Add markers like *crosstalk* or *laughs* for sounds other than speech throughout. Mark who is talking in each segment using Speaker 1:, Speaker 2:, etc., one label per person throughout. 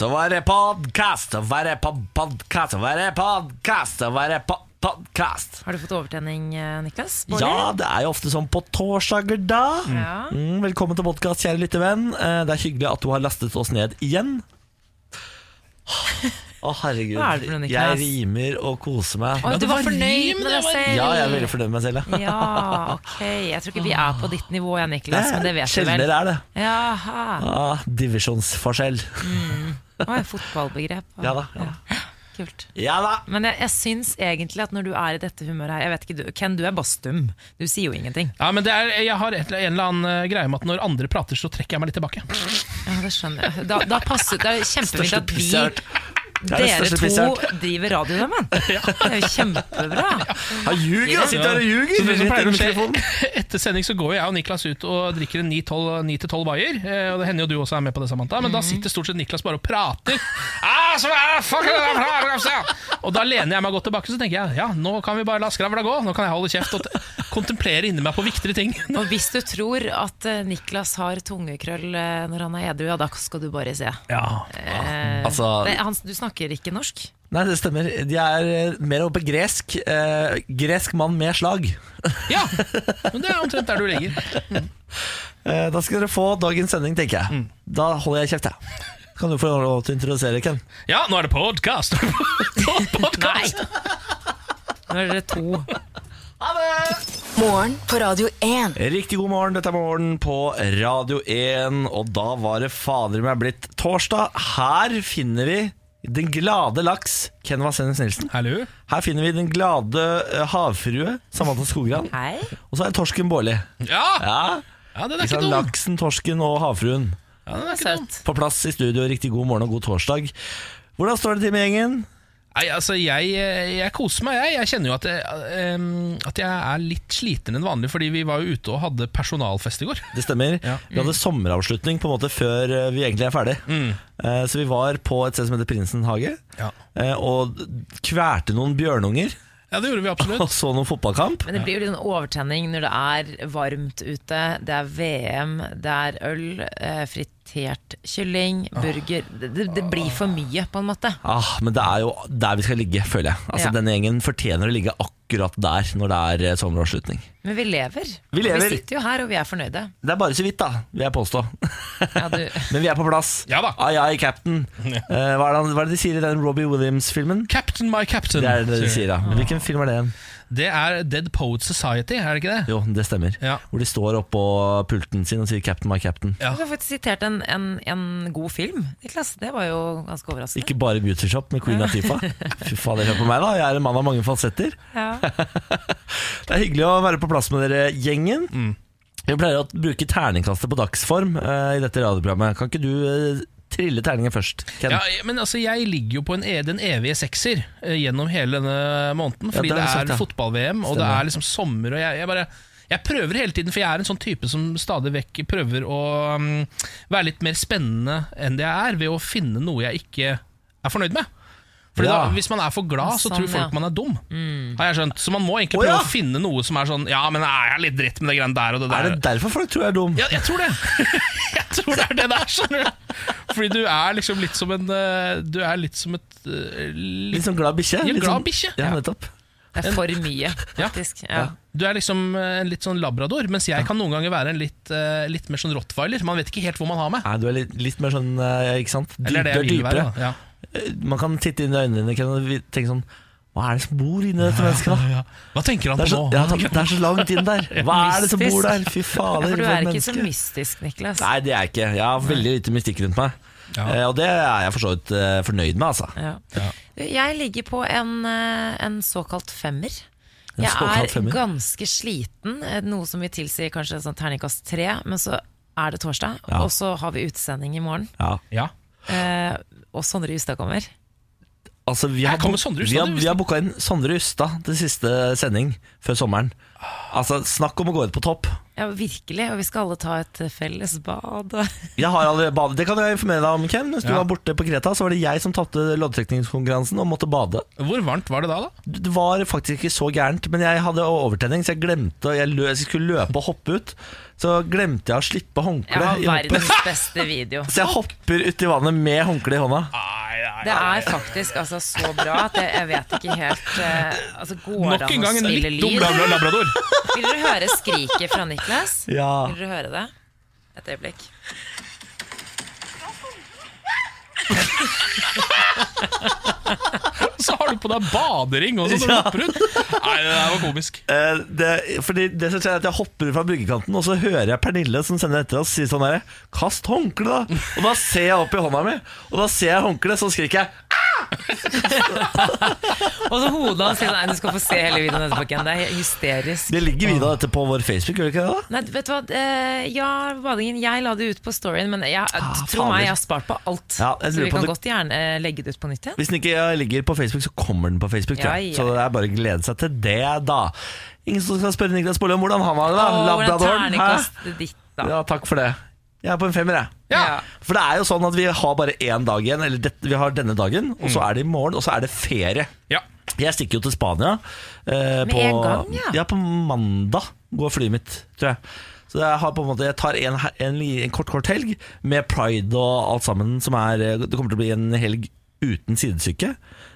Speaker 1: Så var det podkast, så var det pod- podkast, så var det podkast, så var det po- podkast.
Speaker 2: Har du fått overtenning, eh, Niklas? Bård?
Speaker 1: Ja, det er jo ofte sånn på torsdager da.
Speaker 2: Ja.
Speaker 1: Mm, velkommen til podkast, kjære lyttevenn. venn Det er hyggelig at du har lastet oss ned igjen. Å, herregud.
Speaker 2: Hva er det for noe,
Speaker 1: Jeg rimer og koser meg.
Speaker 2: Oh, du var fornøyd med deg selv?
Speaker 1: Ja, jeg er veldig fornøyd med meg selv. Ja.
Speaker 2: Ja, ok. Jeg tror ikke vi er på ditt nivå, Niklas, men det vet du vel.
Speaker 1: Sjeldnere er det.
Speaker 2: Jaha.
Speaker 1: Ah, divisjonsforskjell.
Speaker 2: Oi, fotballbegrep.
Speaker 1: Ja da. Ja.
Speaker 2: Kult.
Speaker 1: ja da.
Speaker 2: Men jeg, jeg syns egentlig at når du er i dette humøret her Jeg vet ikke, du, Ken, du er bastum Du sier jo ingenting.
Speaker 3: Ja, men det er, Jeg har et, en eller annen eh, greie med at når andre prater, så trekker jeg meg litt tilbake.
Speaker 2: Ja, det skjønner jeg. Da, da passer det er kjempefint at vi
Speaker 1: er
Speaker 2: dere to driver radio sammen. *laughs* Det er jo kjempebra.
Speaker 1: Han ljuger! Han sitter her og ljuger!
Speaker 3: Det som pleier å skje. Etter sending så går jeg og Niklas ut og drikker en 9-12 bayer. eh, Og det hender jo du også er med på det, Samantha. Men da sitter stort sett Niklas bare og prater. Ah, Og da lener jeg meg godt tilbake så tenker jeg ja, nå kan vi bare la skravla gå. Nå kan jeg holde kjeft og kontemplere inni meg på viktigere ting. *laughs*
Speaker 2: Og hvis du tror at eh, Niklas har tungekrøll eh, når han er edru, ja, da skal du bare se.
Speaker 3: Ja,
Speaker 1: Altså-
Speaker 2: det, han, du snakker ikke norsk?
Speaker 1: Nei, det stemmer. De er eh, mer oppe gresk. Eh, gresk mann med slag.
Speaker 3: ja. Men det er omtrent der du ligger.
Speaker 1: Eh, da skal dere få dagens sending, tenker jeg. Da holder jeg kjeft, jeg. Kan du få lov til å introdusere, Ken?
Speaker 3: Ja, nå er det podkast! podcast. *laughs*
Speaker 2: Nå er dere to. Ha det!
Speaker 4: Morgen på Radio 1.
Speaker 1: Riktig god morgen, dette er Morgen på Radio 1. Og da var det fader meg blitt torsdag. Her finner vi den glade laks, Ken Vasenus Nilsen.
Speaker 3: Hallo.
Speaker 1: Her finner vi den glade eh, havfrue, Samantha Skogran.
Speaker 2: Hei.
Speaker 1: Og så er det torsken Bårli.
Speaker 3: Ja.
Speaker 1: Ja,
Speaker 3: ja, den er
Speaker 1: ikke
Speaker 3: dum.
Speaker 1: Laksen, torsken og havfruen.
Speaker 3: Ja, den er ikke dum.
Speaker 2: Søt.
Speaker 1: På plass i studio, riktig god morgen og god torsdag. Hvordan står det til med gjengen?
Speaker 3: Nei, altså jeg, jeg koser meg, jeg. Jeg kjenner jo at jeg, um, at jeg er litt sliten enn vanlig, fordi vi var jo ute og hadde personalfest i går.
Speaker 1: Det stemmer.
Speaker 3: Ja.
Speaker 1: Vi hadde sommeravslutning på en måte før eh, vi egentlig er ferdig. Eh, Så vi var på et sted som heter Prinsen hage,
Speaker 3: Ja.
Speaker 1: uh, og kverte noen bjørnunger
Speaker 3: Ja, det gjorde vi absolutt. *laughs*
Speaker 1: og så noen fotballkamp.
Speaker 2: Men det blir jo litt sånn overtenning når det er varmt ute, det er VM, det er øl, eh, fritert kylling, burger det, det, blir for mye, på en måte.
Speaker 1: Ah, men det er jo der vi skal ligge, føler jeg. Altså
Speaker 2: Ja.
Speaker 1: Denne gjengen fortjener å ligge akkurat der når det er eh, sommeravslutning.
Speaker 2: Men vi lever.
Speaker 1: Vi lever.
Speaker 2: Vi sitter jo her, og vi er fornøyde.
Speaker 1: Det er bare så vidt, da, vil jeg påstå.
Speaker 2: Ja, du, *laughs*
Speaker 1: Men vi er på plass.
Speaker 3: Ja da.
Speaker 1: Ai, ai, captain. Eh, hva, er det, hva er det de sier i den Robbie Williams-filmen?
Speaker 3: Captain my captain.
Speaker 1: Det er det de
Speaker 3: sier
Speaker 1: ja. Hvilken film er det igjen?
Speaker 3: Det er Dead Poet Society, er det ikke det?
Speaker 1: Jo, det stemmer.
Speaker 3: Ja.
Speaker 1: Hvor de står oppå pulten sin og sier 'Captain, my captain'.
Speaker 3: Ja.
Speaker 2: Du har faktisk sitert en, en, en god film, Niklas. Det var jo ganske overraskende.
Speaker 1: Ikke bare Beauty Shop med Queen Latifah. Fy faen, hør på meg, da. Jeg er en mann av mange falsetter.
Speaker 2: Ja. *laughs*
Speaker 1: Det er hyggelig å være på plass med dere, gjengen. Vi pleier å bruke terningkastet på dagsform uh, i dette radioprogrammet. Kan ikke du eh, trille terningen først, Ken?
Speaker 3: Ja, men altså, jeg ligger jo på en, e- den evige sekser eh, gjennom hele denne måneden. Fordi
Speaker 1: det
Speaker 3: det er,
Speaker 1: ja.
Speaker 3: fotball-VM, og det er liksom sommer. Og jeg, jeg bare jeg prøver hele tiden, for jeg er en sånn type som stadig vekk prøver å mm, være litt mer spennende enn det jeg er, ved å finne noe jeg ikke er fornøyd med. Fordi
Speaker 1: Ja.
Speaker 3: da, Hvis man er for glad, så
Speaker 2: Sånn,
Speaker 3: tror folk
Speaker 2: ja.
Speaker 3: man er dum. Har jeg skjønt Så man må egentlig
Speaker 1: Å,
Speaker 3: prøve
Speaker 1: ja.
Speaker 3: å finne noe som er sånn Ja, men er jeg litt dritt med det greiene der og det der?
Speaker 1: Er det derfor folk tror jeg er dum?
Speaker 3: Ja, jeg tror det. *laughs* jeg tror det er det der, skjønner du. Fordi du er liksom litt som en eh, Du er litt som et eh,
Speaker 1: Litt
Speaker 3: litt,
Speaker 1: sånn glad bikkje?
Speaker 3: Ja,
Speaker 1: Litt
Speaker 3: glad
Speaker 1: sånn-
Speaker 3: bikkje.
Speaker 1: Ja,
Speaker 3: Ja.
Speaker 1: nettopp.
Speaker 2: Det er for mye, faktisk. Ja.
Speaker 3: Du er liksom eh, en litt sånn labrador, mens jeg kan noen ganger være en litt, eh, litt mer sånn rottweiler. Man vet ikke helt hvor man har meg.
Speaker 1: Nei, du er litt, litt mer sånn, eh, ikke sant?
Speaker 3: Eller det
Speaker 1: du
Speaker 3: jeg
Speaker 1: er
Speaker 3: vil være.
Speaker 1: dypere.
Speaker 3: Da. Ja.
Speaker 1: Man kan titte inn i øynene dine og tenke sånn Hva er det som bor inni dette mennesket, da?
Speaker 3: Ja. Hva tenker han på
Speaker 1: så,
Speaker 3: nå?
Speaker 1: ja, det er så langt inn der. *laughs* Hva er det som bor der? Fy
Speaker 2: Ja,
Speaker 1: fader,
Speaker 2: for du er ikke så mystisk, Niklas.
Speaker 1: Nei, det er jeg ikke. Jeg har veldig lite mystikk rundt meg.
Speaker 3: Ja.
Speaker 1: Eh, Og det er jeg for så vidt eh, fornøyd med, altså.
Speaker 2: Jeg ligger på en, eh, en såkalt femmer.
Speaker 1: En
Speaker 2: Jeg
Speaker 1: såkalt
Speaker 2: er
Speaker 1: femmer?
Speaker 2: ganske sliten, eh, noe som vil tilsi kanskje en sånn terningkast tre, men så er det torsdag,
Speaker 1: Ja.
Speaker 2: og så har vi utsending i morgen.
Speaker 1: Ja.
Speaker 3: Ja.
Speaker 2: Eh, og Sondre Justad kommer.
Speaker 1: Altså, vi
Speaker 3: Her
Speaker 1: har,
Speaker 3: kommer Sondre Justad,
Speaker 1: vi har,
Speaker 3: du
Speaker 1: vi har booka inn Sondre Justad til siste sending før sommeren. Altså, Snakk om å gå ut på topp.
Speaker 2: Ja, virkelig. Og vi skal alle ta et felles bad. *laughs*
Speaker 1: Jeg har allerede badet. Det kan jeg informere deg om, Ken. Mens du
Speaker 3: Ja.
Speaker 1: var borte på Kreta, så var det jeg som tapte loddtrekningskonkurransen og måtte bade.
Speaker 3: Hvor varmt var det da? da?
Speaker 1: Det var faktisk ikke så gærent, men jeg hadde overtenning, så jeg glemte jeg, lø, jeg skulle løpe og hoppe ut. Så glemte jeg å slippe
Speaker 2: Jeg
Speaker 1: håndkleet Ja,
Speaker 2: verdens beste video. *laughs*
Speaker 1: Så jeg hopper uti vannet med håndkle i hånda.
Speaker 2: Det er faktisk altså, så bra at jeg, jeg vet ikke helt uh, altså, Går det
Speaker 3: Nok en
Speaker 2: å
Speaker 3: gang en
Speaker 2: spille
Speaker 3: litt dum
Speaker 2: lyd?
Speaker 3: labrador.
Speaker 2: Vil dere høre skriket fra Niklas?
Speaker 1: Ja.
Speaker 2: Vil dere høre det? Et øyeblikk.
Speaker 3: Så har du på deg badering også når du hopper ut. Nei, det der var komisk.
Speaker 1: Eh, det, fordi det som skjer er at Jeg hopper ut fra bryggekanten, og så hører jeg Pernille som sender etter oss, si sånn herre Kast håndkleet, da! Og da ser jeg opp i hånda mi, og da ser jeg håndkleet, så skriker jeg
Speaker 2: Og så hodet hans sier nei, du skal få se hele videoen etterpå. igjen. Det er hysterisk.
Speaker 1: Det ligger video av dette på vår Facebook, gjør det ikke det? da?
Speaker 2: Nei, vet du hva? Eh, ja, badingen. Jeg la det ut på storyen, men jeg,
Speaker 1: Ah,
Speaker 2: tro
Speaker 1: fader.
Speaker 2: meg, jeg har spart på alt.
Speaker 1: Ja, jeg
Speaker 2: så
Speaker 1: lurer
Speaker 2: vi
Speaker 1: på
Speaker 2: kan
Speaker 1: det-
Speaker 2: godt gjerne eh, legge det ut på nytt igjen.
Speaker 1: Hvis den ikke ligger på Facebook, så kommer den på Facebook. tror jeg.
Speaker 2: Ja, ja,
Speaker 1: Så det er bare å glede seg til det, da. Ingen som skal spørre Niklas Bolle om hvordan han var det, da?
Speaker 2: Åh, hvordan
Speaker 1: Labradoren. Hæ?
Speaker 2: terningkastet ditt, da.
Speaker 1: Ja, takk for det. Jeg er på en femmer, jeg.
Speaker 2: Ja.
Speaker 1: For det er jo sånn at vi har bare én dag igjen, eller det, vi har denne dagen, og så er det i morgen, og så er det ferie.
Speaker 3: Ja.
Speaker 1: Jeg stikker jo til Spania. eh,
Speaker 2: Med
Speaker 1: på,
Speaker 2: en gang, ja.
Speaker 1: Ja, på mandag går flyet mitt, tror jeg. Så jeg, har på en måte, jeg tar en, en, en kort kort helg med pride og alt sammen. Som er, eh, det kommer til å bli en helg uten sidesyke.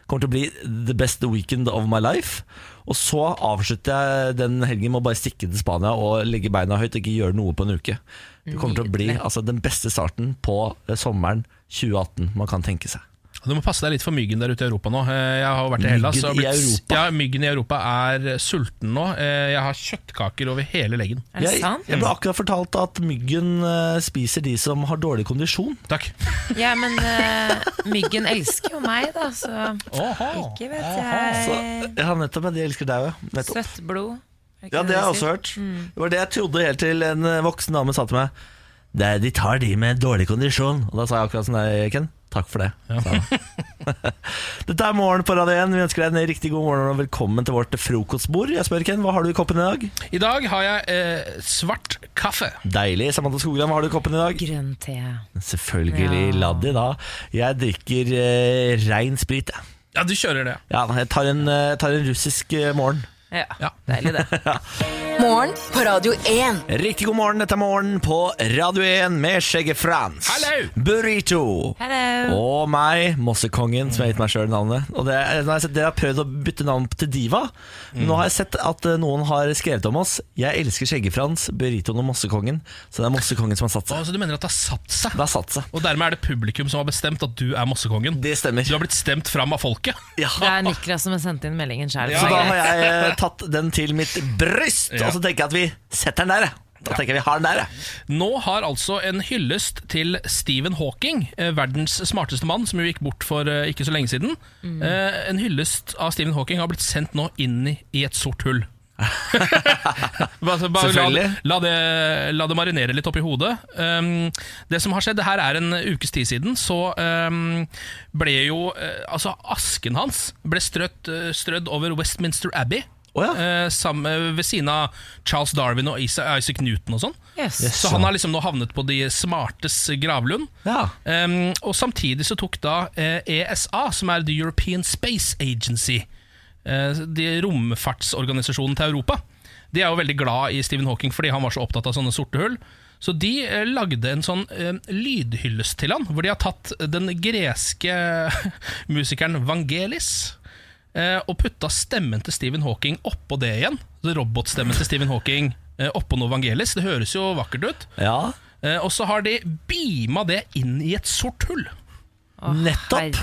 Speaker 1: Kommer til å bli the best weekend of my life. Og så avslutter jeg den helgen med å bare stikke til Spania og legge beina høyt og ikke gjøre noe på en uke. Det kommer til å bli altså, den beste starten på eh, sommeren 2018 man kan tenke seg.
Speaker 3: Du må passe deg litt for myggen der ute i Europa nå. Eh, Jeg har vært i Hellas.
Speaker 1: Myggen i
Speaker 3: blitt,
Speaker 1: Europa?
Speaker 3: Ja, myggen i Europa er sulten nå. Eh, Jeg har kjøttkaker over hele leggen.
Speaker 2: Er det
Speaker 1: Jeg,
Speaker 2: sant?
Speaker 1: jeg ble akkurat fortalt at myggen eh, spiser de som har dårlig kondisjon.
Speaker 3: Takk.
Speaker 2: Ja, men uh, myggen elsker jo meg, da, så
Speaker 3: Åhå.
Speaker 2: ikke vet
Speaker 1: Så,
Speaker 2: jeg.
Speaker 1: ja, nettopp. De elsker deg òg.
Speaker 2: Søtt blod.
Speaker 1: Ja, det har jeg også hørt. Det var det jeg trodde helt til en voksen dame sa til meg. Det de tar de med dårlig kondisjon. Og da sa jeg akkurat sånn der, Ken. Takk for det. Ja. *laughs* Dette er Morgen på Radio 1. Vi ønsker deg en riktig god morgen og velkommen til vårt frokostbord. Jeg spør Ken, hva har du i koppen i dag?
Speaker 3: I dag har jeg eh, svart kaffe.
Speaker 1: Deilig. Samantha Skogran, hva har du i koppen i dag?
Speaker 2: Grønn te.
Speaker 1: Selvfølgelig
Speaker 2: Ja.
Speaker 1: Laddi, da. Jeg drikker eh, rein sprit, jeg.
Speaker 3: Ja, du kjører det.
Speaker 1: Ja, jeg tar en, eh, tar en russisk eh, morgen.
Speaker 2: Ja,
Speaker 3: Ja.
Speaker 2: deilig det. *laughs*
Speaker 4: Morgen på Radio 1.
Speaker 1: Riktig god morgen, dette er Morgen på Radio 1 med Skjegge Frans.
Speaker 3: Hello!
Speaker 1: Burrito.
Speaker 2: Hello.
Speaker 1: Og meg, Mossekongen, som jeg har gitt meg sjøl navnet. Og det, nå har sett, har prøvd å bytte navn til Diva. Nå har jeg sett at eh, noen har skrevet om oss. Jeg elsker Skjegge-Frans, Burritoen og Mossekongen. Så det er Mossekongen som har satt
Speaker 3: seg.
Speaker 1: seg.
Speaker 3: så du mener at det har satt seg?
Speaker 1: Det har satt seg.
Speaker 3: Og dermed er det publikum som har bestemt at du er Mossekongen?
Speaker 1: Det stemmer.
Speaker 3: Du har blitt stemt fram av folket?
Speaker 1: Ja.
Speaker 2: Det er Niklas som har sendt inn meldingen sjøl.
Speaker 1: Så da har jeg eh, tatt den til mitt bryst,
Speaker 3: Ja.
Speaker 1: og så tenker jeg at vi setter den der. jeg. Da tenker jeg vi har den der. jeg.
Speaker 3: Nå har altså en hyllest til Stephen Hawking, eh, verdens smarteste mann, som jo gikk bort for eh, ikke så lenge siden. Mm. en hyllest av Stephen Hawking har blitt sendt nå inn i, et sort hull. *laughs* bare, bare la, la, det, la det marinere litt oppi hodet. Um, det som har skjedd, det her er en ukes tid siden, så um, ble jo uh, Altså, asken hans ble strødd, uh, strødd over Westminster Abbey.
Speaker 1: Å ja.
Speaker 3: eh, sammen, ved siden av Charles Darwin og Isaac Newton og sånn.
Speaker 2: Yes.
Speaker 1: Yes.
Speaker 3: Så han har liksom nå havnet på de smartes gravlund.
Speaker 1: Ja.
Speaker 3: Um, og samtidig så tok da uh, ESA, som er The European Space Agency, uh, de romfartsorganisasjonen til Europa, de er jo veldig glad i Stephen Hawking fordi han var så opptatt av sånne sorte hull. Så de eh, lagde en sånn eh, lydhyllest til han, hvor de har tatt den greske *laughs* musikeren Vangelis eh, og putta stemmen til Stephen Hawking oppå det igjen. Så Robotstemmen til Stephen Hawking eh, oppå noe Vangelis. Det høres jo vakkert ut.
Speaker 1: ja.
Speaker 3: Eh, og så har de beama det inn i et sort hull.
Speaker 1: Nettopp.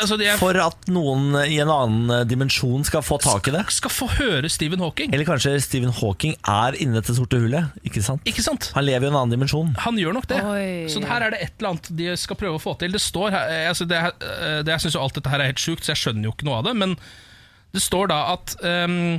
Speaker 3: Altså er,
Speaker 1: For at noen i en annen eh, dimensjon skal få tak i det.
Speaker 3: skal få høre Stephen Hawking.
Speaker 1: Eller kanskje Stephen Hawking er inni dette sorte hullet. Ikke sant?
Speaker 3: Ikke sant?
Speaker 1: Han lever i en annen dimensjon.
Speaker 3: Han gjør nok det.
Speaker 2: Oi.
Speaker 3: Så her er det et eller annet de skal prøve å få til. Det står her, eh, altså det, eh, det, Jeg syns jo alt dette her er helt sjukt, så jeg skjønner jo ikke noe av det. Men det står da at um,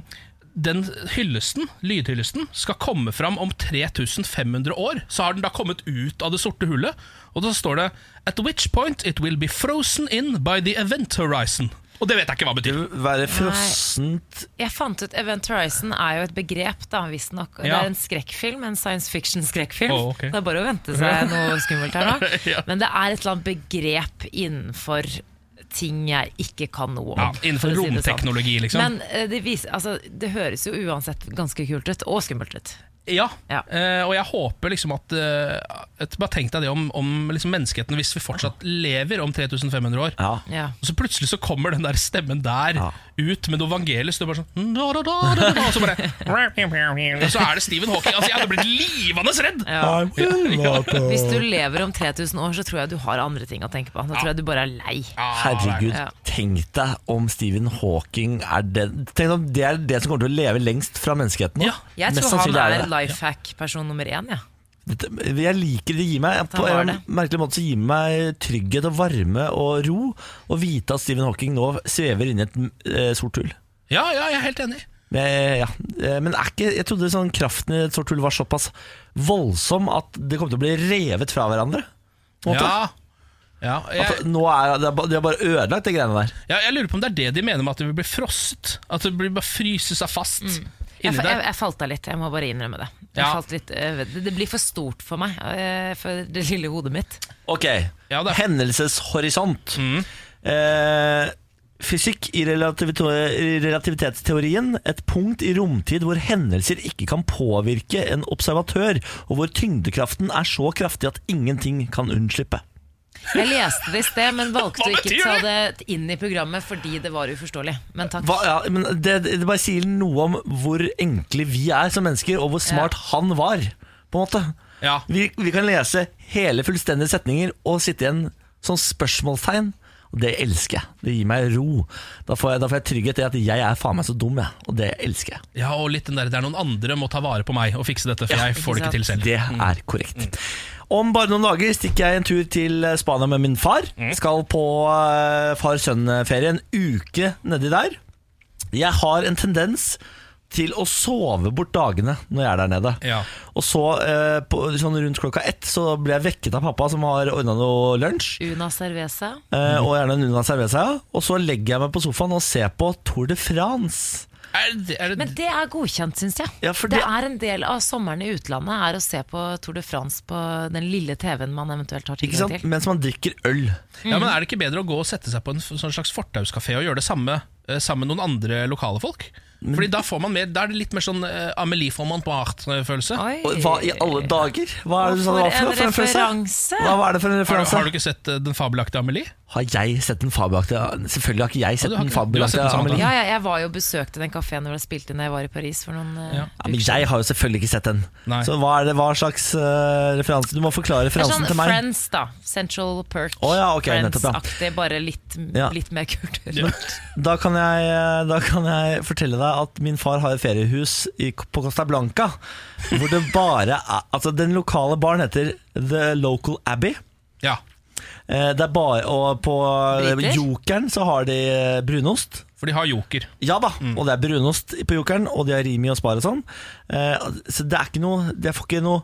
Speaker 3: den hyllesten, lydhyllesten, skal komme fram om 3500 år. Så har den da kommet ut av det sorte hullet. Og da står det At which point it will be frozen in by the event horizon. Og det vet jeg ikke hva det betyr.
Speaker 1: Være frossent
Speaker 2: Jeg fant ut Event Horizon er jo et begrep, da, visstnok. Det er en skrekkfilm, en science fiction-skrekkfilm.
Speaker 3: Oh, okay.
Speaker 2: Det er bare å vente seg *laughs* noe skummelt her nå. *laughs*
Speaker 3: Ja.
Speaker 2: Men det er et eller annet begrep innenfor ting jeg ikke kan noe om.
Speaker 3: Ja, innenfor
Speaker 2: romteknologi, si sånn.
Speaker 3: romteknologi, liksom.
Speaker 2: Men eh, det, viser, altså, det høres jo uansett ganske kult ut, og skummelt ut.
Speaker 3: Ja,
Speaker 2: Ja.
Speaker 3: Uh, og jeg håper liksom at, uh, Bare tenk deg det om, om liksom menneskeheten hvis vi fortsatt lever om 3500 år.
Speaker 1: Ja.
Speaker 2: Ja.
Speaker 3: Og så plutselig så kommer den der stemmen der
Speaker 1: Ja.
Speaker 3: Ut med noe evangelisk. Det er bare sånn da, da, da, da, da, Og så bare Og så er det Stephen Hawking. Altså, jeg hadde blitt livende redd!
Speaker 2: Ja. Hvis du lever om 3000 år, så tror jeg du har andre ting å tenke på. Da tror jeg du bare er lei.
Speaker 1: Herregud, tenk deg om Stephen Hawking er det Tenk om det er det som kommer til å leve lengst fra menneskeheten nå.
Speaker 3: Ja,
Speaker 2: Jeg tror han er life hack-person nummer én. Ja.
Speaker 1: Dette, jeg liker det gir meg På en
Speaker 2: det.
Speaker 1: merkelig måte så gir meg trygghet og varme og ro å vite at Stephen Hawking nå svever inni et eh, sort hull.
Speaker 3: Ja, ja, jeg er helt enig.
Speaker 1: Men, ja. eh, Men er ikke, jeg trodde sånn kraften i et sort hull var såpass voldsom at det kom til å bli revet fra hverandre. På en måte.
Speaker 3: Ja, ja jeg,
Speaker 1: At nå er det, de har bare ødelagt de greiene der.
Speaker 3: ja, jeg lurer på om det er det de mener med at det vil bli frosset. At det blir bare fryse seg fast
Speaker 2: Jeg,
Speaker 3: inni
Speaker 2: jeg,
Speaker 3: der.
Speaker 2: jeg falt av litt, jeg må bare innrømme det. Jeg
Speaker 3: Ja.
Speaker 2: falt litt, eh, det, det blir for stort for meg, eh, for det lille hodet mitt.
Speaker 1: Ok,
Speaker 3: Ja,
Speaker 1: hendelseshorisont.
Speaker 3: Mm.
Speaker 1: Eh, fysikk i relativitetsteorien. Et punkt i romtid hvor hendelser ikke kan påvirke en observatør, og hvor tyngdekraften er så kraftig at ingenting kan unnslippe.
Speaker 2: Jeg leste det i sted, men valgte å ikke ta det inn i programmet fordi det var uforståelig. Men takk.
Speaker 1: Hva, ja, men det, det bare sier noe om hvor enkle vi er som mennesker, og hvor smart han var. På en måte
Speaker 3: Ja.
Speaker 1: vi, vi kan lese hele fullstendige setninger og sitte igjen som spørsmålstegn. Og det elsker jeg. Det gir meg ro. Da får jeg, da får jeg trygghet i at jeg er faen meg så dum, jeg. Og det elsker jeg.
Speaker 3: Ja, og litt den der, Det er noen andre må ta vare på meg og fikse dette, for jeg får det
Speaker 2: ikke
Speaker 3: til selv.
Speaker 1: Det er korrekt. Om bare noen dager stikker jeg en tur til Spania med min far. Skal på uh, far-sønn-ferie en uke nedi der. Jeg har en tendens til å sove bort dagene når jeg er der nede.
Speaker 3: Ja.
Speaker 1: Og så eh, på, sånn rundt klokka ett så blir jeg vekket av pappa som har ordna noe lunsj.
Speaker 2: Una cerveza.
Speaker 1: eh, og gjerne en Una Cerveza. Og så legger jeg meg på sofaen og ser på Tour de France.
Speaker 3: Er det, er det,
Speaker 2: Men det er godkjent, syns jeg.
Speaker 1: Ja, for
Speaker 2: det
Speaker 1: det-
Speaker 2: er en del av sommeren i utlandet er å se på Tour de France på den lille TV-en man eventuelt har
Speaker 1: Ikke
Speaker 2: tilgang til.
Speaker 1: Mens man drikker øl.
Speaker 3: ja, men er det ikke bedre å gå og sette seg på en sånn slags fortauskafé og gjøre det samme eh, sammen med noen andre lokale folk? Fordi da får man mer, da er det litt mer sånn uh, Amelie på art følelse
Speaker 2: Oi.
Speaker 1: Og hva i alle dager? Hva er det du sa det var for,
Speaker 2: For en referanse.
Speaker 1: Hva var det for en
Speaker 3: Har,
Speaker 1: referanse?
Speaker 3: har du ikke sett eh, Den fabelaktige Amelie?
Speaker 1: Har jeg sett den fabelaktige Selvfølgelig har ikke jeg sett
Speaker 3: Ja, du har
Speaker 1: den
Speaker 3: ikke- du har
Speaker 1: fabelaktige
Speaker 3: sett den
Speaker 1: Amelie.
Speaker 2: Ja, ja, jeg var jo og besøkte den kafeen hvor jeg spilte inn da jeg var i Paris for noen eh,
Speaker 3: Ja.
Speaker 1: Ja, men jeg har jo selvfølgelig ikke sett den.
Speaker 3: Nei.
Speaker 1: Så hva er det, hva slags eh, referanse? Du må forklare
Speaker 2: Det er
Speaker 1: referansen
Speaker 2: sånn
Speaker 1: til meg.
Speaker 2: Friends, da. Central Perk.
Speaker 1: Å ja, ok, nettopp, ja.
Speaker 2: Friends-aktig, bare litt,
Speaker 1: Ja.
Speaker 2: litt mer kultur.
Speaker 3: Ja.
Speaker 1: Da kan, jeg, da kan jeg fortelle deg at min far har et feriehus i, på Costa Blanca. Hvor det bare er Altså, den lokale baren heter The Local Abbey.
Speaker 3: Ja.
Speaker 1: Eh, Det er bare, og på
Speaker 2: Briter?
Speaker 1: Jokeren så har de eh, brunost.
Speaker 3: For de har joker.
Speaker 1: Ja da,
Speaker 3: Mm.
Speaker 1: og det er brunost på Jokeren, og de har Rimi og Spar og sånn. Eh, så det er ikke noe Jeg får ikke noe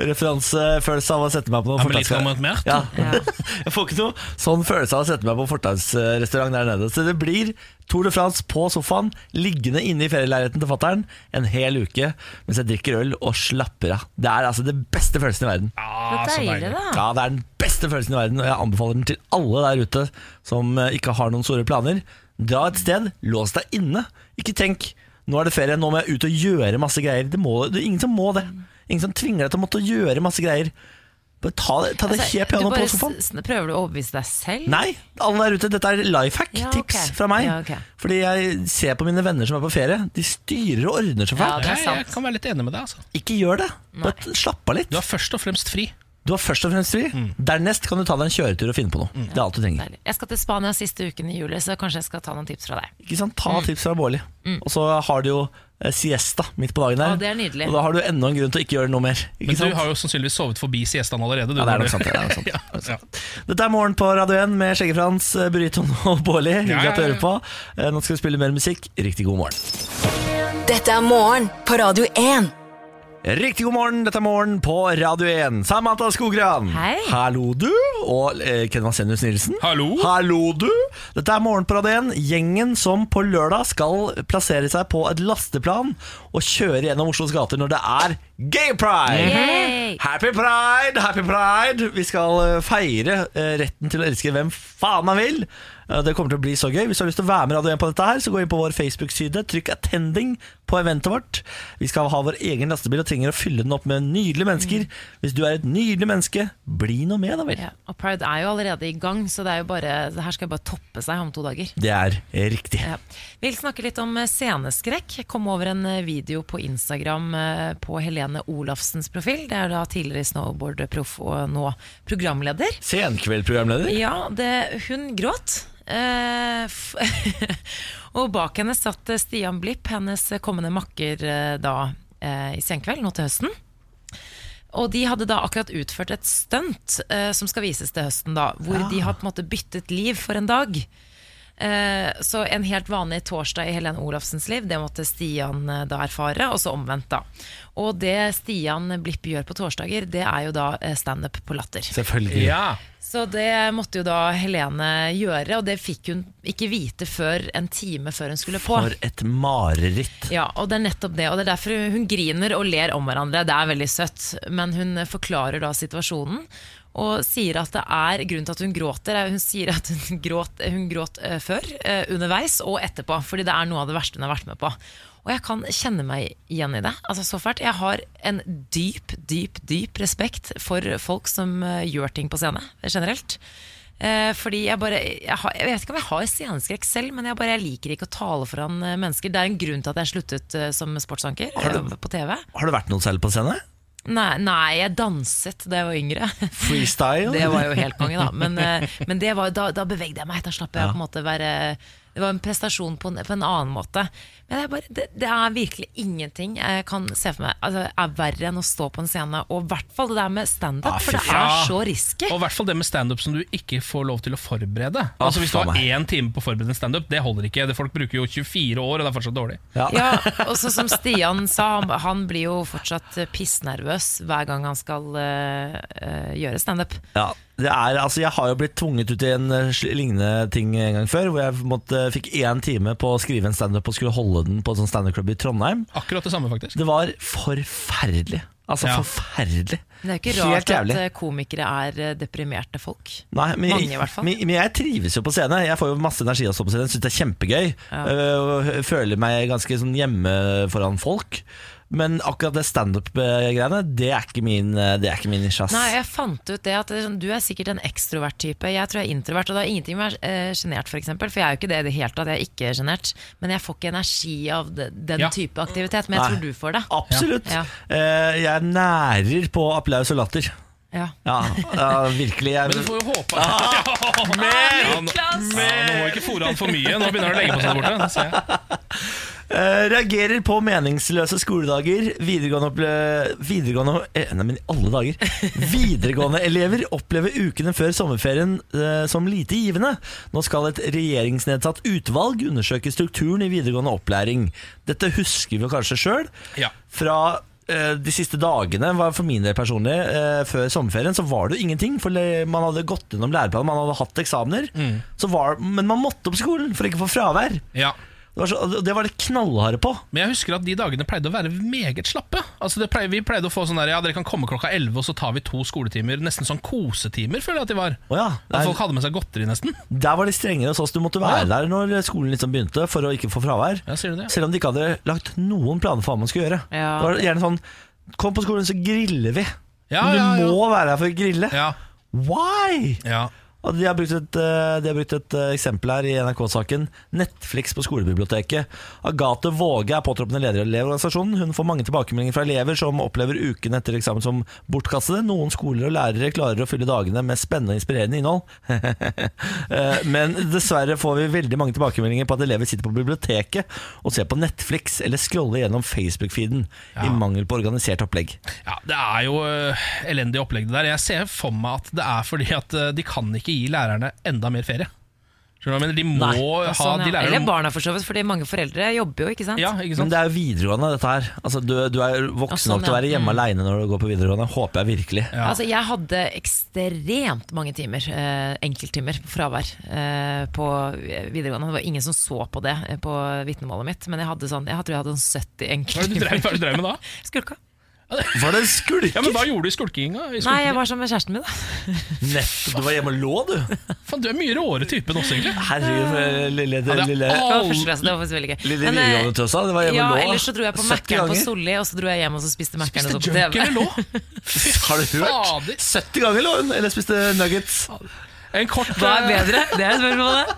Speaker 1: referansefølelse av å sette meg på noe
Speaker 3: Amelie
Speaker 1: fortauska-
Speaker 3: von Montmartre?
Speaker 1: Ja.
Speaker 2: Ja. *laughs*
Speaker 1: Jeg får ikke noe sånn følelse av å sette meg på fortausrestaurant der nede. Så det blir Tour de France på sofaen, liggende inne i ferieleiligheten til fattern en hel uke mens jeg drikker øl og slapper av. Det er altså det beste følelsen i verden.
Speaker 2: Ja,
Speaker 3: så
Speaker 2: er deilig,
Speaker 3: deilig.
Speaker 2: da.
Speaker 1: Ja, det er den beste følelsen i verden, og jeg anbefaler den til alle der ute som eh, ikke har noen store planer. Dra et sted, lås deg inne. Ikke tenk nå er det ferie, nå må jeg ut og gjøre masse greier. Det, må, det er ingen som må det. Ingen som tvinger deg til å måtte gjøre masse greier. Bare ta, det- ta det
Speaker 2: Altså,
Speaker 1: helt
Speaker 2: du
Speaker 1: piano
Speaker 2: bare
Speaker 1: på sofaen.
Speaker 2: Prøver du å overbevise deg selv?
Speaker 1: Nei, alle der ute, dette er life hack,
Speaker 2: Ja,
Speaker 1: tips fra meg.
Speaker 2: Ja, okay.
Speaker 1: Fordi jeg ser på mine venner som er på ferie. De styrer og ordner så
Speaker 2: Ja,
Speaker 1: fælt.
Speaker 2: det
Speaker 3: Jeg, jeg kan være litt enig med deg. Altså.
Speaker 1: Ikke gjør det. Bare slapp av litt.
Speaker 3: Du er først og fremst fri.
Speaker 1: Du har først og fremst fri.
Speaker 2: Mm.
Speaker 1: Dernest kan du ta deg en kjøretur og finne på noe. Det er alt du trenger.
Speaker 2: Jeg skal til Spania siste uken i juli, så kanskje jeg skal ta noen tips fra deg.
Speaker 1: Ikke sant? Ta
Speaker 2: Mm.
Speaker 1: tips fra Bårli. Og så har du jo eh, siesta midt på dagen der.
Speaker 2: Å, det er nydelig.
Speaker 1: Og da har du enda en grunn til å ikke gjøre noe mer. Ikke
Speaker 3: Men
Speaker 1: sant?
Speaker 3: du har jo sannsynligvis sovet forbi siestaen allerede. Du,
Speaker 1: Ja, det er nok sant. Det er nok sant. *laughs*
Speaker 3: ja, ja.
Speaker 1: Dette er Morgen på Radio 1 med Skjeggefrans, eh, Burritoen og Bårli. Hyggelig
Speaker 3: Ja, ja,
Speaker 1: at du hører på. Eh, Nå skal vi spille mer musikk. Riktig god morgen.
Speaker 4: Dette er morgen på Radio 1.
Speaker 1: Riktig god morgen, dette er Morgen på Radio 1. Samantha Skogran.
Speaker 2: Hei.
Speaker 1: Hallo, du. Og eh, Ken Vasenius Nilsen.
Speaker 3: Hallo.
Speaker 1: Hallo, du. Dette er Morgen på Radio 1. Gjengen som på lørdag skal plassere seg på et lasteplan og kjøre gjennom Oslos gater når det er gay pride.
Speaker 2: Yay!
Speaker 1: Happy pride, happy pride! Vi skal eh, feire eh, retten til å elske hvem faen man vil. Det kommer til å bli så gøy. Hvis du har lyst til å være med Radio 1 på dette, her så gå inn på vår Facebook-side. Trykk 'attending' på eventet vårt. Vi skal ha vår egen lastebil og trenger å fylle den opp med nydelige mennesker. Hvis du er et nydelig menneske, bli nå med, da vel.
Speaker 2: Ja, og Pride er jo allerede i gang, så det, er jo bare, det her skal bare toppe seg om to dager.
Speaker 1: Det er riktig.
Speaker 2: Ja. Vi vil snakke litt om eh, sceneskrekk. Kom over en eh, video på Instagram eh, på Helene Olafsens profil. Det er da tidligere snowboardproff og nå programleder.
Speaker 1: Senkveldprogramleder.
Speaker 2: Ja, det, hun gråt. Uh, *laughs* og bak henne satt Stian Blipp, hennes kommende makker eh, da eh, i Senkveld, nå til høsten. Og de hadde da akkurat utført et stunt eh, som skal vises til høsten, da, hvor de har på en måte byttet liv for en dag. Eh, så en helt vanlig torsdag i Helene Olafsens liv, det måtte Stian eh, da erfare, og så omvendt, da. Og det Stian Blipp gjør på torsdager, det er jo da eh, standup på Latter.
Speaker 1: Selvfølgelig.
Speaker 3: Ja.
Speaker 2: Så det måtte jo da Helene gjøre, og det fikk hun ikke vite før en time før hun skulle på.
Speaker 1: For et mareritt.
Speaker 2: Ja, og det er nettopp det, og det er derfor hun griner og ler om hverandre. Det er veldig søtt, men hun forklarer da situasjonen. Og sier at det er grunnen til at hun gråter. er- Hun sier at hun gråt, hun gråt eh, før, eh, underveis og etterpå. Fordi det er noe av det verste hun har vært med på. Og jeg kan kjenne meg igjen i det. Altså så fælt. Jeg har en dyp, dyp, dyp respekt for folk som eh, gjør ting på scene, generelt. Fordi jeg bare jeg, har, jeg vet ikke om jeg har sceneskrekk selv, men jeg, bare, jeg liker ikke å tale foran mennesker. Det er en grunn til at jeg sluttet som sportsanker
Speaker 1: du-
Speaker 2: på TV.
Speaker 1: Har du vært noe selv på scene?
Speaker 2: Nei, nei, jeg danset da jeg var yngre. *laughs*
Speaker 1: Freestyle?
Speaker 2: Det var jo helt konge, da. Men, eh, men det var, da, da bevegde jeg meg. Da slapp jeg
Speaker 1: Ja.
Speaker 2: på en måte være Det var en prestasjon på en, på en annen måte. Men det er, bare, det, det er virkelig ingenting jeg kan se for meg altså, er verre enn å stå på en scene. Og i hvert fall det der med standup,
Speaker 1: Ah,
Speaker 2: for det er så risky.
Speaker 3: Og i hvert fall det med standup som du ikke får lov til å forberede. Altså Hvis du har én time på å forberede en standup, det holder ikke. Det Folk bruker jo 24 år, og det er fortsatt dårlig.
Speaker 1: Ja.
Speaker 2: Ja, *laughs* og så som Stian sa, han, han blir jo fortsatt pissnervøs hver gang han skal øh, gjøre standup.
Speaker 1: Ja, det er, altså jeg har jo blitt tvunget ut i en eh, lignende ting en gang før, hvor jeg måtte, fikk én time på å skrive en standup og skulle holde den på en sånn standup-klubb i Trondheim.
Speaker 3: Akkurat det samme, faktisk.
Speaker 1: Det var forferdelig. Altså
Speaker 3: Ja.
Speaker 1: forferdelig.
Speaker 2: Det er ikke
Speaker 1: Helt
Speaker 2: rart
Speaker 1: jævlig.
Speaker 2: at eh, komikere er eh, deprimerte folk.
Speaker 1: Nei, men,
Speaker 2: Mange i hvert fall.
Speaker 1: Men, men jeg trives jo på scene. Jeg får jo masse energi av å stå på scene. Syns det er kjempegøy.
Speaker 2: Ja.
Speaker 1: Øh, føler meg ganske sånn hjemme foran folk. Men akkurat det standup-greiene, det er ikke min, det er ikke min nisje.
Speaker 2: Nei, jeg fant ut det at det sånn, du er sikkert en ekstrovert type. Jeg tror jeg er introvert, og det har ingenting med å være eh, sjenert, for eksempel. For jeg er jo ikke det i det hele tatt. Jeg er ikke sjenert. Men jeg får ikke energi av de, den
Speaker 3: Ja.
Speaker 2: type aktivitet. Men jeg
Speaker 1: Nei.
Speaker 2: tror du får det.
Speaker 1: Absolutt.
Speaker 2: Ja.
Speaker 1: Eh, jeg nærer på applaus og latter.
Speaker 2: Ja.
Speaker 1: Ja, ja virkelig. Jeg, *laughs*
Speaker 3: Men du får jo håpe
Speaker 1: Ah, *laughs*
Speaker 3: ja, nå, ja, nå må jeg ikke fòre han for mye. Nå begynner han å legge på seg der borte.
Speaker 1: Eh, reagerer på meningsløse skoledager. Videregående, opple videregående eh, Nei, men i alle dager. Videregående elever opplever ukene før sommerferien eh, som lite givende. Nå skal et regjeringsnedsatt utvalg undersøke strukturen i videregående opplæring. Dette husker vi kanskje sjøl.
Speaker 3: Ja.
Speaker 1: Fra eh, de siste dagene var for min del personlig Før sommerferien så var det jo ingenting. For man hadde gått gjennom læreplanen, man hadde hatt eksamener. Så var, men man måtte opp skolen for ikke å få fravær.
Speaker 3: Ja.
Speaker 1: Det var, så, det var det knallharde på.
Speaker 3: Men jeg husker at de dagene pleide å være meget slappe. Altså det pleide, vi pleide å få sånn der, ja dere kan komme klokka 11, og så tar vi to skoletimer. Nesten sånn kosetimer, føler jeg at de var.
Speaker 1: Oh, ja,
Speaker 3: At folk hadde med seg godteri, nesten.
Speaker 1: Der var de strengere hos oss. Du måtte være
Speaker 3: Ja.
Speaker 1: der når skolen liksom begynte for å ikke få fravær.
Speaker 3: Ja, sier du det?
Speaker 1: Selv om de ikke hadde lagt noen planer for hva man skulle gjøre.
Speaker 2: Ja.
Speaker 1: Det var gjerne sånn Kom på skolen, så griller vi.
Speaker 3: Ja,
Speaker 1: Men du
Speaker 3: ja, ja.
Speaker 1: må være her for å grille.
Speaker 3: Ja,
Speaker 1: Why?
Speaker 3: ja.
Speaker 1: Og de har brukt et, eh, de har brukt et eh, eksempel her i NRK-saken. Netflix på skolebiblioteket. Agathe Våge er påtroppende leder i Elevorganisasjonen. Hun får mange tilbakemeldinger fra elever som opplever uken etter eksamen som bortkastede. Noen skoler og lærere klarer å fylle dagene med spennende og inspirerende innhold. *laughs* Eh, Men dessverre får vi veldig mange tilbakemeldinger på at elever sitter på biblioteket og ser på Netflix eller scroller gjennom Facebook-feeden
Speaker 3: Ja.
Speaker 1: i mangel på organisert opplegg.
Speaker 3: ja det er jo elendig opplegg det der. Jeg ser for meg at det er fordi at de kan ikke gi lærerne enda mer ferie. Skjønner du hva jeg mener? De må
Speaker 1: Nei.
Speaker 3: ha
Speaker 2: Sånn,
Speaker 3: de lærerne
Speaker 2: Eller barna, for så vidt, fordi mange foreldre jobber jo, ikke sant?
Speaker 3: Ja, ikke sant?
Speaker 1: Men det er jo videregående, dette her. Altså, du, du er
Speaker 2: Ja,
Speaker 1: voksen
Speaker 2: sånn,
Speaker 1: nok til å være hjemme aleine når du går på videregående. Håper jeg virkelig.
Speaker 3: Ja.
Speaker 2: Altså, jeg hadde ekstremt mange timer, eh, enkelttimer, fravær eh, på videregående. Det var ingen som så på det eh, på vitnemålet mitt, men jeg hadde sånn, jeg tror jeg hadde sånn 70
Speaker 3: Hva er det du
Speaker 2: enkelttimer.
Speaker 3: hva er det du drev med da? *laughs*
Speaker 2: Skulka.
Speaker 1: Var det skulker?
Speaker 3: Ja, men Hva gjorde du i skulkinga? I
Speaker 2: Nei, jeg var sammen med kjæresten min, da.
Speaker 1: Nettopp, du var hjemme og lå, du.
Speaker 3: Faen, du er mye råere type enn oss, egentlig.
Speaker 1: Herregud, lille, lille,
Speaker 3: Ja, det er
Speaker 1: lille,
Speaker 2: Det var første klasse, det var faktisk veldig gøy.
Speaker 1: lille
Speaker 2: Men, eh,
Speaker 1: videregående tøsa, Det var hjemme
Speaker 2: ja,
Speaker 1: og lå.
Speaker 2: ellers så dro jeg på
Speaker 1: 70
Speaker 2: Mækkern på
Speaker 1: ganger.
Speaker 2: Solli, og så dro jeg hjem og så spiste Mækkern og
Speaker 3: Spiste
Speaker 2: så på
Speaker 3: junk
Speaker 2: TV.
Speaker 3: eller lå? *laughs*
Speaker 1: Har du hørt?
Speaker 3: Fader.
Speaker 1: 70 ganger lå hun, eller spiste nuggets.
Speaker 3: En kort,
Speaker 2: Hva er bedre? Det er spørsmålet.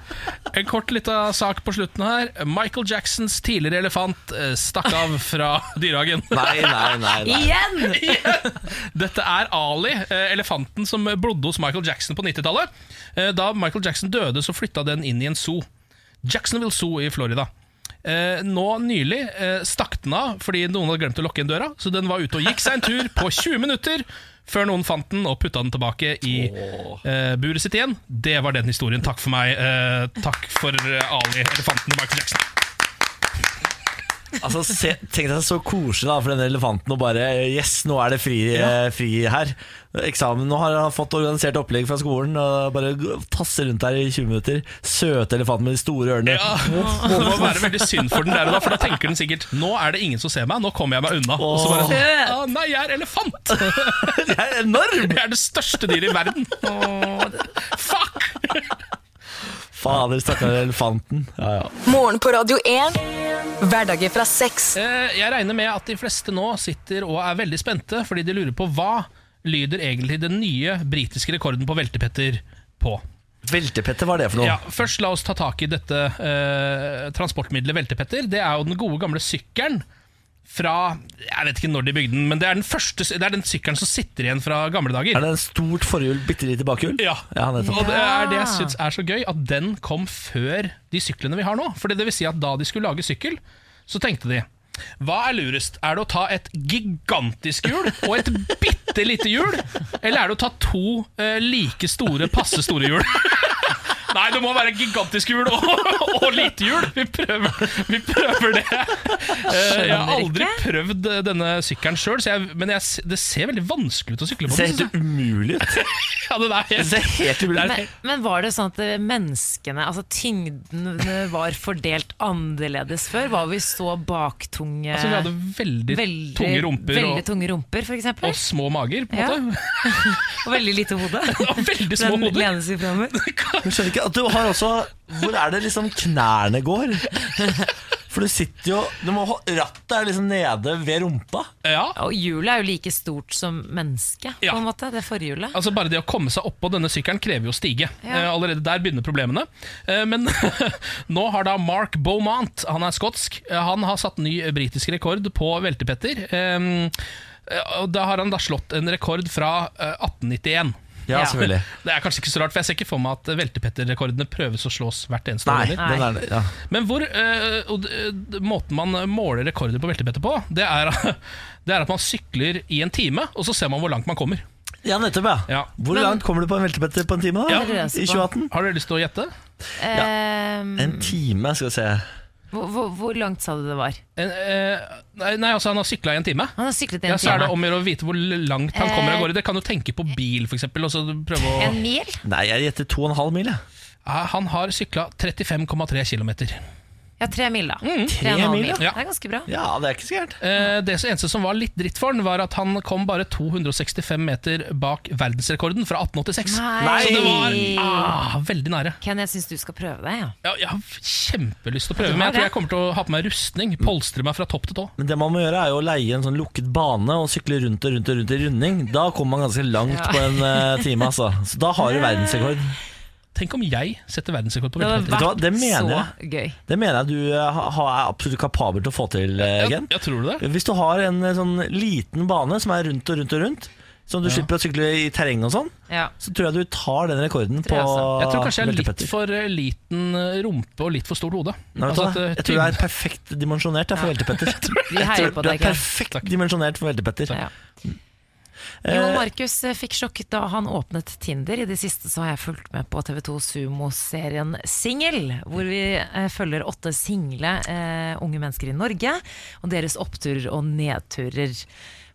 Speaker 3: en kort lita sak på slutten her. Michael Jacksons tidligere elefant eh, stakk av fra *laughs* dyrehagen.
Speaker 1: Nei, nei, nei. nei.
Speaker 2: Igjen! *laughs*
Speaker 3: Dette er Ali, eh, elefanten som blodde hos Michael Jackson på 90-tallet. Eh, Da Michael Jackson døde, så flytta den inn i en zoo. Jacksonville Zoo i Florida. Eh, nå nylig eh, stakk den av fordi noen hadde glemt å lukke inn døra. Så den var ute og gikk seg en tur på *laughs* 20 minutter før noen fant den og putta den tilbake i eh, buret sitt igjen. Det var den historien. Takk for meg. Eh, takk for eh, Ali, elefanten og Michael Jackson.
Speaker 1: Altså, se, Tenk deg så koselig da for denne elefanten og bare Yes, nå er det fri, eh, fri her. Eksamen, Nå har han fått organisert opplegg fra skolen og bare tasser rundt der i 20 minutter. Søte elefanten med de store ørene.
Speaker 3: Ja, Det må være veldig synd for den der og da, for da tenker den sikkert Nå er det ingen som ser meg, nå kommer jeg meg unna. Og så bare,
Speaker 2: Søt.
Speaker 3: ah, Nei, jeg er elefant! *laughs*
Speaker 1: jeg er enorm!
Speaker 3: Jeg er det største dyret i verden. Fuck!
Speaker 1: Fader, stakkars elefanten. Ja, ja.
Speaker 4: Morgen på Radio 1. Hverdager fra seks.
Speaker 3: Eh, Jeg regner med at de fleste nå sitter og er veldig spente, fordi de lurer på hva lyder egentlig den nye britiske rekorden på veltepetter på.
Speaker 1: Veltepetter, hva er det for noe?
Speaker 3: Ja, først la oss ta tak i dette eh, transportmiddelet veltepetter. Det er jo den gode gamle sykkelen fra Jeg vet ikke når de bygde den, men det er den første Det er den sykkelen som sitter igjen fra gamle dager.
Speaker 1: Er det en stort forhjul, bitte lite bakhjul?
Speaker 3: Ja.
Speaker 1: ja.
Speaker 3: Og det er det jeg syns er så gøy, at den kom før de syklene vi har nå. For det vil si at da de skulle lage sykkel, så tenkte de hva er lurest? Er det å ta et gigantisk hjul og et bitte lite hjul? Eller er det å ta to eh, like store, passe store hjul? *laughs* Nei, det må være gigantisk hjul og, og lite hjul. Vi prøver, vi prøver det. Skjønner jeg har aldri
Speaker 2: ikke.
Speaker 3: prøvd eh, denne sykkelen sjøl, men jeg, det ser veldig vanskelig ut å sykle
Speaker 1: Det
Speaker 3: på.
Speaker 1: ser
Speaker 3: den, synes
Speaker 1: helt umulig ut. *laughs*
Speaker 3: Ja, det er
Speaker 1: Det
Speaker 3: helt
Speaker 1: ser helt umulig ut.
Speaker 2: Men, men var det sånn at eh, menneskene, altså tyngden eh, var fordelt annerledes før? Var vi så baktunge
Speaker 3: Altså, vi hadde veldig,
Speaker 2: veldig,
Speaker 3: tunge rumper
Speaker 2: veldig
Speaker 3: og,
Speaker 2: tunge rumper, for eksempel?
Speaker 3: og små mager, på en
Speaker 2: Ja.
Speaker 3: måte. *laughs*
Speaker 2: Og veldig lite hode? *laughs*
Speaker 3: Og veldig små hoder.
Speaker 1: Men skjønner ikke at du har også Hvor er det liksom knærne går? For du sitter jo du må, Rattet er liksom nede ved rumpa.
Speaker 3: Ja,
Speaker 2: Og hjulet er jo like stort som mennesket,
Speaker 3: Ja.
Speaker 2: på en måte. Det forhjulet.
Speaker 3: altså Bare det å komme seg oppå denne sykkelen krever jo stige.
Speaker 2: Ja.
Speaker 3: Eh, allerede der begynner problemene. Eh, men *laughs* nå har da Mark Beaumont, han er skotsk, eh, han har satt ny britisk rekord på veltepetter. Og da har han da slått en rekord fra eh, 1891.
Speaker 1: Ja,
Speaker 2: Ja.
Speaker 1: selvfølgelig. *laughs*
Speaker 3: Det er kanskje ikke så rart, for jeg ser ikke for meg at veltepetterrekordene prøves å slås hvert eneste
Speaker 1: Nei,
Speaker 3: år. Nei,
Speaker 1: den er, ja.
Speaker 3: Men hvor, eh, d- måten man måler rekorder på veltepetter på, det er, *laughs* det er at man sykler i en time, og så ser man hvor langt man kommer.
Speaker 1: ja, nettopp, ja.
Speaker 3: Ja.
Speaker 1: Hvor
Speaker 2: Men-
Speaker 1: langt kommer du på en veltepetter på en time? da?
Speaker 3: Ja,
Speaker 2: det det
Speaker 1: I 2018?
Speaker 3: Har du lyst til å gjette?
Speaker 2: Ehm,
Speaker 1: En time, skal vi se.
Speaker 2: Hvor, hvor, langt sa du det var?
Speaker 3: En, eh, nei, nei, altså han har sykla i en time.
Speaker 2: Han har syklet
Speaker 3: Ja,
Speaker 2: en
Speaker 3: så er det om å gjøre å vite hvor langt han kommer
Speaker 2: Eh,
Speaker 3: av gårde. Det kan jo tenke på bil, for eksempel, og så prøve å
Speaker 2: En mil?
Speaker 1: Nei, jeg gjetter 2,5 mil.
Speaker 3: ja, Han har sykla 35,3 km.
Speaker 2: Ja, tre mil, da.
Speaker 3: Mm.
Speaker 2: Tre tre
Speaker 1: mil,
Speaker 3: ja.
Speaker 2: Det er ganske bra.
Speaker 1: Ja, det er ikke så gærent.
Speaker 3: Eh, det eneste som var litt dritt for han, var at han kom bare 265 meter bak verdensrekorden fra 1886.
Speaker 2: Nei.
Speaker 3: Så det var ah, veldig nære.
Speaker 2: Ken, jeg syns du skal prøve det. Ja.
Speaker 3: Ja, jeg har kjempelyst til å prøve, men jeg tror jeg kommer til å ha på meg rustning. Polstre meg fra topp til tå.
Speaker 1: Men det man må gjøre er jo å leie en sånn lukket bane og sykle rundt og rundt og rundt i runding. Da kommer man ganske langt
Speaker 2: Ja.
Speaker 1: på en uh, time, altså. Så da har du verdensrekord.
Speaker 3: Tenk om jeg setter verdensrekord på veltepetter.
Speaker 2: Vært
Speaker 1: det mener
Speaker 2: så gøy.
Speaker 1: Det mener jeg du eh, ha- ha- er absolutt kapabel til å få til, eh,
Speaker 3: Ja,
Speaker 1: Gen.
Speaker 3: Jeg, tror det?
Speaker 1: Hvis du har en eh, sånn liten bane som er rundt og rundt og rundt, som du
Speaker 3: Ja.
Speaker 1: slipper å sykle i terreng og sånn,
Speaker 2: Ja.
Speaker 1: så tror jeg du tar den rekorden på
Speaker 2: jeg.
Speaker 3: Jeg tror kanskje jeg er litt for eh, liten eh, rumpe og litt for stort hode.
Speaker 1: Nei,
Speaker 3: Altså at, eh,
Speaker 1: jeg tror du er perfekt dimensjonert jeg, for veltepetter. *laughs*
Speaker 2: Vi heier på *laughs*
Speaker 1: Du er perfekt dimensjonert for veltepetter.
Speaker 2: Ja. Jon Markus eh, fikk sjokk da han åpnet Tinder. I det siste så har jeg fulgt med på TV2 Sumo-serien Singel, hvor vi eh, følger åtte single eh, unge mennesker i Norge, og deres oppturer og nedturer.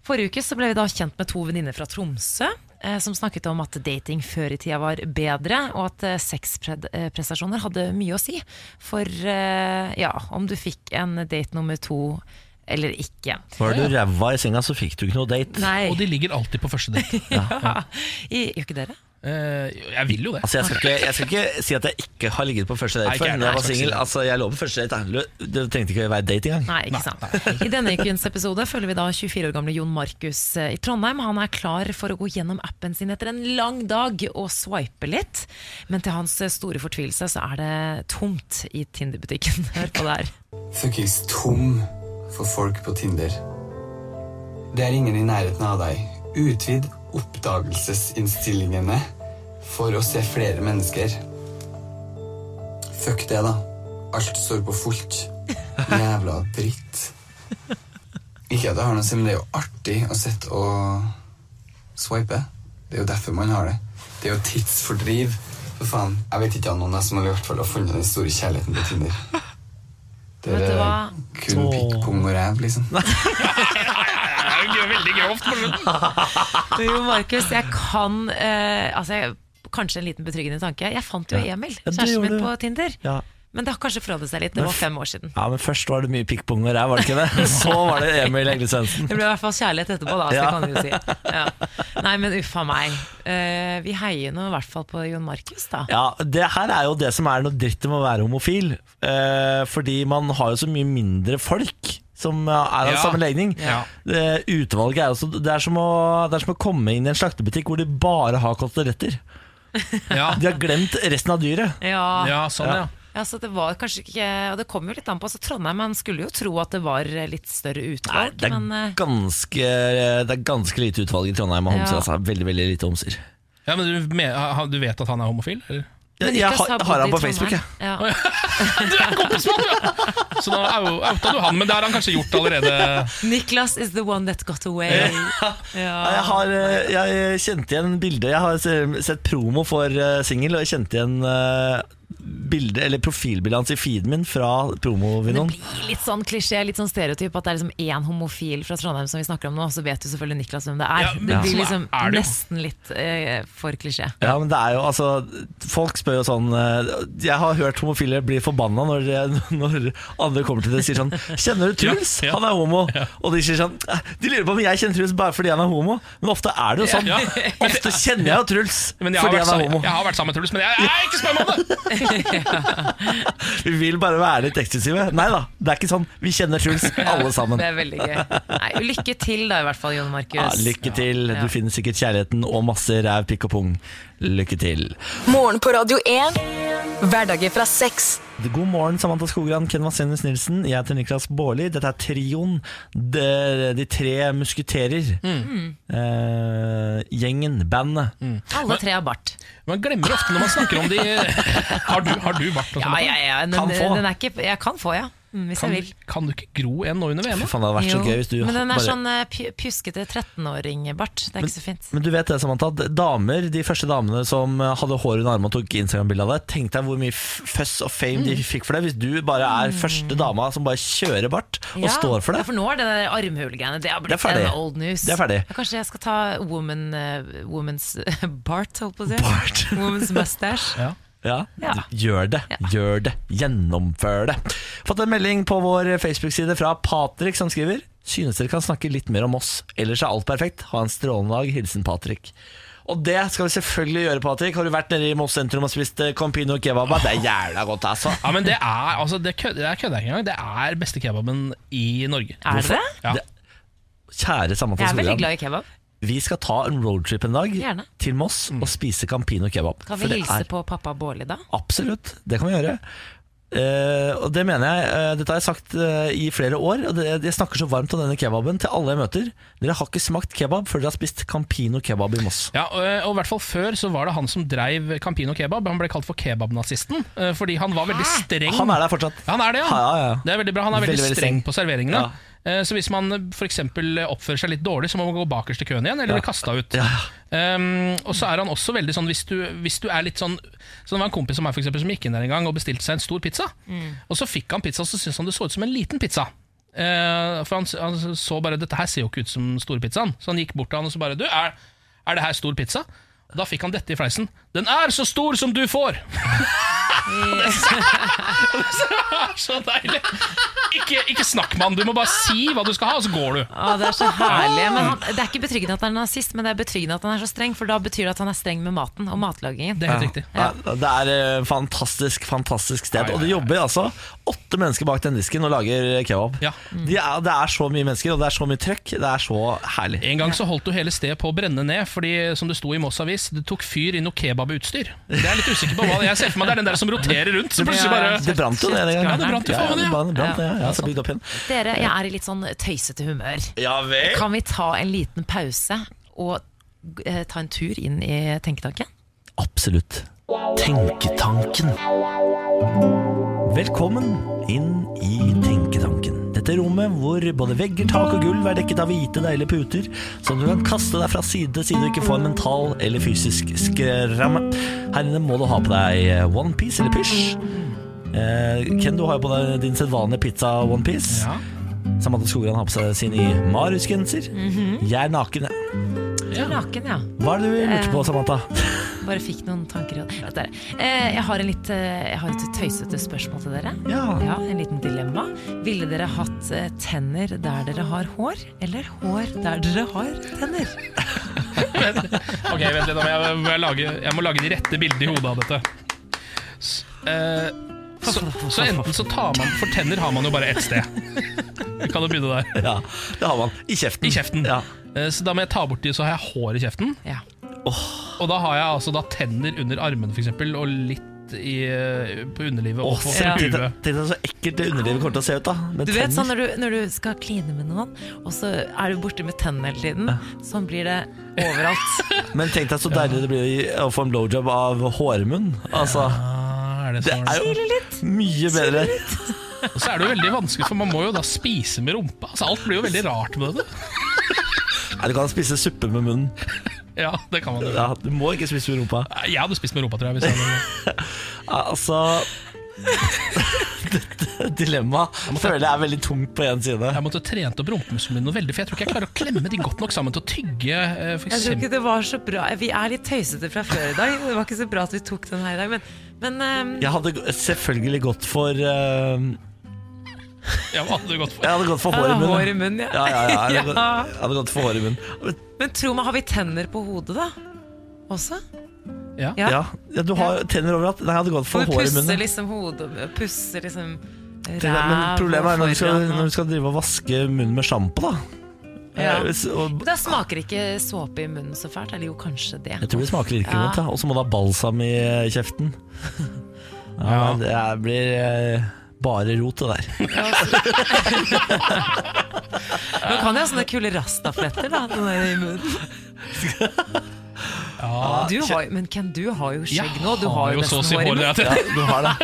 Speaker 2: Forrige uke så ble vi da kjent med to venninner fra Tromsø. eh, Som snakket om at dating før i tida var bedre, og at eh, sexprestasjoner hadde mye å si for eh, ja, om du fikk en date nummer to eller ikke.
Speaker 1: Var du ræva i senga, så fikk du ikke noe date.
Speaker 2: Nei,
Speaker 3: Og de ligger alltid på første date. *laughs*
Speaker 2: ja. I, gjør ikke dere?
Speaker 3: Eh, jeg vil jo det.
Speaker 1: Altså, jeg, skal ikke, jeg skal ikke si at jeg ikke har ligget på første date før.
Speaker 3: jeg,
Speaker 1: Når jeg var singel. Altså, jeg lå på første date. da. Det trengte ikke å være date engang.
Speaker 2: Nei, ikke sant. I denne ukens episode følger vi da 24 år gamle Jon Markus eh, i Trondheim. Han er klar for å gå gjennom appen sin etter en lang dag og swipe litt. Men til hans eh, store fortvilelse så er det tomt i Tinder-butikken. *laughs* Hør på det her.
Speaker 5: fuckings tom for folk på Tinder. Det er ingen i nærheten av deg. Utvid oppdagelsesinnstillingene for å se flere mennesker. Fuck det, da. Alt står på fullt. Jævla dritt. Ikke at jeg har noe å si, men det er jo artig å sitte og swipe. Det er jo derfor man har det. Det er jo tidsfordriv. For faen, Jeg vet ikke om noen som har i hvert fall har funnet den store kjærligheten på Tinder. Det
Speaker 2: Vet du hva?
Speaker 5: kun pikk, pung og ræv, liksom. *laughs*
Speaker 3: Det er jo veldig grovt på slutten. *laughs*
Speaker 2: Jo, Markus, jeg kan eh, altså jeg, Kanskje en liten betryggende tanke. Jeg fant jo Emil, kjæresten min, på Tinder.
Speaker 1: Ja.
Speaker 2: Men det har kanskje forandret seg litt. Det var fem år siden.
Speaker 1: ja, men først var det mye pikkpung og ræv, var det ikke det? *laughs* Så var det Emil Egle Svendsen.
Speaker 2: Det ble i hvert fall kjærlighet etterpå, da. Så
Speaker 1: Ja.
Speaker 2: kan du si. Ja. Nei, men uffa meg. Uh, vi heier nå i hvert fall på Jon Markus, da.
Speaker 1: Ja, Det her er jo det som er noe dritt med å være homofil. Uh, fordi man har jo så mye mindre folk som er av
Speaker 3: Ja.
Speaker 1: samme legning.
Speaker 3: Ja.
Speaker 1: Eh, utvalget er også det er, som å, det er som å komme inn i en slaktebutikk hvor de bare har koteletter.
Speaker 3: Ja,
Speaker 1: De har glemt resten av dyret.
Speaker 2: Ja.
Speaker 3: ja sånn, ja.
Speaker 2: Ja, så det var kanskje ikke Og det kom jo litt an på altså Trondheim, man skulle jo tro at det var litt større
Speaker 1: Nei,
Speaker 2: utvalg,
Speaker 1: det, er
Speaker 2: men eh,
Speaker 1: ganske, det er ganske lite utvalg i Trondheim av homser.
Speaker 2: Ja.
Speaker 1: Altså, veldig veldig lite homser.
Speaker 3: ja men du, du vet at han er homofil? Eller?
Speaker 2: Men
Speaker 1: jeg har, har han på Facebook, jeg.
Speaker 2: Ja. *laughs*
Speaker 3: Du er kompis med ham! ja. Så da outa du han, men det har han kanskje gjort allerede.
Speaker 2: Niklas is the one that got away.
Speaker 1: Ja, Jeg, har, eh, jeg kjente igjen bildet Jeg har sett promo for singel, og jeg kjente igjen eh, bilde, eller profilbildet hans i feeden min fra
Speaker 2: Det blir litt sånn klisjé, litt sånn stereotyp at det er liksom én homofil fra Trondheim som vi snakker om nå, så vet jo selvfølgelig Niklas hvem det er.
Speaker 3: Ja,
Speaker 2: det blir liksom
Speaker 3: er det
Speaker 2: nesten litt eh, for klisjé.
Speaker 1: Ja, men det er jo altså Folk spør jo sånn eh, Jeg har hørt homofile bli forbanna når, *laughs* når andre kommer til det og sier sånn 'Kjenner du Truls?
Speaker 3: Ja, ja.
Speaker 1: Han er homo.' Og de sier sånn «Eh, De lurer på om jeg kjenner Truls bare fordi han er homo. Men ofte er det jo sånn.
Speaker 3: Ja.
Speaker 1: Ofte kjenner jeg jo Truls
Speaker 3: Men
Speaker 1: fordi han er homo.
Speaker 3: jeg har vært sammen med Truls, men jeg, jeg ikke spør meg om det! *laughs*
Speaker 1: Vi vil bare være litt eksklusive. Nei da, det er ikke sånn. Vi kjenner Truls, alle sammen. *laughs*
Speaker 2: Det er veldig gøy. Nei, lykke til da, i hvert fall, Jon Markus.
Speaker 1: Ja, lykke til.
Speaker 2: Ja.
Speaker 1: Du finner sikkert kjærligheten og masse ræv, pikk og pung. Lykke til.
Speaker 4: Morgen på Radio 1. Hverdager fra seks.
Speaker 1: God morgen, Samantha Skogran, Ken Vasenius Nilsen. Jeg heter Niklas Baarli. Dette er trioen. De, de tre musketerer. Eh, gjengen, bandet.
Speaker 2: Alle tre har bart.
Speaker 3: Man glemmer ofte når man snakker om de *laughs* Har du, har du bart? og
Speaker 2: Ja, ja, ja. Den,
Speaker 1: Kan få.
Speaker 2: Den er ikke, jeg kan få, ja. Mm, Hvis
Speaker 3: Kan,
Speaker 2: jeg vil.
Speaker 3: kan du ikke gro en nå under
Speaker 1: Fy
Speaker 3: VM-et?
Speaker 1: faen, det hadde vært så gøy hvis du
Speaker 2: Men den er
Speaker 1: bare
Speaker 2: sånn eh, pjuskete 13-åring-bart. Det er ikke så fint.
Speaker 1: Men du vet det, Samantha, damer, de første damene som hadde hår under armene og tok Instagram-bilde av det, tenk deg hvor mye fuss og fame de fikk for det. Hvis du bare er første dama som bare kjører bart og
Speaker 2: Mm. Ja,
Speaker 1: står for det.
Speaker 2: Ja, for nå er det armhulgreiene Det har
Speaker 1: er
Speaker 2: blitt en old news.
Speaker 1: Det er ferdig.
Speaker 2: Ja, Kanskje jeg skal ta woman, uh, woman's *laughs* bart, holdt på å si.
Speaker 1: Bart.
Speaker 2: Woman's mustache.
Speaker 3: Ja.
Speaker 1: Ja,
Speaker 2: Ja.
Speaker 1: gjør det.
Speaker 2: Ja.
Speaker 1: Gjør det. Gjennomfør det. Fått en melding på vår Facebook-side fra Patrick som skriver Synes dere kan snakke litt mer om oss. Ellers er alt perfekt. Ha en strålende dag. Hilsen Patrick. Og det skal vi selvfølgelig gjøre, Patrick. Har du vært nede i Moss sentrum og spist eh, Campino kebab? Det er jævla godt, altså.
Speaker 3: Ja, men det er altså, det kødder jeg ikke engang. Det er beste kebaben i Norge.
Speaker 2: Er det?
Speaker 3: Ja.
Speaker 1: Det- Kjære Samantha
Speaker 2: Jeg er veldig glad i kebab.
Speaker 1: Vi skal ta en roadtrip en dag
Speaker 2: Gjerne.
Speaker 1: til Moss og spise Campino kebab.
Speaker 2: Kan
Speaker 1: For
Speaker 2: vi
Speaker 1: det
Speaker 2: hilse
Speaker 1: er-
Speaker 2: på pappa Bårli da?
Speaker 1: Absolutt, det kan vi gjøre. Uh, og det mener jeg uh, Dette har jeg sagt uh, i flere år. Og det, jeg snakker så varmt om denne kebaben til alle jeg møter. Dere har ikke smakt kebab før dere har spist Campino kebab i Moss.
Speaker 3: Ja, og, og i hvert fall Før så var det han som dreiv Campino kebab. Han ble kalt for kebabnazisten fordi han var veldig streng.
Speaker 1: Han er der fortsatt.
Speaker 3: Ja, han er det, ja.
Speaker 1: Ja, ja, ja.
Speaker 3: Det er veldig bra. Han er veldig,
Speaker 1: Veldig, veldig
Speaker 3: streng
Speaker 1: streng.
Speaker 3: på serveringene.
Speaker 1: Ja.
Speaker 3: Eh, Så hvis man f.eks. oppfører seg litt dårlig, så må man gå bakerst i køen igjen, eller
Speaker 1: Ja.
Speaker 3: bli kasta ut.
Speaker 1: Ja.
Speaker 3: Um, og så er han også veldig sånn hvis du, hvis du er litt sånn Så det var en kompis av meg for eksempel, som gikk inn der en gang og bestilte seg en stor pizza. Og så fikk han pizza, og så syntes han det så ut som en liten pizza. Uh, for han, han så bare Dette her ser jo ikke ut som storpizzaen. Så han gikk bort til han og så bare Du, er, er det her stor pizza? Da fikk han dette i fleisen. Den er så stor som du får! det *laughs* er så deilig! Ikke, ikke snakk med han, du må bare si hva du skal ha, og så går du.
Speaker 2: Å, det er så herlig. Men han, det er ikke betryggende at han er nazist, men det er betryggende at han er så streng, for da betyr det at han er streng med maten og matlagingen.
Speaker 3: Det er helt riktig.
Speaker 1: Ja, det er et fantastisk, fantastisk sted. Og det jobber altså åtte mennesker bak den disken og lager kebab.
Speaker 3: Ja.
Speaker 1: De er, det er så mye mennesker, og det er så mye trøkk. Det er så herlig.
Speaker 3: En gang så holdt du hele stedet på å brenne ned, fordi som det sto i Moss Avis, det tok fyr i noe kebabutstyr. Det er litt usikker på hva Jeg ser for meg det er den der som roterer rundt. Så plutselig bare
Speaker 1: Det brant jo det en gang.
Speaker 3: Ja, det brant jo faen, ja.
Speaker 1: det brant, ja. Ja, så bygd opp igjen.
Speaker 2: Dere, jeg er i litt sånn tøysete humør.
Speaker 1: Ja vel?
Speaker 2: Kan vi ta en liten pause og eh, ta en tur inn i tenketanken?
Speaker 1: Absolutt. Tenketanken. Velkommen inn i Tenketanken. Dette rommet hvor både vegger, tak og gulv er dekket av hvite, deilige puter, som du kan kaste deg fra side til side og ikke få en mental eller fysisk skramme. Her inne må du ha på deg onepiece eller pysj. Eh, Ken, du har jo på deg din sedvanlige pizza onepiece.
Speaker 3: Ja.
Speaker 1: Samantha Skogran har på seg sin i Marius-genser. Jeg er naken.
Speaker 2: Du er naken, ja.
Speaker 1: Hva er det du lurte på, Samantha? *laughs*
Speaker 2: Bare fikk noen tanker. Eh, jeg, har en litt, eh, jeg har et tøysete spørsmål til dere.
Speaker 1: Ja.
Speaker 2: Ja, En liten dilemma. Ville dere hatt eh, tenner der dere har hår, eller hår der dere har tenner? *laughs*
Speaker 3: Ok, vent litt, jeg, må jeg, lage, jeg må lage de rette bildene i hodet av dette. S, eh, så, så enten så tar man For tenner har man jo bare ett sted. Vi kan jo begynne der.
Speaker 1: Ja, det har man. I kjeften.
Speaker 3: I kjeften.
Speaker 1: Ja.
Speaker 3: Eh, Så da må jeg ta bort de, så har jeg hår i kjeften.
Speaker 2: Ja.
Speaker 3: Og da har jeg altså da tenner under armene for eksempel, og litt i, eh, på underlivet og
Speaker 1: Åh,
Speaker 3: på ja.
Speaker 1: tenk deg så ekkelt det underlivet kommer til å se ut da med
Speaker 2: Du vet
Speaker 1: tenner.
Speaker 2: sånn når du, når du skal kline med noen, og så er du borte med tennene hele tiden. Sånn blir det overalt. *laughs*
Speaker 1: Men tenk deg så deilig det blir å få en blowjob av hårmunn Altså,
Speaker 3: ja, er det
Speaker 1: det er jo mye bedre
Speaker 3: Og så er det jo veldig vanskelig, for man må jo da spise med rumpa. Altså Alt blir jo veldig rart med det.
Speaker 1: Nei, Du kan spise suppe med munnen *laughs*
Speaker 3: Ja, det kan man
Speaker 1: ja, Du må ikke spise med rumpa
Speaker 3: Jeg hadde spist med rumpa, tror jeg. Hvis jeg hadde... *laughs*
Speaker 1: Altså *laughs* Dette dilemmaet føler jeg er veldig tungt på en side
Speaker 3: Jeg måtte trent opp rumpemusklene mine noe veldig, for jeg tror ikke jeg klarer å klemme de godt nok sammen til å tygge. eh, For
Speaker 2: Jeg tror ikke det var så bra Vi er litt tøysete fra før i dag. Det var ikke så bra at vi tok den her i dag, men, men um...
Speaker 1: Jeg hadde selvfølgelig gått for eh,
Speaker 3: Ja, hva hadde du gått for?
Speaker 1: Jeg hadde gått for hår i
Speaker 2: hår
Speaker 1: munnen
Speaker 2: i munnen, ja.
Speaker 1: Ja, ja, ja, jeg hadde, gått, *laughs* jeg hadde gått for hår i munnen
Speaker 2: Men tro meg, har vi tenner på hodet, da? Også?
Speaker 3: Ja.
Speaker 2: Ja.
Speaker 1: Du har tenner overalt Nei, jeg hadde gått
Speaker 2: For
Speaker 1: hår i
Speaker 2: pusser
Speaker 1: munnen
Speaker 2: liksom hodet Pusser liksom
Speaker 1: ræv Men problemet er når du, skal, når du skal drive og vaske munnen med sjampo, da.
Speaker 2: Ja.
Speaker 1: Eh,
Speaker 2: Da smaker ikke såpe i munnen så fælt. Eller jo, kanskje det.
Speaker 1: jeg tror det smaker like
Speaker 2: Ja.
Speaker 1: godt. Ja. Og så må du ha balsam i kjeften. *laughs* Ja,
Speaker 3: Ja.
Speaker 1: Det blir eh, bare rot, det der. *laughs*
Speaker 2: Nå kan jeg ha sånne kule rastafletter da, den der i munnen.
Speaker 3: Ja.
Speaker 2: Du har, men Ken, du har jo skjegg nå. Du har jo
Speaker 3: så å
Speaker 2: nesten
Speaker 3: si
Speaker 2: hår i munnen.
Speaker 1: Ja, du har det.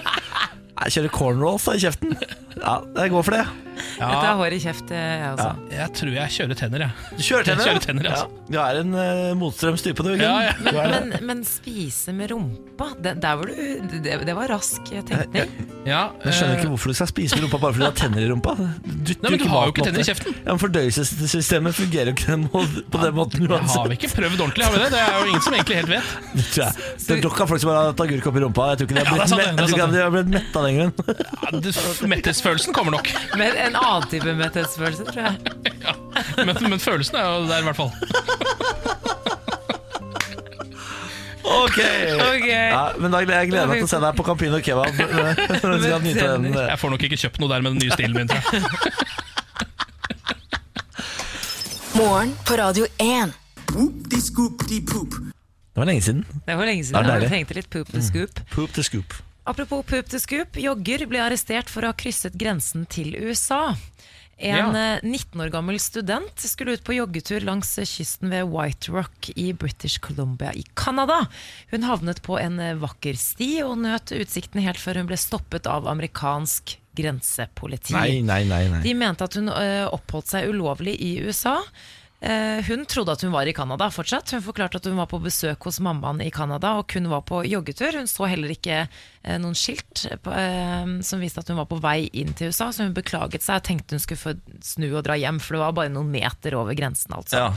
Speaker 1: Jeg kjører cornrolls i kjeften. Ja, jeg går for det.
Speaker 2: Jeg tar
Speaker 3: Ja,
Speaker 2: hår i kjeft, jeg også.
Speaker 3: jeg tror jeg kjører tenner, jeg.
Speaker 1: Du kjører tenner?
Speaker 3: Jeg kjører tenner, altså.
Speaker 1: ja. Du er en uh, motstrømstype, du. Gunn.
Speaker 3: Ja, ja.
Speaker 1: Du er det.
Speaker 2: Men, men spise med rumpa, det, der var du, det, det var rask tenkning.
Speaker 3: Ja,
Speaker 1: Jeg skjønner
Speaker 3: eh,
Speaker 1: ikke hvorfor du skal spise med rumpa bare fordi du har tenner i rumpa. Du,
Speaker 3: Nei, men du har jo ikke tenner i kjeften.
Speaker 1: Ja, men Fordøyelsessystemet fungerer jo ikke den må- på den måten
Speaker 3: Det har
Speaker 1: uansett.
Speaker 3: vi ikke prøvd ordentlig, har vi det? Det er jo ingen som egentlig helt vet.
Speaker 1: Det tror jeg. Det er nok av folk som har hatt agurk oppi rumpa. Jeg tror ikke de har
Speaker 3: Ja, det er
Speaker 1: blitt,
Speaker 3: sant, det er
Speaker 1: jeg tror ikke de har blitt metta den gangen.
Speaker 3: Ja, Metthetsfølelsen kommer nok.
Speaker 2: Men en annen type metthetsfølelse, tror jeg.
Speaker 3: Ja. Men, men følelsen er jo der, i hvert fall.
Speaker 1: Ok!
Speaker 2: okay.
Speaker 1: Ja, men da gleder jeg gleder meg til å se deg på Campino Kebab. *laughs*
Speaker 3: Jeg får nok ikke kjøpt noe der med den nye stilen min. Tror jeg.
Speaker 4: Morgen på Radio 1.
Speaker 1: Det var lenge siden.
Speaker 2: Det var lenge siden.
Speaker 1: ja,
Speaker 2: Vi trengte litt poop to scoop.
Speaker 1: Poop to scoop.
Speaker 2: Apropos poop to scoop. Jogger ble arrestert for å ha krysset grensen til USA. En
Speaker 3: Ja.
Speaker 2: eh, 19 år gammel student skulle ut på joggetur langs eh, kysten ved White Rock i British Columbia i Canada. Hun havnet på en eh, vakker sti og nøt utsikten helt før hun ble stoppet av amerikansk grensepoliti.
Speaker 1: Nei, nei, nei. nei.
Speaker 2: De mente at hun oppholdt seg ulovlig i USA. Eh, Hun trodde at hun var i Canada fortsatt. Hun forklarte at hun var på besøk hos mammaen i Canada og kun var på joggetur. Hun så heller ikke eh, noen skilt eh, som viste at hun var på vei inn til USA, så hun beklaget seg og tenkte hun skulle få snu og dra hjem, for det var bare noen meter over grensen. altså.
Speaker 1: Ja.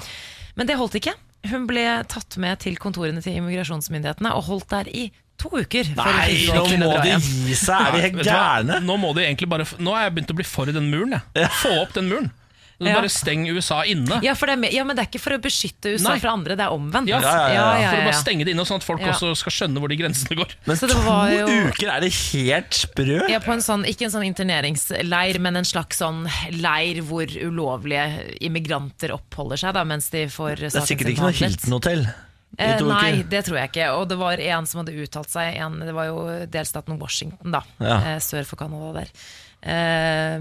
Speaker 2: Men det holdt ikke. Hun ble tatt med til kontorene til immigrasjonsmyndighetene og holdt der i to uker.
Speaker 1: Nei, nå må de gi seg! Er de helt gærne?
Speaker 3: Nå må de egentlig bare Nå er jeg begynt å bli for den muren. Jeg. Få opp den muren.
Speaker 2: Ja.
Speaker 3: Bare steng USA inne.
Speaker 2: Ja, for det er, med- ja, men det er ikke for å beskytte USA
Speaker 3: Nei.
Speaker 2: fra andre, det er omvendt.
Speaker 3: Ja,
Speaker 1: ja, ja, ja.
Speaker 3: For å bare stenge det inne, sånn at folk
Speaker 2: Ja.
Speaker 3: også skal skjønne hvor de grensene går.
Speaker 1: Men
Speaker 2: Så det
Speaker 1: to
Speaker 2: var jo-
Speaker 1: uker, er det helt sprø?
Speaker 2: Ja, på en sånn, ikke en sånn interneringsleir, men en slags sånn leir hvor ulovlige immigranter oppholder seg da, mens de får
Speaker 1: Det er sikkert ikke noe Hilton-hotell.
Speaker 2: Eh, nei, det tror jeg ikke. Og det var en som hadde uttalt seg. En, det var jo delstaten Washington, da.
Speaker 1: Ja.
Speaker 2: Eh, sør for Canada der. Eh,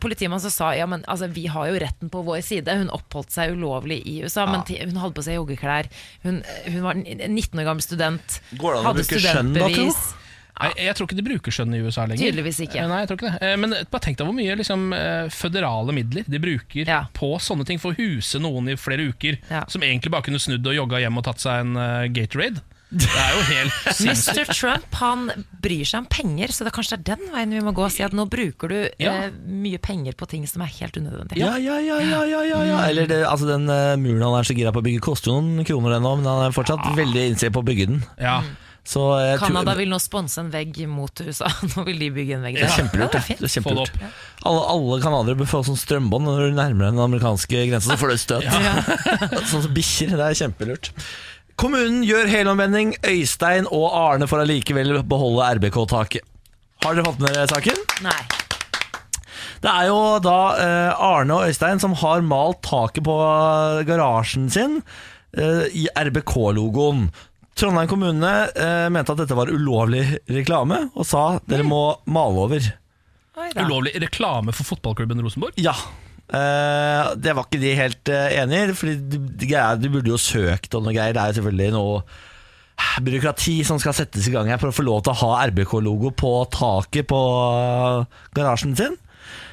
Speaker 2: politimann som sa ja, men altså, vi har jo retten på vår side. Hun oppholdt seg ulovlig i USA, men hun hadde på seg joggeklær. Hun, hun var en 19 år gammel student.
Speaker 1: Går det an å bruke skjønn da, tro?
Speaker 2: Ja.
Speaker 3: Nei, jeg tror ikke de bruker skjønn i USA lenger.
Speaker 2: Tydeligvis ikke.
Speaker 3: Eh, Nei, jeg tror ikke det. Eh, Men bare tenk deg hvor mye liksom, eh, føderale midler de bruker
Speaker 2: Ja.
Speaker 3: på sånne ting for å huse noen i flere uker,
Speaker 2: Ja.
Speaker 3: som egentlig bare kunne snudd og jogga hjem og tatt seg en eh, Gatorade. Det er jo helt *laughs* sinnssykt.
Speaker 2: Mr. Trump han bryr seg om penger, så det er kanskje det er den veien vi må gå. og Si at nå bruker du
Speaker 3: Ja.
Speaker 2: eh, mye penger på ting som er helt unødvendig.
Speaker 1: Ja, ja, ja, ja, ja, ja, ja. Eller det, altså den uh, muren han er så gira på å bygge, koster jo noen kroner ennå, men han er fortsatt veldig innstilt på å bygge den.
Speaker 3: Ja.
Speaker 1: Så jeg
Speaker 2: Canada vil nå sponse en vegg mot USA. *laughs* Nå vil de bygge en vegg
Speaker 1: Det
Speaker 2: der.
Speaker 1: er kjempelurt.
Speaker 2: Ja,
Speaker 1: Det. kjempelurt. Alle, alle canadiere bør få sånn strømbånd når du nærmer deg den amerikanske grensen, så får du støt. Ja. *laughs* sånn som bikkjer. Det er kjempelurt. Kommunen gjør helomvending. Øystein og Arne får allikevel beholde RBK-taket. Har dere fått med dere saken?
Speaker 2: Nei.
Speaker 1: Det er jo da eh, Arne og Øystein som har malt taket på garasjen sin eh, i RBK-logoen. Trondheim kommune eh, mente at dette var ulovlig reklame, og sa dere må male over.
Speaker 3: Ulovlig reklame for fotballklubben Rosenborg.
Speaker 1: Ja. Eh, det var ikke de helt eh, enig i, Fordi du, de, burde jo søkt og noe greier. Det er jo selvfølgelig noe eh, byråkrati som skal settes i gang her for å få lov til å ha RBK-logo på taket på garasjen sin.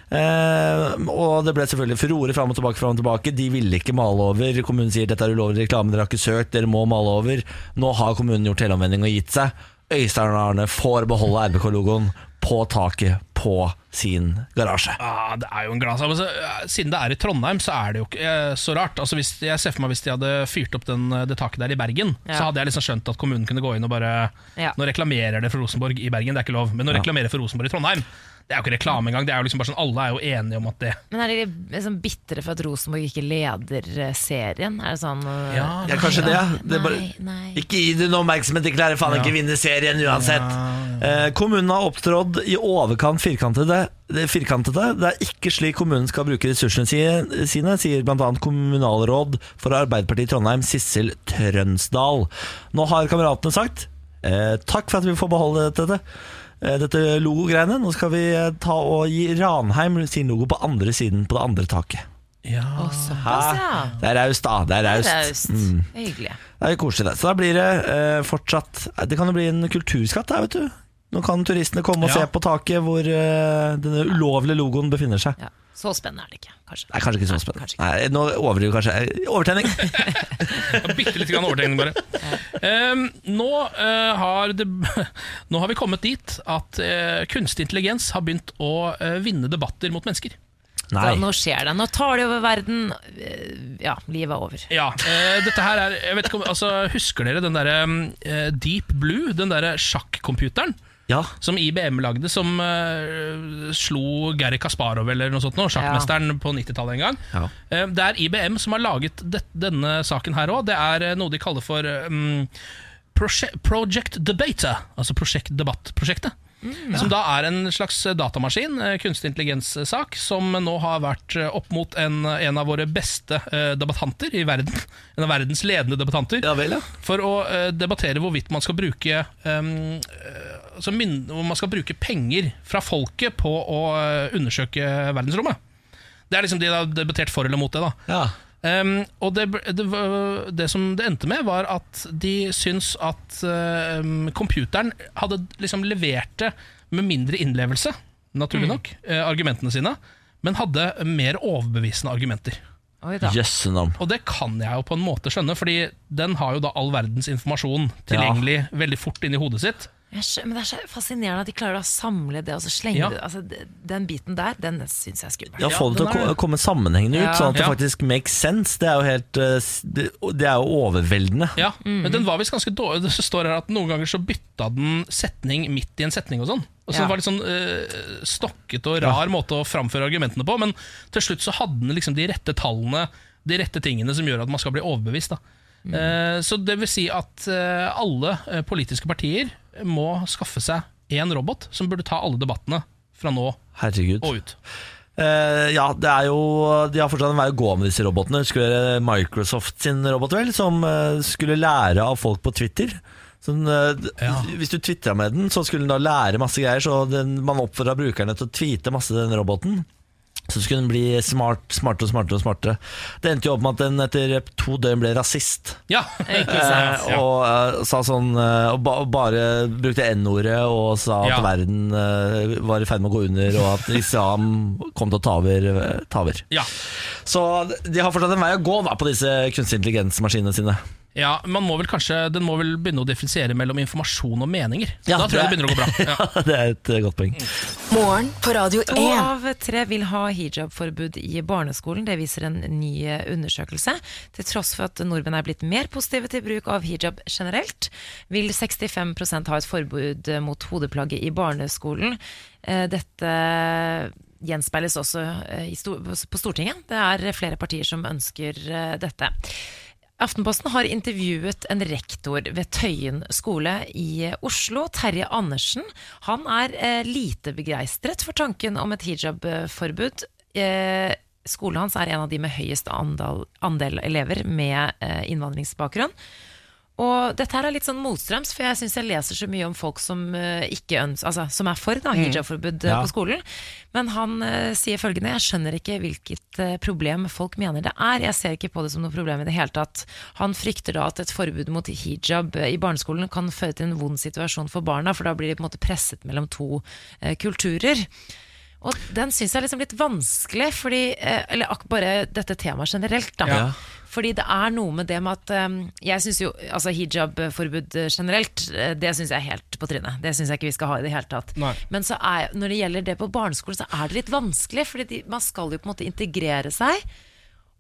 Speaker 1: Uh, og det ble selvfølgelig furore fram og tilbake, Frem og tilbake. De ville ikke male over. Kommunen sier dette er ulovlig reklame, dere har ikke søkt, dere må male over. Nå har kommunen gjort helomvending og gitt seg. Øystein og Arne får beholde RBK-logoen på taket på sin garasje.
Speaker 3: Ah, det er jo en glad sak. men så, eh, Siden det er i Trondheim, så er det jo ikke eh, så rart. Altså, hvis, jeg ser for meg Hvis de hadde fyrt opp den, det taket der i Bergen,
Speaker 2: Ja.
Speaker 3: så hadde jeg liksom skjønt at kommunen kunne gå inn og bare
Speaker 2: Ja.
Speaker 3: Nå reklamerer det for Rosenborg i Bergen, det er ikke lov. Men nå
Speaker 1: Ja.
Speaker 3: reklamerer for Rosenborg i Trondheim, det er jo ikke reklame engang. Det er jo liksom bare sånn, Alle er jo enige om at det
Speaker 2: Men er de liksom bitre for at Rosenborg ikke leder eh, serien? Er det sånn eh,
Speaker 3: Ja,
Speaker 1: Ja, kanskje det. det bare,
Speaker 2: Nei, nei.
Speaker 1: Ikke gi det noe oppmerksomhet, de klarer faen
Speaker 3: Ja.
Speaker 1: ikke vinne serien uansett. Eh, kommunen har opptrådt i overkant firkantede. Det, er firkantede. det er ikke slik kommunen skal bruke ressursene sine, sier bl.a. kommunalråd for Arbeiderpartiet i Trondheim, Sissel Trønsdal. Nå har kameratene sagt eh, takk for at vi får beholde dette. eh, Dette logogreiene. Nå skal vi eh, ta og gi Ranheim sin logo på andre siden, på det andre taket.
Speaker 3: ja.
Speaker 2: Ja.
Speaker 1: Det er raust, da. Det er raust.
Speaker 2: Det,
Speaker 1: Mm.
Speaker 2: Hyggelig.
Speaker 1: Det er koselig det. Så da blir det eh, fortsatt Det kan jo bli en kulturskatt her, vet du. Nå kan turistene komme og
Speaker 3: Ja.
Speaker 1: se på taket hvor uh, denne ulovlige logoen befinner seg.
Speaker 2: Ja. Så spennende er det ikke, kanskje.
Speaker 1: Det er kanskje ikke så spennende.
Speaker 2: Nei, ikke.
Speaker 1: Nei, nå overdriver kanskje. Eh, Overtenning! *laughs*
Speaker 3: Bitte litt grann overtegning, bare. Um, nå, uh, har det, *laughs* nå har vi kommet dit at uh, kunstig intelligens har begynt å vinne debatter mot mennesker.
Speaker 1: Nei.
Speaker 2: Nå skjer det. Nå tar de over verden. Ja, livet er over.
Speaker 3: Ja, uh, dette her er jeg vet ikke om, altså, Husker dere den derre eh, Deep Blue, den derre sjakkomputeren?
Speaker 1: Ja.
Speaker 3: Som IBM lagde, som uh, slo Gary Kasparov eller noe sånt nå, sjakkmesteren på 90-tallet en gang.
Speaker 1: Ja.
Speaker 3: Uh, det er IBM som har laget det, denne saken her òg. Det er uh, noe de kaller for um, Project Debater, altså prosjektdebattprosjektet. Som da er en slags datamaskin, eh, kunstig intelligens-sak, som nå har vært eh, opp mot en, en av våre beste eh, debattanter i verden. *laughs* En av verdens ledende debattanter
Speaker 1: ja vel, ja.
Speaker 3: for å debattere hvorvidt man skal bruke eh, altså Om man skal bruke penger fra folket på å undersøke verdensrommet. Det er liksom De har debattert for eller mot det. da
Speaker 1: ja.
Speaker 3: Ehm, Og det, det, det som det endte med, var at de syns at um, computeren hadde liksom levert det med mindre innlevelse naturlig nok, uh, argumentene sine, men hadde mer overbevisende argumenter.
Speaker 1: Navn.
Speaker 3: Og det kan jeg jo på en måte skjønne, fordi den har jo da all verdens informasjon tilgjengelig veldig fort inni hodet sitt.
Speaker 2: Men det er så fascinerende at de klarer å samle det og så slenge
Speaker 3: Ja.
Speaker 2: det altså, Den biten der, den syns jeg er skummel.
Speaker 1: Ja, Få det til å
Speaker 3: den er
Speaker 1: ko- komme sammenhengende ut,
Speaker 2: Ja.
Speaker 1: sånn at det
Speaker 3: Ja.
Speaker 1: faktisk makes sense. Det er jo helt eh, s- Det, det er jo overveldende.
Speaker 3: Ja, Men den var visst ganske dårlig. Det står her at noen ganger så bytta den setning midt i en setning og sånn. Og så
Speaker 2: Ja.
Speaker 3: Det var litt sånn eh, stokket og rar måte å framføre argumentene på, men til slutt så hadde den liksom de rette tallene, de rette tingene som gjør at man skal bli overbevist. da Eh, Så det vil si at eh, alle eh, politiske partier må skaffe seg én robot som burde ta alle debattene fra nå
Speaker 1: Herregud.
Speaker 3: og ut.
Speaker 1: Uh, ja, det er jo De har fortsatt en vei å gå med disse robotene. Skulle dere Microsoft sin robot, vel, som uh, skulle lære av folk på Twitter. Sånn, uh,
Speaker 3: Ja.
Speaker 1: Hvis du tvitra med den, så skulle den da lære masse greier. Så den, man oppfordra brukerne til å tweete masse den roboten. Så skulle hun bli smart, smartere og smartere og smartere. Det endte jo opp med at den etter to døgn ble rasist.
Speaker 3: Ja, *laughs*
Speaker 2: Ikke sant?
Speaker 3: eh,
Speaker 1: og eh, sa sånn eh, Og ba, bare brukte N-ordet og sa at
Speaker 3: Ja.
Speaker 1: verden eh, var i ferd med å gå under, og at islam kom til å ta over. eh, ta over.
Speaker 3: ja.
Speaker 1: Så de har fortsatt en vei å gå da, på disse kunstig intelligens-maskinene sine.
Speaker 3: ja man må vel kanskje, Den må vel begynne å differensiere mellom informasjon og meninger.
Speaker 1: Ja,
Speaker 3: da tror jeg det
Speaker 1: det-
Speaker 3: begynner å gå bra. *laughs* Ja.
Speaker 1: det er et eh, godt poeng.
Speaker 4: Morgen på Radio
Speaker 2: To av tre vil ha hijabforbud i barneskolen. Det viser en ny undersøkelse. Til tross for at nordmenn er blitt mer positive til bruk av hijab generelt, vil 65% ha et forbud mot hodeplagget i barneskolen. Eh, Dette gjenspeiles også eh, på Stortinget. Det er flere partier som ønsker eh, dette. Aftenposten har intervjuet en rektor ved Tøyen skole i Oslo, Terje Andersen. Han er eh, lite begeistret for tanken om et hijabforbud. Eh, skolen hans er en av de med høyest andel, elever med eh, innvandringsbakgrunn. Og dette her er litt sånn motstrøms, for jeg syns jeg leser så mye om folk som, eh, ikke øns altså, som er for da, hijabforbud mm.
Speaker 1: Ja.
Speaker 2: på skolen. Men han uh, sier følgende Jeg skjønner ikke hvilket uh, problem folk mener det er. Jeg ser ikke på det som noe problem i det hele tatt. Han frykter da at et forbud mot hijab i barneskolen kan føre til en vond situasjon for barna, for da blir de på en måte presset mellom to uh, kulturer. Og den syns jeg er liksom litt vanskelig, fordi, eh, eller bare dette temaet generelt. da
Speaker 1: Ja.
Speaker 2: Fordi det er noe med det med at eh, Jeg syns jo altså hijabforbud generelt, eh, det syns jeg er helt på trynet. Det syns jeg ikke vi skal ha i det hele tatt.
Speaker 3: Nei.
Speaker 2: Men så er, når det gjelder det på barneskolen, så er det litt vanskelig. Fordi de, man skal jo på en måte integrere seg.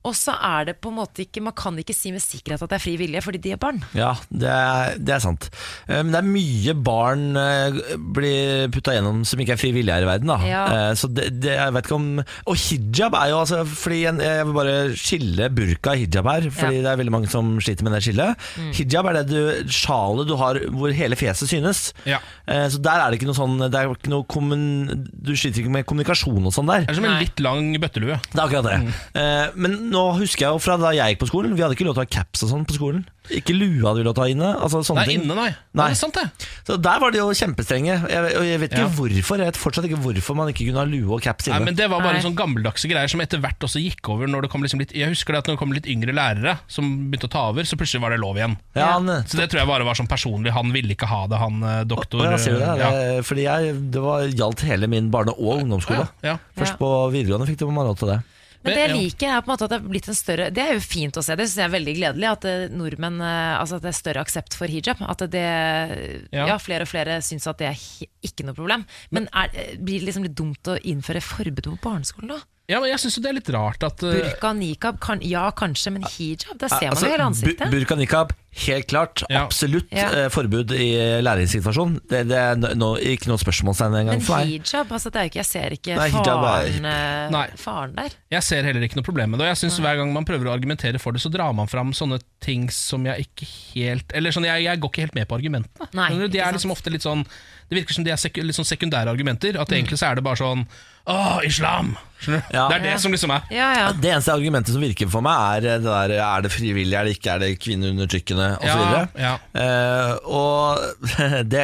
Speaker 2: Og så er det på en måte ikke Man kan ikke si med sikkerhet at det er fri vilje, fordi de er barn.
Speaker 1: Ja, det er, det er sant. Eh, Men det er mye barn eh, blir putta gjennom som ikke er fri vilje her i verden. Da.
Speaker 2: Ja.
Speaker 1: Eh, Så det, det, jeg vet ikke om Og hijab er jo altså fordi en- Jeg vil bare skille burka og hijab her, fordi
Speaker 2: Ja.
Speaker 1: det er veldig mange som sliter med det skillet. Hijab er det du, sjalet du har hvor hele fjeset synes.
Speaker 3: Ja.
Speaker 1: Eh, Så der er det ikke noe sånn det er ikke noe kommun, Du sliter ikke med kommunikasjon og sånn der.
Speaker 3: Det er som en
Speaker 2: Nei.
Speaker 3: litt lang bøttelue.
Speaker 1: Det er akkurat det. Mm. men nå husker jeg jo fra da jeg gikk på skolen, vi hadde ikke lov til å ha caps og sånn på skolen. Ikke lue hadde vi lov til å ha inne. Altså sånne
Speaker 3: Nei,
Speaker 1: ting.
Speaker 3: inne, nei.
Speaker 1: Nei.
Speaker 3: Det er sant, det.
Speaker 1: Så der var de jo kjempestrenge. Jeg, og jeg vet ikke
Speaker 3: Ja.
Speaker 1: hvorfor. Jeg vet fortsatt ikke hvorfor man ikke kunne ha lue og caps inne.
Speaker 3: Nei, men Det var bare
Speaker 2: Nei.
Speaker 3: sånn gammeldagse greier som etter hvert også gikk over. Når det kom liksom litt, jeg husker det at når det kom litt yngre lærere som begynte å ta over, så plutselig var det lov igjen.
Speaker 1: ja, han,
Speaker 3: Så det tror jeg bare var sånn personlig. Han ville ikke ha det, han eh, doktor.
Speaker 1: Ja, sier du det?
Speaker 3: ja.
Speaker 1: det? Fordi jeg, det var, gjaldt hele min barne- og ungdomsskole.
Speaker 3: Ja, ja.
Speaker 1: Først på videregående fikk man lov til det.
Speaker 2: Men det jeg liker er på en måte at det er blitt en større Det er jo fint å se, det syns jeg er veldig gledelig. At eh, nordmenn eh, Altså at det er større aksept for hijab. At det
Speaker 3: Ja.
Speaker 2: Ja, flere og flere syns at det er ikke noe problem. Men er, eh, blir det liksom litt dumt å innføre forbud på barneskolen, da?
Speaker 3: ja, men jeg syns det er litt rart at eh,
Speaker 2: Burka, nikab, kan, ja kanskje, men hijab, der ser man
Speaker 1: Altså,
Speaker 2: jo hele ansiktet.
Speaker 1: Burka nikab, helt klart.
Speaker 3: Ja.
Speaker 1: Absolutt
Speaker 2: Ja.
Speaker 1: eh, forbud i læringssituasjon. Det, det er no, ikke noe spørsmålstegn engang
Speaker 2: Men
Speaker 1: for meg.
Speaker 2: hijab, altså det er jo ikke, jeg ser ikke
Speaker 1: Nei, hijab er-
Speaker 2: faren, eh, faren der.
Speaker 3: Jeg ser heller ikke noe problem med det. Og jeg synes Hver gang man prøver å argumentere for det, så drar man fram sånne ting som jeg ikke helt Eller sånn, jeg, jeg går ikke helt med på argumentene.
Speaker 2: Nei,
Speaker 3: de er liksom ofte litt sånn Det virker som de er sek litt sånn sekundære argumenter. At egentlig så er det bare sånn Åh, islam! Skjønner du?
Speaker 1: Ja.
Speaker 3: Det er det som liksom er.
Speaker 2: Ja, ja.
Speaker 1: Det eneste argumentet som virker for meg, er det der Er det frivillig, er det ikke, er det kvinneundertrykkende osv.
Speaker 3: Ja, ja.
Speaker 1: Eh, og *laughs* det,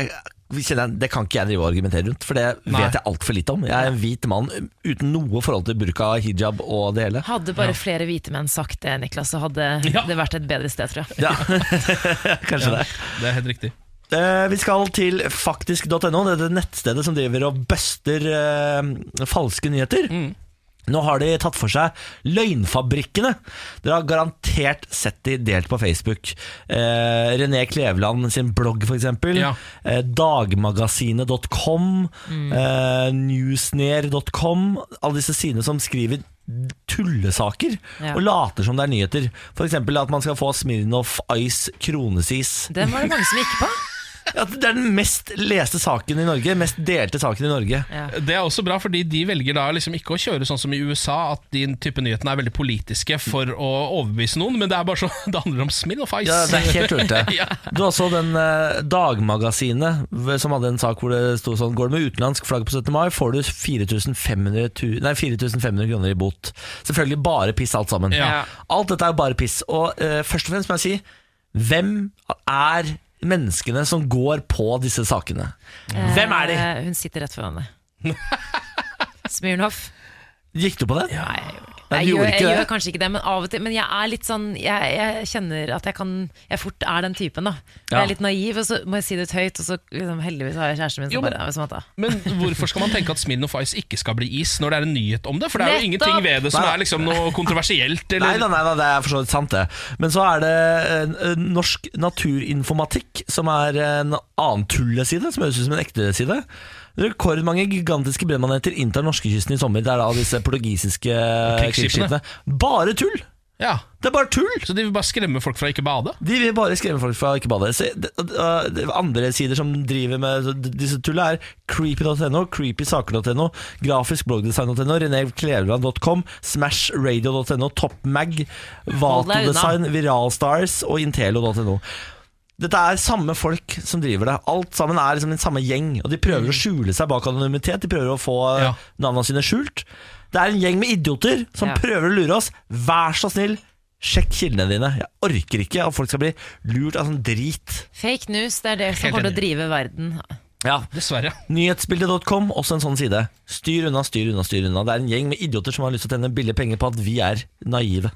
Speaker 1: kjenner jeg, det kan ikke jeg drive og argumentere rundt, for det
Speaker 3: Nei.
Speaker 1: vet jeg altfor lite om. Jeg er en hvit mann uten noe forhold til burka, hijab og det hele.
Speaker 2: Hadde bare flere hvite menn sagt det, Niklas, så hadde
Speaker 3: Ja.
Speaker 2: det vært et bedre sted, tror jeg.
Speaker 1: Ja, *laughs* *laughs* kanskje det.
Speaker 3: Det er helt riktig.
Speaker 1: eh, vi skal til faktisk.no, det er det nettstedet som driver og buster eh, falske nyheter. Nå har de tatt for seg Løgnfabrikkene. Dere har garantert sett de delt på Facebook. Eh, René Kleveland sin blogg, f.eks.
Speaker 3: Ja.
Speaker 1: Eh, dagmagasinet.com. Eh, newsner.com. Alle disse sidene som skriver tullesaker
Speaker 2: Ja.
Speaker 1: og later som det er nyheter. F.eks. at man skal få Smirnoff Ice kronesis.
Speaker 2: Den var det mange som gikk på.
Speaker 1: At det er den mest leste saken i Norge. Mest delte saken i Norge.
Speaker 2: Ja.
Speaker 3: Det er også bra, fordi de velger da liksom ikke å kjøre sånn som i USA, at din type nyhetene er veldig politiske for å overbevise noen, men det er bare så, *laughs* det handler om smil og feis.
Speaker 1: Ja, det er helt tullete. *laughs*
Speaker 3: Ja.
Speaker 1: Du har også den eh, Dagmagasinet som hadde en sak hvor det sto sånn Går du med utenlandsk flagg på 17. mai, får du 4500, nei, 4500 kroner i bot. Selvfølgelig bare piss alt sammen.
Speaker 3: Ja.
Speaker 1: Alt dette er jo bare piss. Og eh, først og fremst må jeg si, hvem er menneskene som går på disse sakene? Hvem er de?
Speaker 2: Eh, Hun sitter rett foran deg. *laughs* Smirnov.
Speaker 1: Gikk du på det?
Speaker 2: Nei,
Speaker 1: Nei,
Speaker 2: jeg,
Speaker 1: gjorde
Speaker 2: jeg
Speaker 1: gjør, jeg
Speaker 2: gjør kanskje ikke det, men av og til Men jeg er litt sånn Jeg, jeg kjenner at jeg kan Jeg fort er den typen, da. Jeg er litt naiv, og så må jeg si det ut høyt, og så liksom, heldigvis har jeg kjæresten min som
Speaker 3: Jo, men-
Speaker 2: bare som at.
Speaker 3: Men hvorfor skal man tenke at Smirnoff Ice ikke skal bli is, når det er en nyhet om det? For det er jo
Speaker 2: Nettopp!
Speaker 3: ingenting ved det som er liksom noe kontroversielt.
Speaker 1: Nei da, nei da, det er for så vidt sant det. Men så er det eh, eh, Norsk Naturinformatikk, som er en annen tulleside, som høres ut som en ekte side. Rekordmange gigantiske brennmaneter inntar norskekysten i sommer. Det er da disse portugisiske
Speaker 3: Krigsskipene.
Speaker 1: Bare tull!
Speaker 3: Ja,
Speaker 1: Det er bare tull!
Speaker 3: Så de vil bare skremme folk fra ikke bade?
Speaker 1: De vil bare skremme folk fra ikke bade. Se, det, uh, det- andre sider som driver med disse tullene, er creepy.no, creepysaker.no, grafiskbloggdesign.no, renékleveland.com, smashradio.no, topmag, Vatodesign, Viralstars og Intelo.no. Dette er samme folk som driver det. Alt sammen er liksom en samme gjeng. Og de prøver å skjule seg bak anonymitet. De prøver å få uh,
Speaker 3: Ja.
Speaker 1: navnene sine skjult. Det er en gjeng med idioter som
Speaker 2: Ja.
Speaker 1: prøver å lure oss. Vær så snill, sjekk kildene dine. Jeg orker ikke at folk skal bli lurt av sånn drit.
Speaker 2: Fake news, det er det som kommer til å drive verden.
Speaker 1: Ja,
Speaker 3: Dessverre.
Speaker 1: Nyhetsbildet.com, også en sånn side. Styr unna, styr unna, styr unna. Det er en gjeng med idioter som har lyst til å tjene billige penger på at vi er naive.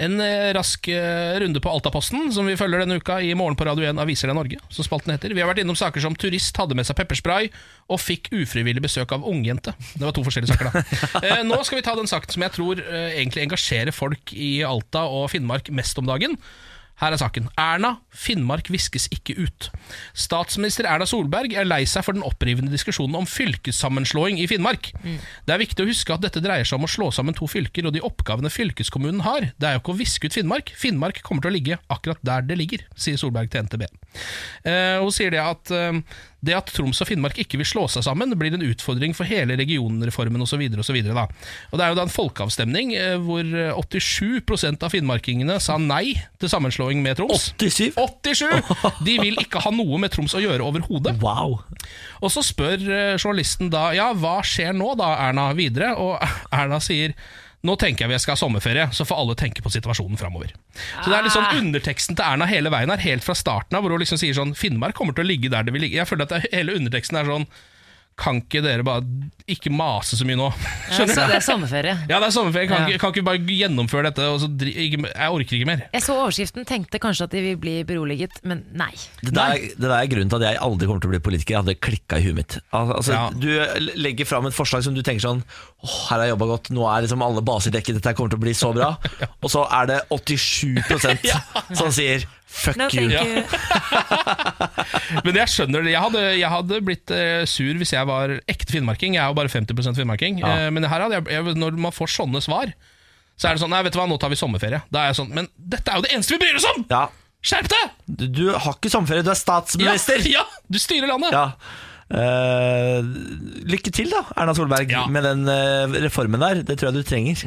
Speaker 3: En eh, rask eh, runde på Altaposten, som vi følger denne uka i Morgen på Radio 1 Aviser deg Norge, som spalten heter. Vi har vært innom saker som turist hadde med seg pepperspray og fikk ufrivillig besøk av ungjente. Det var to forskjellige saker, da. *laughs* Eh, nå skal vi ta den saken som jeg tror egentlig engasjerer folk i Alta og Finnmark mest om dagen. Her er saken. Erna, Finnmark viskes ikke ut. Statsminister Erna Solberg er lei seg for den opprivende diskusjonen om fylkessammenslåing i Finnmark. Det er viktig å huske at dette dreier seg om å slå sammen to fylker og de oppgavene fylkeskommunen har. Det er jo ikke å viske ut Finnmark. Finnmark kommer til å ligge akkurat der det ligger, sier Solberg til NTB. Uh, hun sier det at eh, det at Troms og Finnmark ikke vil slå seg sammen, blir en utfordring for hele regionreformen osv. Det er jo da en folkeavstemning eh, hvor eh, 87% av finnmarkingene sa nei til sammenslåing med Troms.
Speaker 1: 87?
Speaker 3: 87! De vil ikke ha noe med Troms å gjøre overhodet.
Speaker 1: Wow.
Speaker 3: Og så spør eh, journalisten da Ja, hva skjer nå da, Erna, videre? Og *laughs* Erna sier nå tenker jeg vi skal ha sommerferie, så får alle tenke på situasjonen framover. Så det er sånn underteksten til Erna hele veien her, helt fra starten av, hvor hun liksom sier sånn Finnmark kommer til å ligge der det vil ligge. Jeg føler at hele underteksten er sånn Kan ikke dere bare ikke mase så mye nå?
Speaker 2: Ja,
Speaker 3: Skjønner
Speaker 2: så
Speaker 3: du?
Speaker 2: det er sommerferie.
Speaker 3: Ja, det er sommerferie. Kan,
Speaker 2: Ja.
Speaker 3: ikke, kan ikke bare gjennomføre dette? Og så dri, ikke, jeg orker ikke mer.
Speaker 2: Jeg så overskriften, tenkte kanskje at de vil bli beroliget, men nei.
Speaker 1: Det der, det der er grunnen til at jeg aldri kommer til å bli politiker. Jeg hadde klikka i huet mitt. Altså,
Speaker 3: Ja.
Speaker 1: Du legger fram et forslag som du tenker sånn Åh, her har jeg jobba godt, nå er liksom alle baser dekket, dette kommer til å bli så bra. *laughs* Og så er det 87% *laughs* som sier fuck
Speaker 2: No,
Speaker 1: you.
Speaker 2: you. *laughs*
Speaker 3: Men jeg skjønner det. Jeg hadde, jeg hadde blitt eh, sur hvis jeg var ekte finnmarking. Jeg er jo bare 50 finnmarking.
Speaker 1: Ja.
Speaker 3: Eh, men her hadde jeg, jeg, når man får sånne svar, så er det sånn Nei, vet du hva, nå tar vi sommerferie. Da er jeg sånn Men dette er jo det eneste vi bryr oss om!
Speaker 1: Ja.
Speaker 3: Skjerp deg!
Speaker 1: Du, du har ikke sommerferie, du er statsminister!
Speaker 3: ja, *laughs* du styrer landet!
Speaker 1: Ja. Uh, lykke til, da, Erna Solberg,
Speaker 3: Ja.
Speaker 1: med den uh, reformen der. Det tror jeg du trenger.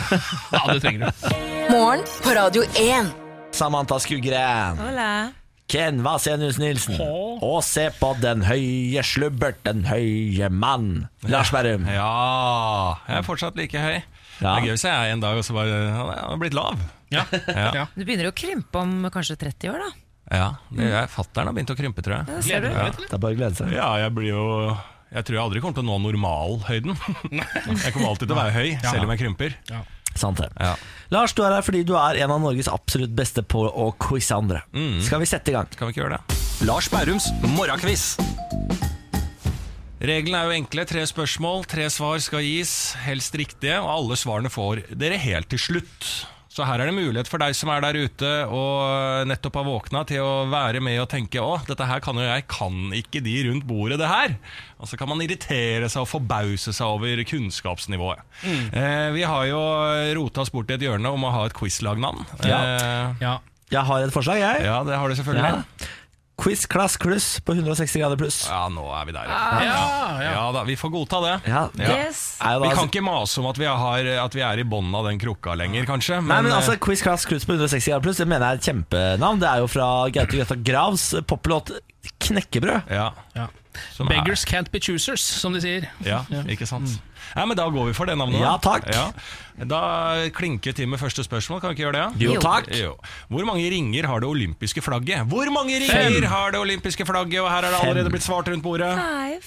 Speaker 1: *laughs*
Speaker 3: Ja, det trenger du.
Speaker 4: Morgen på Radio 1.
Speaker 1: Samantha Skugren.
Speaker 2: Hola.
Speaker 1: Ken Vasenius Nilsen. Og se på den høye slubbert, den høye mann. Lars Berrum.
Speaker 6: Ja, jeg er fortsatt like høy.
Speaker 1: Ja.
Speaker 6: Det er gøy hvis jeg er en dag og så bare Han er blitt lav.
Speaker 3: Ja.
Speaker 6: Ja,
Speaker 3: Ja.
Speaker 2: Du begynner å krympe om kanskje 30 år, da.
Speaker 6: ja er Fattern har begynt å krympe, tror jeg.
Speaker 2: Du.
Speaker 1: Ja,
Speaker 3: det.
Speaker 1: det er bare å glede seg.
Speaker 6: Ja, jeg blir jo Jeg tror jeg aldri kommer til å nå normalhøyden. *laughs* Jeg kommer alltid til å være høy, selv om jeg krymper.
Speaker 1: Sant det.
Speaker 6: Ja.
Speaker 1: Lars, du er her fordi du er en av Norges absolutt beste på å quize andre.
Speaker 6: Mm.
Speaker 1: Skal vi sette i gang?
Speaker 6: Kan vi ikke gjøre det?
Speaker 7: Lars Bærums morgenkviss.
Speaker 6: Reglene er jo enkle. Tre spørsmål, tre svar skal gis, helst riktige, og alle svarene får dere helt til slutt. Så her er det mulighet for deg som er der ute og nettopp har våkna, til å være med og tenke å, dette her kan jo jeg, kan ikke de rundt bordet det her? Og så kan man irritere seg og forbause seg over kunnskapsnivået. Eh, vi har jo rota oss bort i et hjørne om å ha et quizlagnavn.
Speaker 1: Ja.
Speaker 6: Eh,
Speaker 3: Ja.
Speaker 1: Jeg har et forslag, jeg.
Speaker 6: ja, det har du selvfølgelig.
Speaker 1: Ja. Quiz Class Kluss på 160 grader pluss.
Speaker 6: Ja, nå er vi der.
Speaker 3: Ja, ja.
Speaker 6: Ja da, vi får godta det.
Speaker 1: Ja,
Speaker 2: Yes.
Speaker 6: Vi kan ikke mase om at vi, har, at vi er i bånn av den krukka lenger, kanskje.
Speaker 1: Nei, men
Speaker 6: eh,
Speaker 1: altså Quiz Class Kluss på 160 grader pluss Det mener jeg er et kjempenavn. Det er jo fra Gaute Grøtta Gravs poplåt 'Knekkebrød'.
Speaker 6: ja,
Speaker 3: Ja.
Speaker 6: Beggars er-
Speaker 3: can't be choosers, som de sier.
Speaker 6: Ja, ikke sant. Nei, men Da går vi for det navnet.
Speaker 1: Ja, takk.
Speaker 6: Ja. Da klinker til med første spørsmål. Kan vi ikke gjøre det?
Speaker 1: Jo,
Speaker 2: Jo.
Speaker 1: takk.
Speaker 6: Jo. Hvor mange ringer har det olympiske flagget? Hvor mange ringer har det olympiske flagget? Og her er det allerede blitt svart rundt bordet.
Speaker 2: Five.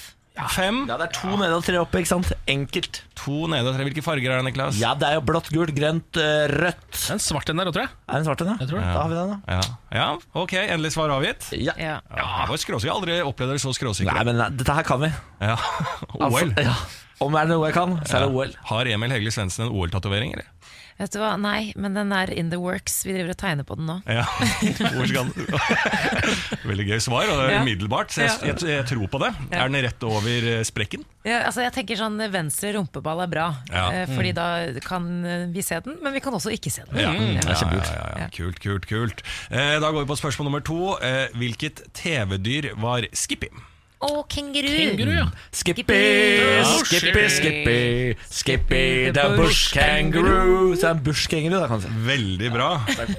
Speaker 6: Fem.
Speaker 1: Ja, Det er to nede og tre oppe, ikke sant? Enkelt.
Speaker 6: To nede og tre. Hvilke farger er det, Niklas?
Speaker 1: Ja, det er jo blått, gult, grønt, eh, rødt.
Speaker 3: Det er en svart en der òg, tror jeg.
Speaker 1: Er det en svart en,
Speaker 3: Jeg tror det.
Speaker 1: Da har vi den, da.
Speaker 6: Ja. ja, ok. Endelig svar avgitt.
Speaker 1: Ja.
Speaker 2: Ja.
Speaker 6: Ja, var skråsikker. Jeg har aldri opplevd dere så skråsikre.
Speaker 1: Nei, men nei, dette her kan vi.
Speaker 6: Ja. *laughs* OL.
Speaker 1: Ja. Om det er noe jeg kan, så er det OL.
Speaker 6: Har Emil Hegle Svendsen en OL-tatovering, eller?
Speaker 2: Vet du hva, nei, men den er in the works. Vi driver og tegner på den nå.
Speaker 6: Ja. *laughs* *laughs* Veldig gøy svar, og
Speaker 2: Ja.
Speaker 6: umiddelbart. Så jeg, jeg, jeg tror på det.
Speaker 2: Ja.
Speaker 6: Er den rett over eh, sprekken?
Speaker 2: Ja, altså jeg tenker sånn Venstre rumpeball er bra,
Speaker 6: Ja.
Speaker 2: eh, fordi da kan eh, vi se den, men vi kan også ikke se den.
Speaker 6: Ja,
Speaker 2: Mm.
Speaker 6: ja, ja, ja, ja.
Speaker 2: Ja.
Speaker 6: Kult, kult, kult. Eh, da går vi på spørsmål nummer to. Eh, hvilket TV-dyr var Skippy?
Speaker 2: Å, kenguru!
Speaker 3: Kenguru, ja.
Speaker 1: Skippy,
Speaker 2: Skippy.
Speaker 1: Skippy, Skippy, det the bush kangaroo. Så det er en bush kangaroo, da, kanskje.
Speaker 6: Veldig bra.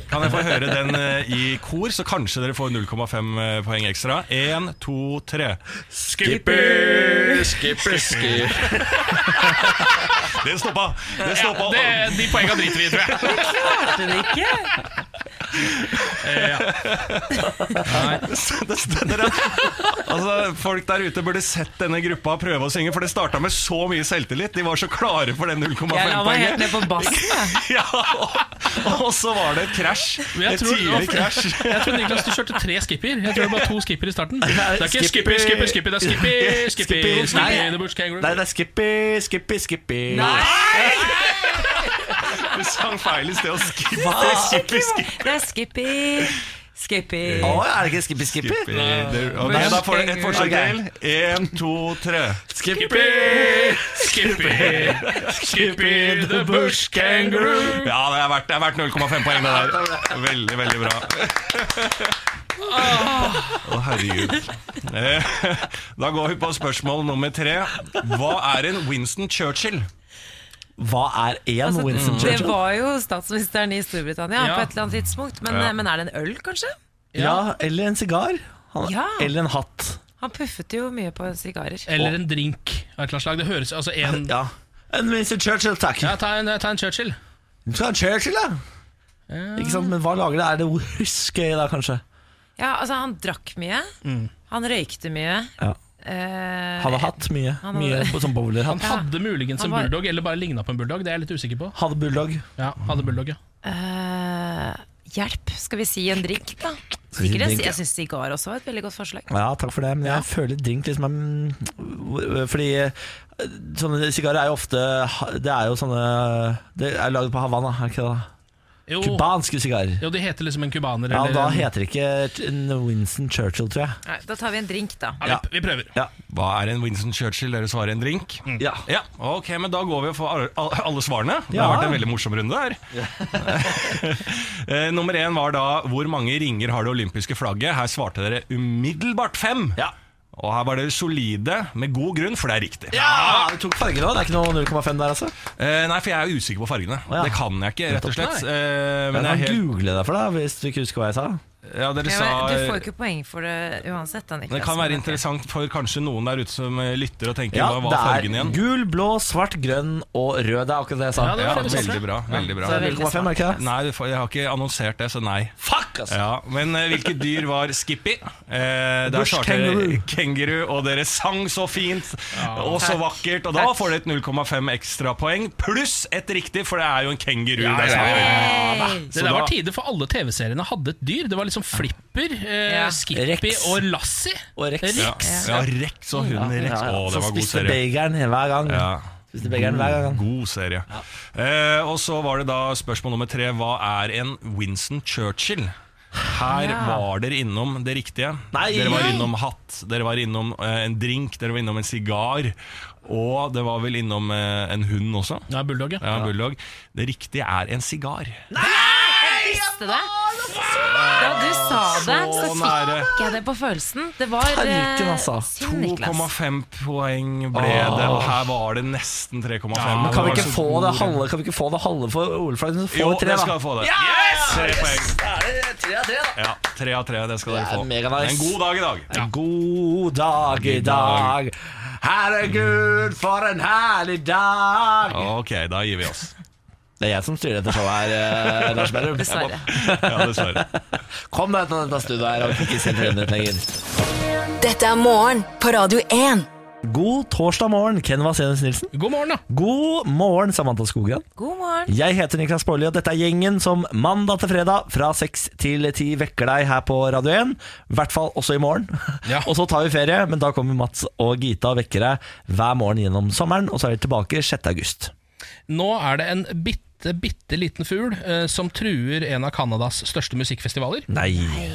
Speaker 6: Kan jeg få høre den eh, i kor, så kanskje dere får 0,5 poeng ekstra. Én, to, tre.
Speaker 1: Skippy, Skippy, Skippy. *laughs*
Speaker 6: Det stoppa! Det stoppa.
Speaker 3: Det, de poengene driter vi i, tror jeg.
Speaker 2: Klarte det ikke?
Speaker 6: Det stender, ja. altså, folk der ute burde sett denne gruppa prøve å synge, for det starta med så mye selvtillit. De var så klare for den
Speaker 2: Jeg la meg helt ned på bassen. *laughs* jeg.
Speaker 6: Ja, og, og så var det et krasj. Et tidlig krasj.
Speaker 3: Jeg tror Niklas du kjørte tre skipper. Jeg tror det var to skipper i starten. Det er ikke
Speaker 1: Skippy.
Speaker 3: skipper, skipper, skipper. Det er skipper, *laughs*
Speaker 1: Skippy.
Speaker 3: skipper,
Speaker 1: Nei.
Speaker 3: kangaroo.
Speaker 1: Nei, det er Skippy, Skippy, Skippy.
Speaker 6: Du *laughs* sang feil i sted og skippy,
Speaker 1: Hva?
Speaker 6: skippy, skippy.
Speaker 2: Det er Skippy. Skippy.
Speaker 1: Å, er det ikke Skippy, Skippy?
Speaker 6: Det- okay, da får du et forsøk til. Én, to, tre.
Speaker 1: Skippy,
Speaker 3: Skippy, Skippy, the bush kangaroo.
Speaker 6: Ja, det er verdt, er verdt 0,5 poeng, det der. Veldig, veldig bra. Å, herregud. Eh, Da går vi på spørsmål nummer tre. Hva er en Winston Churchill?
Speaker 1: Hva er én
Speaker 2: Altså,
Speaker 1: Winston
Speaker 2: det
Speaker 1: Churchill?
Speaker 2: var jo statsministeren i Storbritannia
Speaker 3: Ja.
Speaker 2: på et eller annet tidspunkt. Men,
Speaker 6: Ja.
Speaker 2: men er det en øl, kanskje?
Speaker 1: Ja, eller en sigar. Han-
Speaker 2: Ja.
Speaker 1: Eller en hatt.
Speaker 2: Han puffet jo mye på sigarer.
Speaker 3: Eller en drink av et eller annet slag. Det høres altså en *laughs*
Speaker 1: Ja. En Winston Churchill, takk.
Speaker 3: Ja, ta en, ta en Churchill.
Speaker 1: Ta en Churchill, da. Ikke sant? Men hva lager det? Er det whisky, da, kanskje?
Speaker 2: Ja, altså Han drakk mye. Han røykte mye.
Speaker 1: Ja.
Speaker 2: Eh,
Speaker 1: Hadde hatt mye.
Speaker 2: Han
Speaker 1: Mye
Speaker 2: hadde-
Speaker 1: på- som bowlerhatt. *laughs*
Speaker 3: Hadde muligens en
Speaker 2: Han var-
Speaker 3: bulldog, eller bare ligna på en bulldog. Det er jeg litt usikker på.
Speaker 1: Hadde bulldog.
Speaker 3: Ja, hadde bulldog, ja.
Speaker 2: Uh, hjelp, skal vi si en drink, da?
Speaker 1: Skal vi si
Speaker 2: Sikkert en-
Speaker 1: drink, ja.
Speaker 2: Jeg syns sigar også var et veldig godt forslag.
Speaker 1: Ja, takk for det. Men jeg føler drink liksom er Fordi eh, sånne sigarer er jo ofte Det er jo sånne Det er laget på Havanna, er det ikke det? da?
Speaker 3: Jo,
Speaker 1: Kubanske sigarer.
Speaker 3: jo, de heter liksom en cubaner.
Speaker 1: Ja,
Speaker 3: eller
Speaker 1: Da heter det ikke Winston Churchill, tror jeg.
Speaker 2: Nei, da tar vi en drink, da.
Speaker 3: ja, vi, vi prøver.
Speaker 6: Hva er en Winston Churchill? Dere svarer en drink?
Speaker 1: Ja.
Speaker 6: Ja, ok, men da går vi og får alle svarene. Det har vært en veldig morsom runde her. *laughs* Eh, Nummer én var da hvor mange ringer har det olympiske flagget? Her svarte dere umiddelbart fem.
Speaker 1: Ja.
Speaker 6: Og her var dere solide, med god grunn, for det er riktig.
Speaker 1: Ja, Du tok farger òg? Det er ikke noe 0,5 der, altså?
Speaker 6: Eh, nei, for jeg er usikker på fargene.
Speaker 1: ja.
Speaker 6: Det kan jeg ikke, rett og slett. Eh, men jeg
Speaker 1: kan
Speaker 6: helt,
Speaker 1: google det for deg hvis du ikke husker hva jeg sa.
Speaker 6: Ja, dere sa
Speaker 2: du får jo ikke poeng for det uansett. Annika Niklas.
Speaker 6: Det kan være interessant for kanskje noen der ute som eh, lytter og tenker
Speaker 1: Ja,
Speaker 6: hva var
Speaker 1: det
Speaker 6: fargen
Speaker 1: er
Speaker 6: igjen?
Speaker 1: gul, blå, svart, grønn og rød. Det er akkurat det jeg sa.
Speaker 3: Ja, det
Speaker 6: Ja, veldig bra. veldig bra
Speaker 1: Så er 0,5, er ikke det?
Speaker 6: Nei, jeg har ikke annonsert det, så nei.
Speaker 1: Fuck, altså!
Speaker 6: Ja, Men eh, hvilket dyr var Skippy? Eh, der svarte kenguru, og dere sang så fint og så vakkert. Og da
Speaker 2: Takk.
Speaker 6: får dere et 0,5 ekstrapoeng, pluss et riktig, for det er jo en kenguru.
Speaker 3: Ja,
Speaker 6: det er
Speaker 3: ja, ja,
Speaker 2: Hey!
Speaker 3: Det der var tider for alle TV-seriene hadde et dyr. Det var liksom som Flipper, eh,
Speaker 2: Ja.
Speaker 3: Skippy
Speaker 1: Rex.
Speaker 3: og Lassie.
Speaker 1: Og Rex.
Speaker 6: Ja, ja Rex og hunden Rex.
Speaker 1: Ja, ja.
Speaker 6: Å, det
Speaker 1: Som
Speaker 6: var god
Speaker 1: spiste
Speaker 6: serie.
Speaker 1: bageren hver gang.
Speaker 6: Ja.
Speaker 1: Spiste bageren hver gang.
Speaker 6: God serie. Eh, og så var det da spørsmål nummer tre. Hva er en Winston Churchill? Her
Speaker 2: Ja.
Speaker 6: var dere innom det riktige.
Speaker 1: Nei.
Speaker 6: dere var innom hatt, dere var innom eh, en drink, dere var innom en sigar. Og det var vel innom eh, en hund også.
Speaker 3: Ja, Bulldog, ja.
Speaker 6: Ja, en bulldog. Det riktige er en sigar.
Speaker 2: Visste det? Da du sa det, så
Speaker 6: Så nære.
Speaker 2: fikk jeg det på følelsen. Det var eh,
Speaker 1: altså.
Speaker 2: synd, Niklas.
Speaker 6: 2,5 poeng ble det, og her var det nesten 3,5.
Speaker 1: Men kan vi, ikke få det halve, kan vi ikke få det halve for Oleflaggen? Så
Speaker 6: Jo,
Speaker 1: får vi tre,
Speaker 6: det
Speaker 1: da.
Speaker 6: skal få det.
Speaker 1: Yes!
Speaker 6: Tre poeng.
Speaker 1: Da er det tre av tre, da.
Speaker 6: Ja, tre av tre, det skal
Speaker 1: Det
Speaker 6: dere
Speaker 1: er
Speaker 6: få.
Speaker 1: mega nice.
Speaker 6: En god dag i dag.
Speaker 1: En god dag i dag. Herregud, for en herlig dag.
Speaker 6: Ok, da gir vi oss.
Speaker 1: Det er jeg som styrer dette showet her, eh, Lars Berrum. *laughs*
Speaker 2: Dessverre.
Speaker 6: Ja, dessverre.
Speaker 1: Kom deg ut av dette studioet her og ikke se trendet lenger.
Speaker 4: Dette er morgen på Radio 1.
Speaker 1: God torsdag morgen, Ken Vasenus Nilsen.
Speaker 3: God morgen, da.
Speaker 1: God morgen, Samantha Skogran.
Speaker 2: God morgen.
Speaker 1: Jeg heter Niklas Baarli, og dette er gjengen som mandag til fredag fra seks til ti vekker deg her på Radio 1. I hvert fall også i morgen.
Speaker 3: Ja. *laughs*
Speaker 1: og så tar vi ferie, men da kommer Mats og Gita og vekker deg hver morgen gjennom sommeren, og så er vi tilbake 6. august.
Speaker 3: Nå er det en bitte, bitte liten fugl eh, som truer en av Canadas største musikkfestivaler.
Speaker 1: Nei.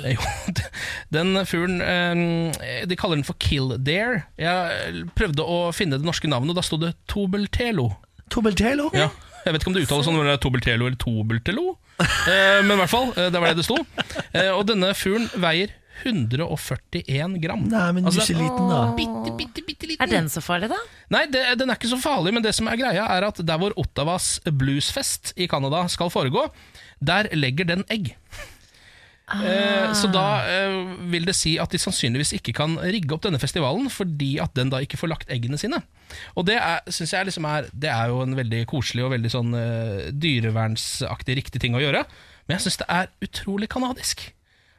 Speaker 3: Eh, Jo, *laughs* den fuglen eh, De kaller den for Kildare. Jeg prøvde å finne det norske navnet, og da sto det Tobeltelo.
Speaker 1: Tobeltelo?
Speaker 3: Ja. Jeg vet ikke om det uttales sånn, om det er Tobeltelo eller Tobeltelo, men i hvert fall, det var det det sto. Og denne fuglen veier 141 gram.
Speaker 1: Nei, men
Speaker 3: Altså,
Speaker 1: er
Speaker 3: er
Speaker 1: liten, da.
Speaker 3: bitte, bitte, bitte liten.
Speaker 2: Er den så farlig, da?
Speaker 3: Nei, det, den er ikke så farlig, men det som er greia er at der hvor Ottawas bluesfest i Canada skal foregå, der legger den egg. Eh, så da eh, vil det si at de sannsynligvis ikke kan rigge opp denne festivalen, fordi at den da ikke får lagt eggene sine. Og det er, synes jeg liksom er, det er jo en veldig koselig og veldig sånn eh, dyrevernsaktig riktig ting å gjøre, men jeg syns det er utrolig kanadisk.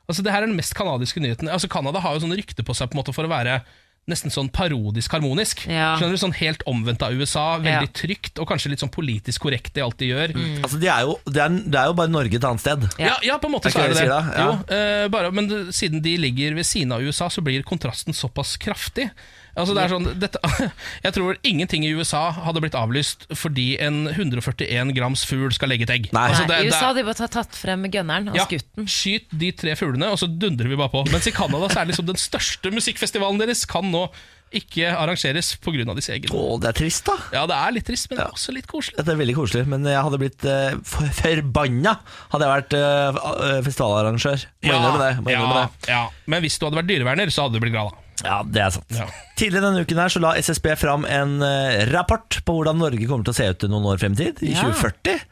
Speaker 3: Altså Det her er den mest kanadiske nyheten. Altså Canada har jo sånn rykte på seg på en måte for å være nesten sånn parodisk harmonisk.
Speaker 2: Ja.
Speaker 3: Skjønner du, Sånn helt omvendt av USA, veldig
Speaker 2: Ja.
Speaker 3: trygt og kanskje litt sånn politisk korrekt i alt de gjør.
Speaker 1: Altså, Det er de det, er, de er jo bare Norge et annet sted.
Speaker 3: Ja, ja, på en måte så er det
Speaker 1: det.
Speaker 3: Jo, uh, bare, men siden de ligger ved siden av USA, så blir kontrasten såpass kraftig. Altså det er sånn, dette, *laughs* Jeg tror ingenting i USA hadde blitt avlyst fordi en 141 grams fugl skal legge et egg.
Speaker 1: Nei.
Speaker 3: Altså,
Speaker 2: Nei,
Speaker 3: det-
Speaker 2: I USA hadde de bare tatt frem gunneren og
Speaker 3: ja,
Speaker 2: skutt den.
Speaker 3: Skyt de tre fuglene, og så dundrer vi bare på. Mens i Canada så er liksom den største musikkfestivalen deres kan nå ikke arrangeres pga. disse eggene.
Speaker 1: Å, det er trist, da.
Speaker 3: Ja, det er litt trist, men det er også litt koselig.
Speaker 1: Det er veldig koselig, men jeg hadde blitt uh, forbanna hadde jeg vært uh, festivalarrangør. Må innrømme det. Må
Speaker 3: ja,
Speaker 1: det.
Speaker 3: ja. Men hvis du hadde vært dyreverner, så hadde du blitt glad, da.
Speaker 1: Ja, det er sant.
Speaker 3: Ja.
Speaker 1: Tidligere denne uken her så la SSB fram en eh, rapport på hvordan Norge kommer til å se ut noen år fremtid, i
Speaker 2: Ja.
Speaker 1: 2040.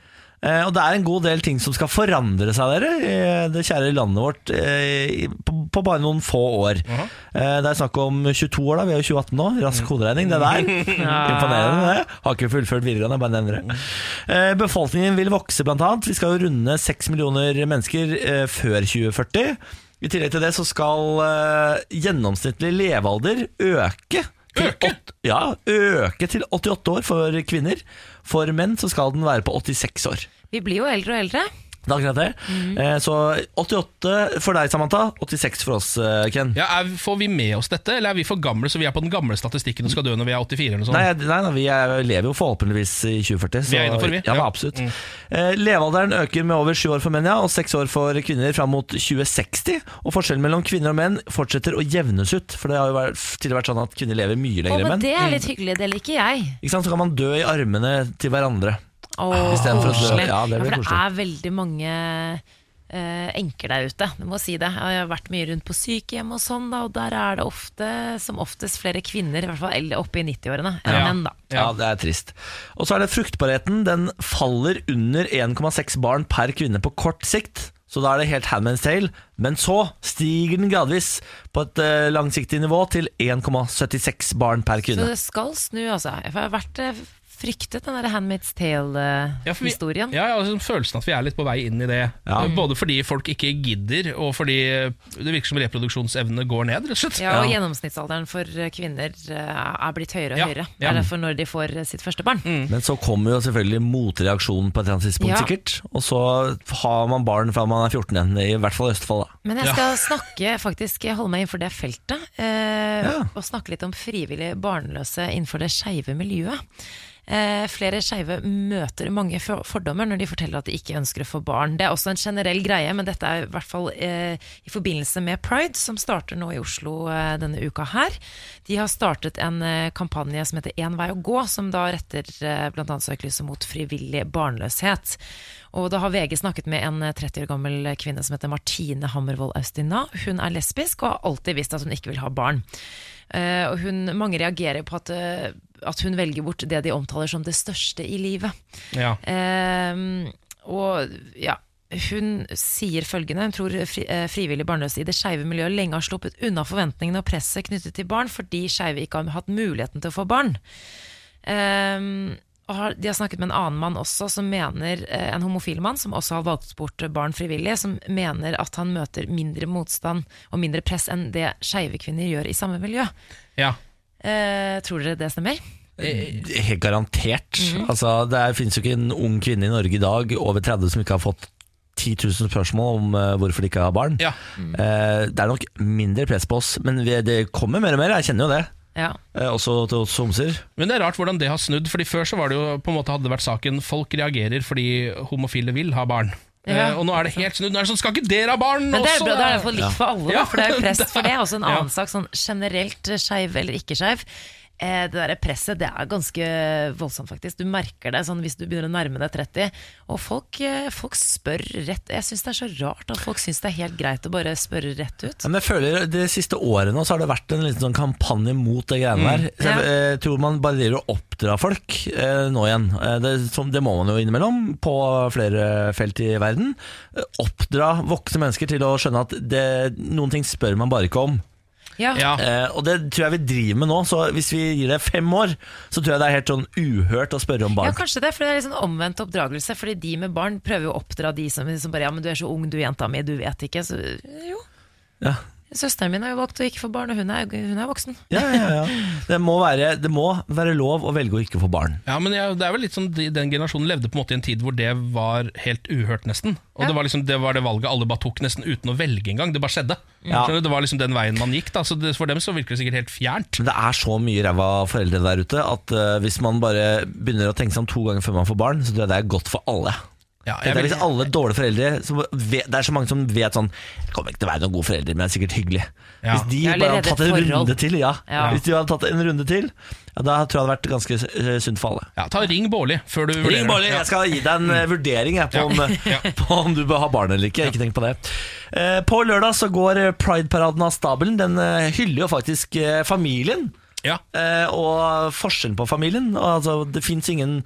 Speaker 1: Eh, og det er en god del ting som skal forandre seg dere i det kjære landet vårt eh, på, bare noen få år. Eh, det er snakk om 22 år, da. Vi er jo 2018 nå. Rask hoderegning, det der. *laughs* Imponerende, det. Har ikke fullført videregående, bare nevner det. Eh, befolkningen vil vokse, blant annet. Vi skal jo runde 6 millioner mennesker eh, før 2040. I tillegg til det så skal eh, gjennomsnittlig levealder øke. Til
Speaker 3: Øke?
Speaker 1: åt- ja, øke til 88 år for kvinner. For menn så skal den være på 86 år.
Speaker 2: Vi blir jo eldre og eldre.
Speaker 1: Det er akkurat det. Eh, så 88 for deg, Samantha. 86 for oss, eh, Ken.
Speaker 3: Ja, er, Får vi med oss dette, eller er vi for gamle så vi er på den gamle statistikken og skal dø når vi er 84? eller noe sånt?
Speaker 1: Nei, nei, nei, vi er, lever jo forhåpentligvis i 2040.
Speaker 3: Vi er innenfor, vi.
Speaker 1: Ja,
Speaker 3: Ja.
Speaker 1: absolutt. Eh, levealderen øker med over sju år for menn ja, og seks år for kvinner fram mot 2060. Og forskjellen mellom kvinner og menn fortsetter å jevnes ut. For det har jo vært, tidligere vært sånn at kvinner lever mye lenger enn menn.
Speaker 2: det er litt hyggelig, det liker jeg.
Speaker 1: Ikke sant? Så kan man dø i armene til hverandre.
Speaker 2: Åh,
Speaker 1: Istedenfor å dø.
Speaker 2: koselig.
Speaker 1: Ja, det blir
Speaker 2: for det er veldig mange eh, enker der ute. du må si det. Jeg har vært mye rundt på sykehjem og sånn, da, og der er det ofte, som oftest flere kvinner, i hvert fall oppe i 90-årene, enn
Speaker 3: Ja.
Speaker 2: menn. da.
Speaker 1: Ja, det er trist. Og så er det fruktbarheten. Den faller under 1,6 barn per kvinne på kort sikt. Så da er det helt Handman's Tale. Men så stiger den gradvis på et eh, langsiktig nivå til 1,76 barn per kvinne.
Speaker 2: Så det skal snu, altså. Jeg har vært eh, fryktet den der Handmaid's
Speaker 3: Ja,
Speaker 2: Tale-historien.
Speaker 3: Ja, ja, altså, Følelsen at vi er litt på vei inn i det.
Speaker 1: Ja.
Speaker 3: Både fordi folk ikke gidder, og fordi det virker som reproduksjonsevnene går ned. rett og slett.
Speaker 2: Ja, og Gjennomsnittsalderen for kvinner eh, er blitt høyere og
Speaker 3: Ja,
Speaker 2: høyere.
Speaker 3: ja.
Speaker 2: Det er derfor når de får eh, sitt første barn.
Speaker 1: Men så kommer jo selvfølgelig motreaksjonen på et eller annet tidspunkt,
Speaker 2: Ja.
Speaker 1: sikkert. Og så har man barn fra man er 14 igjen, i hvert fall i Østfold. da
Speaker 2: Men jeg skal snakke, faktisk holde meg innenfor det feltet. Eh,
Speaker 1: Ja.
Speaker 2: Og snakke litt om frivillig barnløse innenfor det skeive miljøet. Eh, flere skeive møter mange fordommer når de forteller at de ikke ønsker å få barn. Det er også en generell greie, men dette er i hvert fall eh, i forbindelse med Pride, som starter nå i Oslo eh, denne uka her. De har startet en eh, kampanje som heter Én vei å gå, som da retter eh, bl.a. søkelyset mot frivillig barnløshet. Og da har VG snakket med en eh, 30 år gammel kvinne som heter Martine Hammervoll Austina. Hun er lesbisk og har alltid visst at hun ikke vil ha barn. Uh, og hun, mange reagerer på at, eh, at hun velger bort det de omtaler som det største i livet.
Speaker 3: Ja.
Speaker 2: Eh, og ja, hun sier følgende Hun tror fri, eh, frivillig barnløse i det skeive miljøet lenge har sluppet unna forventningene og presset knyttet til barn fordi skeive ikke har hatt muligheten til å få barn. Eh, og har, de har snakket med en annen mann også, som mener eh, en homofil mann, som også har valgt bort barn frivillig, som mener at han møter mindre motstand og mindre press enn det skeive kvinner gjør i samme miljø.
Speaker 3: ja.
Speaker 2: Eh, tror dere det stemmer?
Speaker 1: Helt garantert. Altså, det finnes jo ikke en ung kvinne i Norge i dag over 30 som ikke har fått 10 000 spørsmål om eh, hvorfor de ikke har barn.
Speaker 3: Ja.
Speaker 1: Eh, det er nok mindre press på oss, men det kommer mer og mer. Jeg kjenner jo det.
Speaker 2: Ja.
Speaker 1: Eh, også til oss homser.
Speaker 3: Men det er rart hvordan det har snudd, Fordi før så var det jo på en måte hadde det vært saken folk reagerer fordi homofile vil ha barn.
Speaker 2: Ja.
Speaker 3: Eh, og nå er det helt snudd. Nå er det sånn, Skal ikke dere ha barn
Speaker 2: Men det er
Speaker 3: også?
Speaker 2: bra, det er i hvert fall likt for alle, da,
Speaker 3: Ja.
Speaker 2: for det er jo prest for det. Også en
Speaker 3: Ja.
Speaker 2: annen sak, sånn generelt skeiv eller ikke skeiv. Eh, det der presset det er ganske voldsomt, faktisk. Du merker det sånn hvis du begynner å nærme deg 30. Og folk, eh, folk spør rett Jeg syns det er så rart at folk syns det er helt greit å bare spørre rett ut.
Speaker 1: Ja, Men jeg føler De siste årene så har det vært en liten sånn kampanje mot det greiene der. Så jeg
Speaker 2: Ja.
Speaker 1: eh, tror man bare driver og oppdrar folk eh, nå igjen. Eh, det, som, det må man jo innimellom på flere felt i verden. Eh, oppdra voksne mennesker til å skjønne at det, noen ting spør man bare ikke om.
Speaker 2: Ja.
Speaker 3: Ja.
Speaker 1: Eh, og det tror jeg vi driver med nå, så hvis vi gir det fem år, så tror jeg det er helt sånn uhørt å spørre om barn.
Speaker 2: Ja, kanskje det, for det er litt sånn omvendt oppdragelse. Fordi de med barn prøver jo å oppdra de som, som bare Ja, men du er så ung, du jenta mi, du vet ikke. Så jo.
Speaker 1: Ja.
Speaker 2: Søsteren min har jo valgt å ikke få barn, og hun er, hun er voksen.
Speaker 1: Ja, ja, ja. Det, må være, det må være lov å velge å ikke få barn.
Speaker 3: Ja, men jeg, det er vel litt sånn Den generasjonen levde på en måte i en tid hvor det var helt uhørt, nesten. Og
Speaker 2: Ja.
Speaker 3: det, var liksom, det var det valget alle bare tok nesten uten å velge engang. Det bare skjedde.
Speaker 1: Ja.
Speaker 3: Det var liksom den veien man gikk. Da. Så det, For dem så virker det sikkert helt fjernt.
Speaker 1: Men det er så mye ræva foreldre der ute at uh, hvis man bare begynner å tenke seg om to ganger før man får barn, så tror jeg det er godt for alle.
Speaker 3: Ja,
Speaker 1: Det er
Speaker 3: vil,
Speaker 1: hvis alle dårlige foreldre som vet, Det er så mange som vet sånn Jeg kommer ikke til å være noen gode foreldre, men jeg er sikkert hyggelig.
Speaker 3: Ja.
Speaker 1: Hvis de bare hadde tatt en
Speaker 2: forhold.
Speaker 1: runde til, ja.
Speaker 2: Ja.
Speaker 1: Hvis de hadde tatt en runde til, ja, da tror jeg det hadde vært ganske eh, sunt for alle.
Speaker 3: ja, ta Ring Bårli før du vurderer.
Speaker 1: Ring jeg skal gi deg en eh, vurdering jeg, på, om, eh, *laughs* på om du bør ha barn eller ikke. Ikke tenk på det. Eh, På lørdag så går Pride-paraden av stabelen. Den hyller jo faktisk familien.
Speaker 3: Ja.
Speaker 1: Eh, og forskjellen på familien. Altså, det fins ingen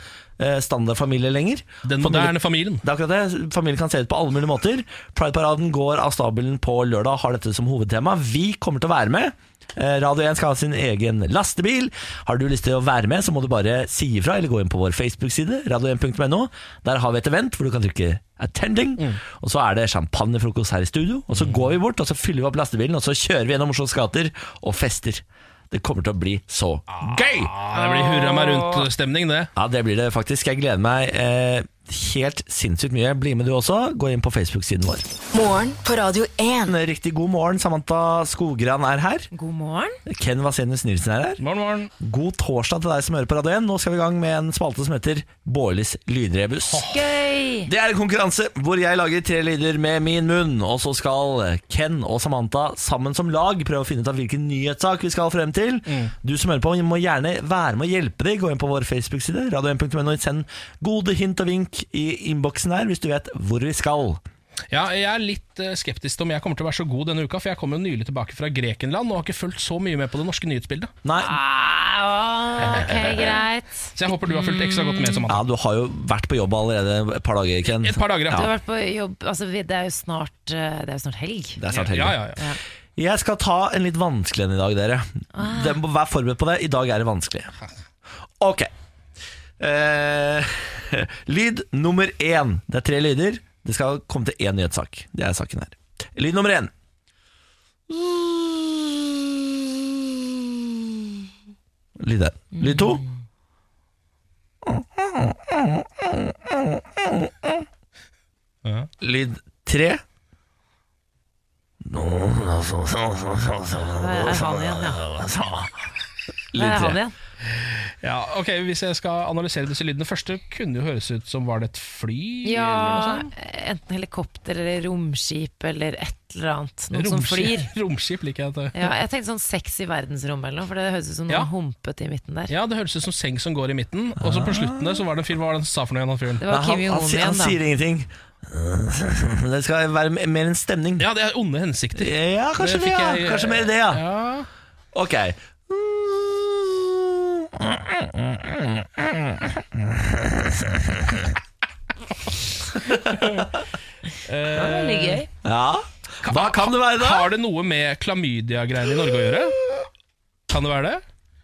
Speaker 1: standardfamilie lenger.
Speaker 3: Den moderne familien.
Speaker 1: Det er akkurat det. Familien kan se ut på alle mulige måter. Pride-paraden går av stabelen på lørdag har dette som hovedtema. Vi kommer til å være med. Eh, Radio 1 skal ha sin egen lastebil. Har du lyst til å være med, så må du bare si ifra, eller gå inn på vår Facebook-side, radio1.no. Der har vi et event hvor du kan trykke 'attending', og så er det champagnefrokost her i studio. Og så går vi bort, og så fyller vi opp lastebilen, og så kjører vi gjennom Oslos gater og fester. Det kommer til å bli så gøy!
Speaker 3: Ja, det blir hurra meg rundt-stemning, det.
Speaker 1: Ja, det blir det faktisk. Jeg gleder meg eh, helt sinnssykt mye. Bli med du også. Gå inn på Facebook-siden vår.
Speaker 4: Morgen på Radio 1.
Speaker 1: Riktig god morgen. Samantha Skogran er her.
Speaker 2: God morgen.
Speaker 1: Ken Vasenius Nilsen er her.
Speaker 3: Morgen, morgen.
Speaker 1: God torsdag til deg som hører på Radio 1. Nå skal vi i gang med en spalte som heter Bårlis lydrebus.
Speaker 2: Gøy!
Speaker 1: Det er en konkurranse hvor jeg lager tre lyder med min munn, og så skal Ken og Samantha sammen som lag prøve å finne ut av hvilken nyhetssak vi skal frem til. Du som hører på, må gjerne være med å hjelpe dem. Gå inn på vår Facebook-side, radio1.no. Send gode hint og vink i innboksen her hvis du vet hvor vi skal.
Speaker 3: Ja, jeg er litt eh, skeptisk til om jeg kommer til å være så god denne uka, for jeg kom jo nylig tilbake fra Grekenland og har ikke fulgt så mye med på det norske nyhetsbildet.
Speaker 1: Nei,
Speaker 2: Ah, ok, *laughs* greit.
Speaker 3: Så jeg håper du har fulgt ekstra godt med. som Samantha.
Speaker 1: ja, du har jo vært på jobb allerede et par dager, Ken.
Speaker 3: Et par dager,
Speaker 2: Du
Speaker 3: ja.
Speaker 2: har vært på jobb altså, Det er jo snart, eh, det er jo snart helg.
Speaker 1: Det er snart helg.
Speaker 3: Ja, ja, ja.
Speaker 1: Jeg skal ta en litt vanskelig en i dag, dere. Dere må være forberedt på det. I dag er det vanskelig. Ok. Eh, lyd nummer én. Det er tre lyder. Det skal komme til én nyhetssak. Det er saken her. Lyd nummer én. Lyd der. Lyd to. Lyd tre.
Speaker 2: Lyd er han igjen, ja.
Speaker 3: Ok, Hvis jeg skal analysere disse lydene første, kunne jo høres ut som var det et fly?
Speaker 2: Ja,
Speaker 3: eller
Speaker 2: enten helikopter eller romskip eller et eller annet. Noe som flyr. *laughs*
Speaker 3: Romskip liker jeg. At det.
Speaker 2: Ja, jeg tenkte sånn sex i verdensrom eller noe, for det høres ut som noe
Speaker 3: Ja.
Speaker 2: humpete i midten der.
Speaker 3: Ja, det høres ut som seng som går i midten. Og så på slutten der så var det en fyr, hva var det han sa for noe igjen, han fyren?
Speaker 2: Det var
Speaker 1: han,
Speaker 2: Kim
Speaker 1: han,
Speaker 2: Jong-un
Speaker 1: han
Speaker 2: igjen, da.
Speaker 1: sier ingenting. *laughs* Det skal være mer en stemning.
Speaker 3: Ja, det er onde hensikter.
Speaker 1: Ja, kanskje det,
Speaker 3: det
Speaker 1: ja.
Speaker 3: jeg-
Speaker 1: Kanskje mer det, ja.
Speaker 3: Ja.
Speaker 1: Ok.
Speaker 2: Det var veldig gøy.
Speaker 1: Ja. Hva kan det være, da?
Speaker 3: Har det noe med klamydia-greiene i Norge å gjøre? Kan det være det?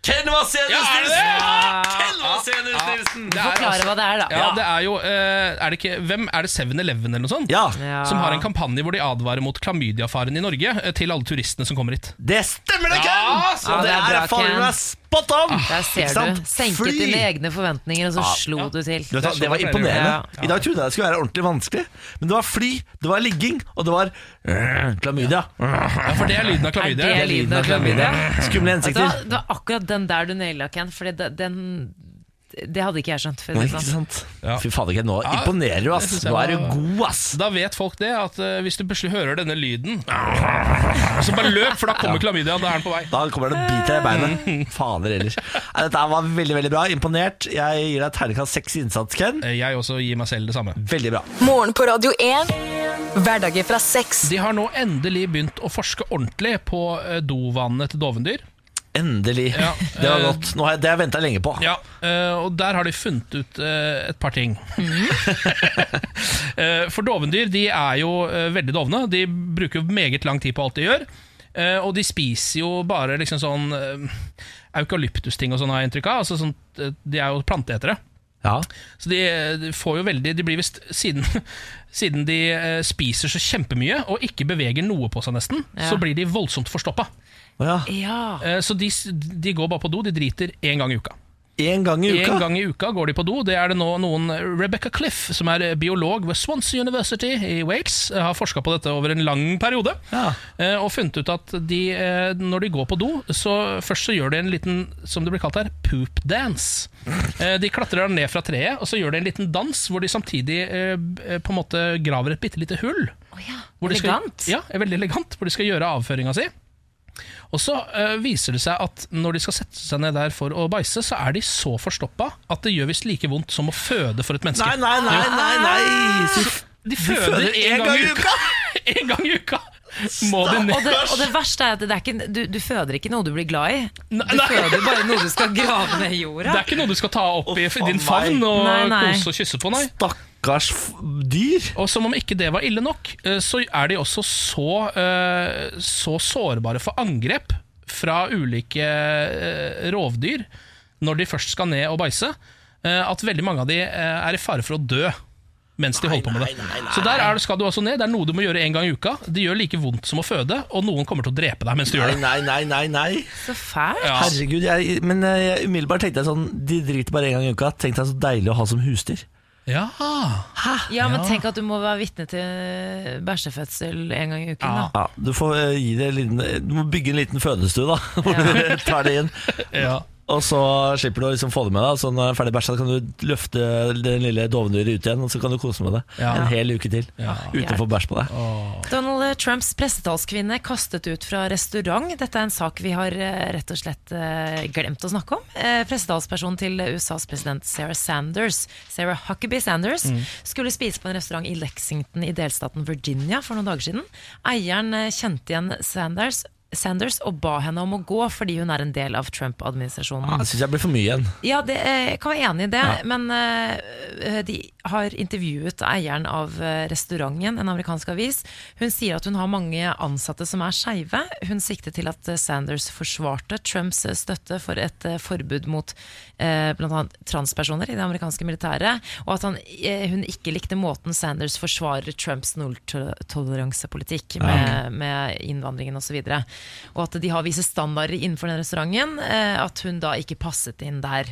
Speaker 1: Ken Vasenius
Speaker 3: Ja, er det det?
Speaker 1: Nilsen! Ken Vasenus Nilsen!
Speaker 3: Det er
Speaker 2: Forklare
Speaker 3: altså-
Speaker 2: hva det er, da.
Speaker 3: Ja, det er jo eh, Er det ikke Hvem er det 7-Eleven eller noe sånt?
Speaker 1: Ja,
Speaker 2: Ja.
Speaker 3: Som har en kampanje hvor de advarer mot klamydiafaren i Norge eh, til alle turistene som kommer hit.
Speaker 1: det stemmer det, Ken!
Speaker 3: Ja,
Speaker 2: så
Speaker 1: Og
Speaker 2: det er bra,
Speaker 1: faen
Speaker 2: Ken.
Speaker 1: meg spot on!
Speaker 2: Der ser du. Senket
Speaker 1: Fly.
Speaker 2: dine egne forventninger, og så
Speaker 1: Ja.
Speaker 2: slo du til.
Speaker 1: Du vet, hva,
Speaker 3: Det
Speaker 1: var
Speaker 3: sånn
Speaker 1: imponerende. I dag trodde jeg det skulle være ordentlig vanskelig, men det var fly, det var ligging, og det var øh, klamydia.
Speaker 3: Ja, For det er lyden av klamydia.
Speaker 2: Det lyden av klamydia?
Speaker 1: Skumle
Speaker 2: Vet du
Speaker 1: hensikter.
Speaker 2: Det var akkurat den der du naila, Ken. Fordi det, den, det hadde ikke jeg skjønt. For
Speaker 1: Nei, ikke
Speaker 2: sånn.
Speaker 1: sant?
Speaker 3: Ja.
Speaker 1: Fy fader, nå
Speaker 3: Ja,
Speaker 1: imponerer du, ass. Nå er du god, ass.
Speaker 3: Da vet folk det, at uh, hvis du plutselig hører denne lyden Så bare løp, for da kommer klamydia. Da er den på vei.
Speaker 1: Da kommer den og biter deg i beinet. Fader ellers. Dette var veldig veldig bra. Imponert. Jeg gir deg terningkast seks innsats, Ken.
Speaker 3: Eh, Jeg også gir meg selv det samme.
Speaker 1: Veldig bra.
Speaker 4: Morgen på Radio 1. Hverdager fra seks.
Speaker 3: De har nå endelig begynt å forske ordentlig på dovannet dovanene til dovendyr.
Speaker 1: Endelig.
Speaker 3: Ja, *laughs*
Speaker 1: Det var
Speaker 3: eh,
Speaker 1: godt. Nå har jeg, det har jeg venta lenge på.
Speaker 3: Ja, eh, og der har de funnet ut eh, et par ting. *laughs* Eh, For dovendyr de er jo veldig dovne. De bruker jo meget lang tid på alt de gjør. Eh, Og de spiser jo bare liksom sånn eukalyptusting og sånn, har jeg inntrykk av. Altså sånn, de er jo planteetere.
Speaker 1: Ja.
Speaker 3: Så de, de får jo veldig De blir visst Siden, *laughs* siden de spiser så kjempemye og ikke beveger noe på seg nesten,
Speaker 2: Ja.
Speaker 3: så blir de voldsomt forstoppa.
Speaker 1: Ja.
Speaker 2: Ja.
Speaker 3: Eh, Så de, de går bare på do. De driter én gang i uka.
Speaker 1: En gang i uka.
Speaker 3: En gang i uka går de på do. Det er det nå noen Rebecca Cliff, som er biolog ved Swansea University i Wales, har forska på dette over en lang periode.
Speaker 1: Ja.
Speaker 3: eh, Og funnet ut at de, eh, når de går på do, så først så gjør de en liten som det blir kalt her, poop dance. Eh, De klatrer ned fra treet, og så gjør de en liten dans hvor de samtidig eh, på en måte graver et bitte lite hull.
Speaker 2: Oh ja.
Speaker 3: elegant. skal-
Speaker 2: Elegant.
Speaker 3: ja, er veldig elegant, hvor de skal gjøre avføringa si. Og så uh, viser det seg at når de skal sette seg ned der for å bæsje, så er de så forstoppa at det gjør visst like vondt som å føde for et menneske.
Speaker 1: Nei, nei, nei, nei, nei. Så
Speaker 3: De føder
Speaker 1: føder
Speaker 3: én gang i uka! *laughs* en gang i uka må de
Speaker 2: Og det, og det verste er at det er ikke, du, du føder ikke noe du blir glad i. Du
Speaker 3: nei.
Speaker 2: føder bare noe du skal *laughs* grave ned i jorda.
Speaker 3: Det er ikke noe du skal ta opp i din favn og
Speaker 2: Nei, nei.
Speaker 3: kose og kysse på, nei.
Speaker 1: Stakkars dyr.
Speaker 3: Og som om ikke det var ille nok, eh, så er de også så, eh, så sårbare for angrep fra ulike eh, rovdyr når de først skal ned og bæsje, eh, at veldig mange av de er i fare for å dø mens de holder på med det.
Speaker 1: nei, nei, nei.
Speaker 3: Så der er, skal du altså ned. Det er noe du må gjøre en gang i uka. Det gjør like vondt som å føde, og noen kommer til å drepe deg mens du gjør det.
Speaker 1: nei, nei, nei, nei.
Speaker 2: Så fælt.
Speaker 3: Ja.
Speaker 1: Herregud, jeg, men jeg, umiddelbart tenkte jeg sånn De driter bare en gang i uka. Tenk deg så deilig å ha som husdyr.
Speaker 3: Ja.
Speaker 2: Ja, men
Speaker 3: Ja.
Speaker 2: tenk at du må være vitne til bæsjefødsel en gang i uken.
Speaker 3: Ja.
Speaker 2: Da.
Speaker 1: Ja, du, får, eh, gi det en liten, du må bygge en liten fødestue, da. *laughs* Hvor du tar det inn.
Speaker 3: ja.
Speaker 1: Og så slipper du å liksom få det med deg. Så når du er ferdig bæsja, kan du løfte den lille dovendyret ut igjen, og så kan du kose med det
Speaker 3: Ja.
Speaker 1: en hel uke til.
Speaker 3: Ja.
Speaker 1: Uten å få bæsj på deg.
Speaker 2: Donald Trumps pressetalskvinne kastet ut fra restaurant. Dette er en sak vi har eh, rett og slett eh, glemt å snakke om. Eh, Pressetalspersonen til USAs president Sarah Sanders, Sarah Huckabee Sanders, skulle spise på en restaurant i Lexington i delstaten Virginia for noen dager siden. Eieren eh, kjente igjen Sanders. Sanders og ba henne om å gå fordi hun er en del av Trump-administrasjonen.
Speaker 1: Ah, jeg syns jeg blir for mye igjen.
Speaker 2: Ja, det, eh, jeg kan være enig i det, men uh, de har intervjuet eieren av eh, restauranten, en amerikansk avis. Hun sier at hun har mange ansatte som er skeive. Hun siktet til at Sanders forsvarte Trumps støtte for et uh, forbud mot uh, bl.a. transpersoner i det amerikanske militæret, og at han, uh, hun ikke likte måten Sanders forsvarer Trumps nulltoleransepolitikk med, med innvandringen osv. Og, at de har visse standarder innenfor den restauranten, eh, at hun da ikke passet inn der.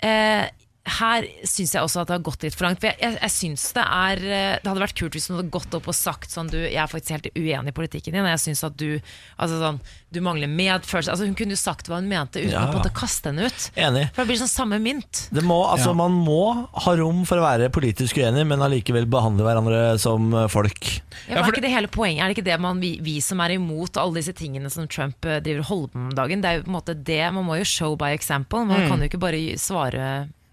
Speaker 2: Eh, her syns jeg også at det har gått litt for langt. For jeg, jeg, jeg synes det er eh, Det hadde vært kult hvis hun hadde gått opp og sagt sånn Du, jeg er faktisk helt uenig i politikken din, og jeg syns at du Altså sånn Du mangler medfølelse. Altså Hun kunne jo sagt hva hun mente uten
Speaker 1: Ja.
Speaker 2: å på en måte kaste henne ut.
Speaker 1: Enig.
Speaker 2: For det blir sånn samme mynt.
Speaker 1: Det må, altså,
Speaker 3: Ja.
Speaker 1: Man må ha rom for å være politisk uenig, men allikevel behandle hverandre som eh, folk.
Speaker 2: Ja,
Speaker 3: Ja,
Speaker 2: men
Speaker 3: for
Speaker 2: er ikke det hele poenget? Er det ikke det man, vi, vi som er imot alle disse tingene som Trump eh, driver og holder på med om dagen? Det er jo på en måte det, Man må jo show by example. Man kan jo ikke bare svare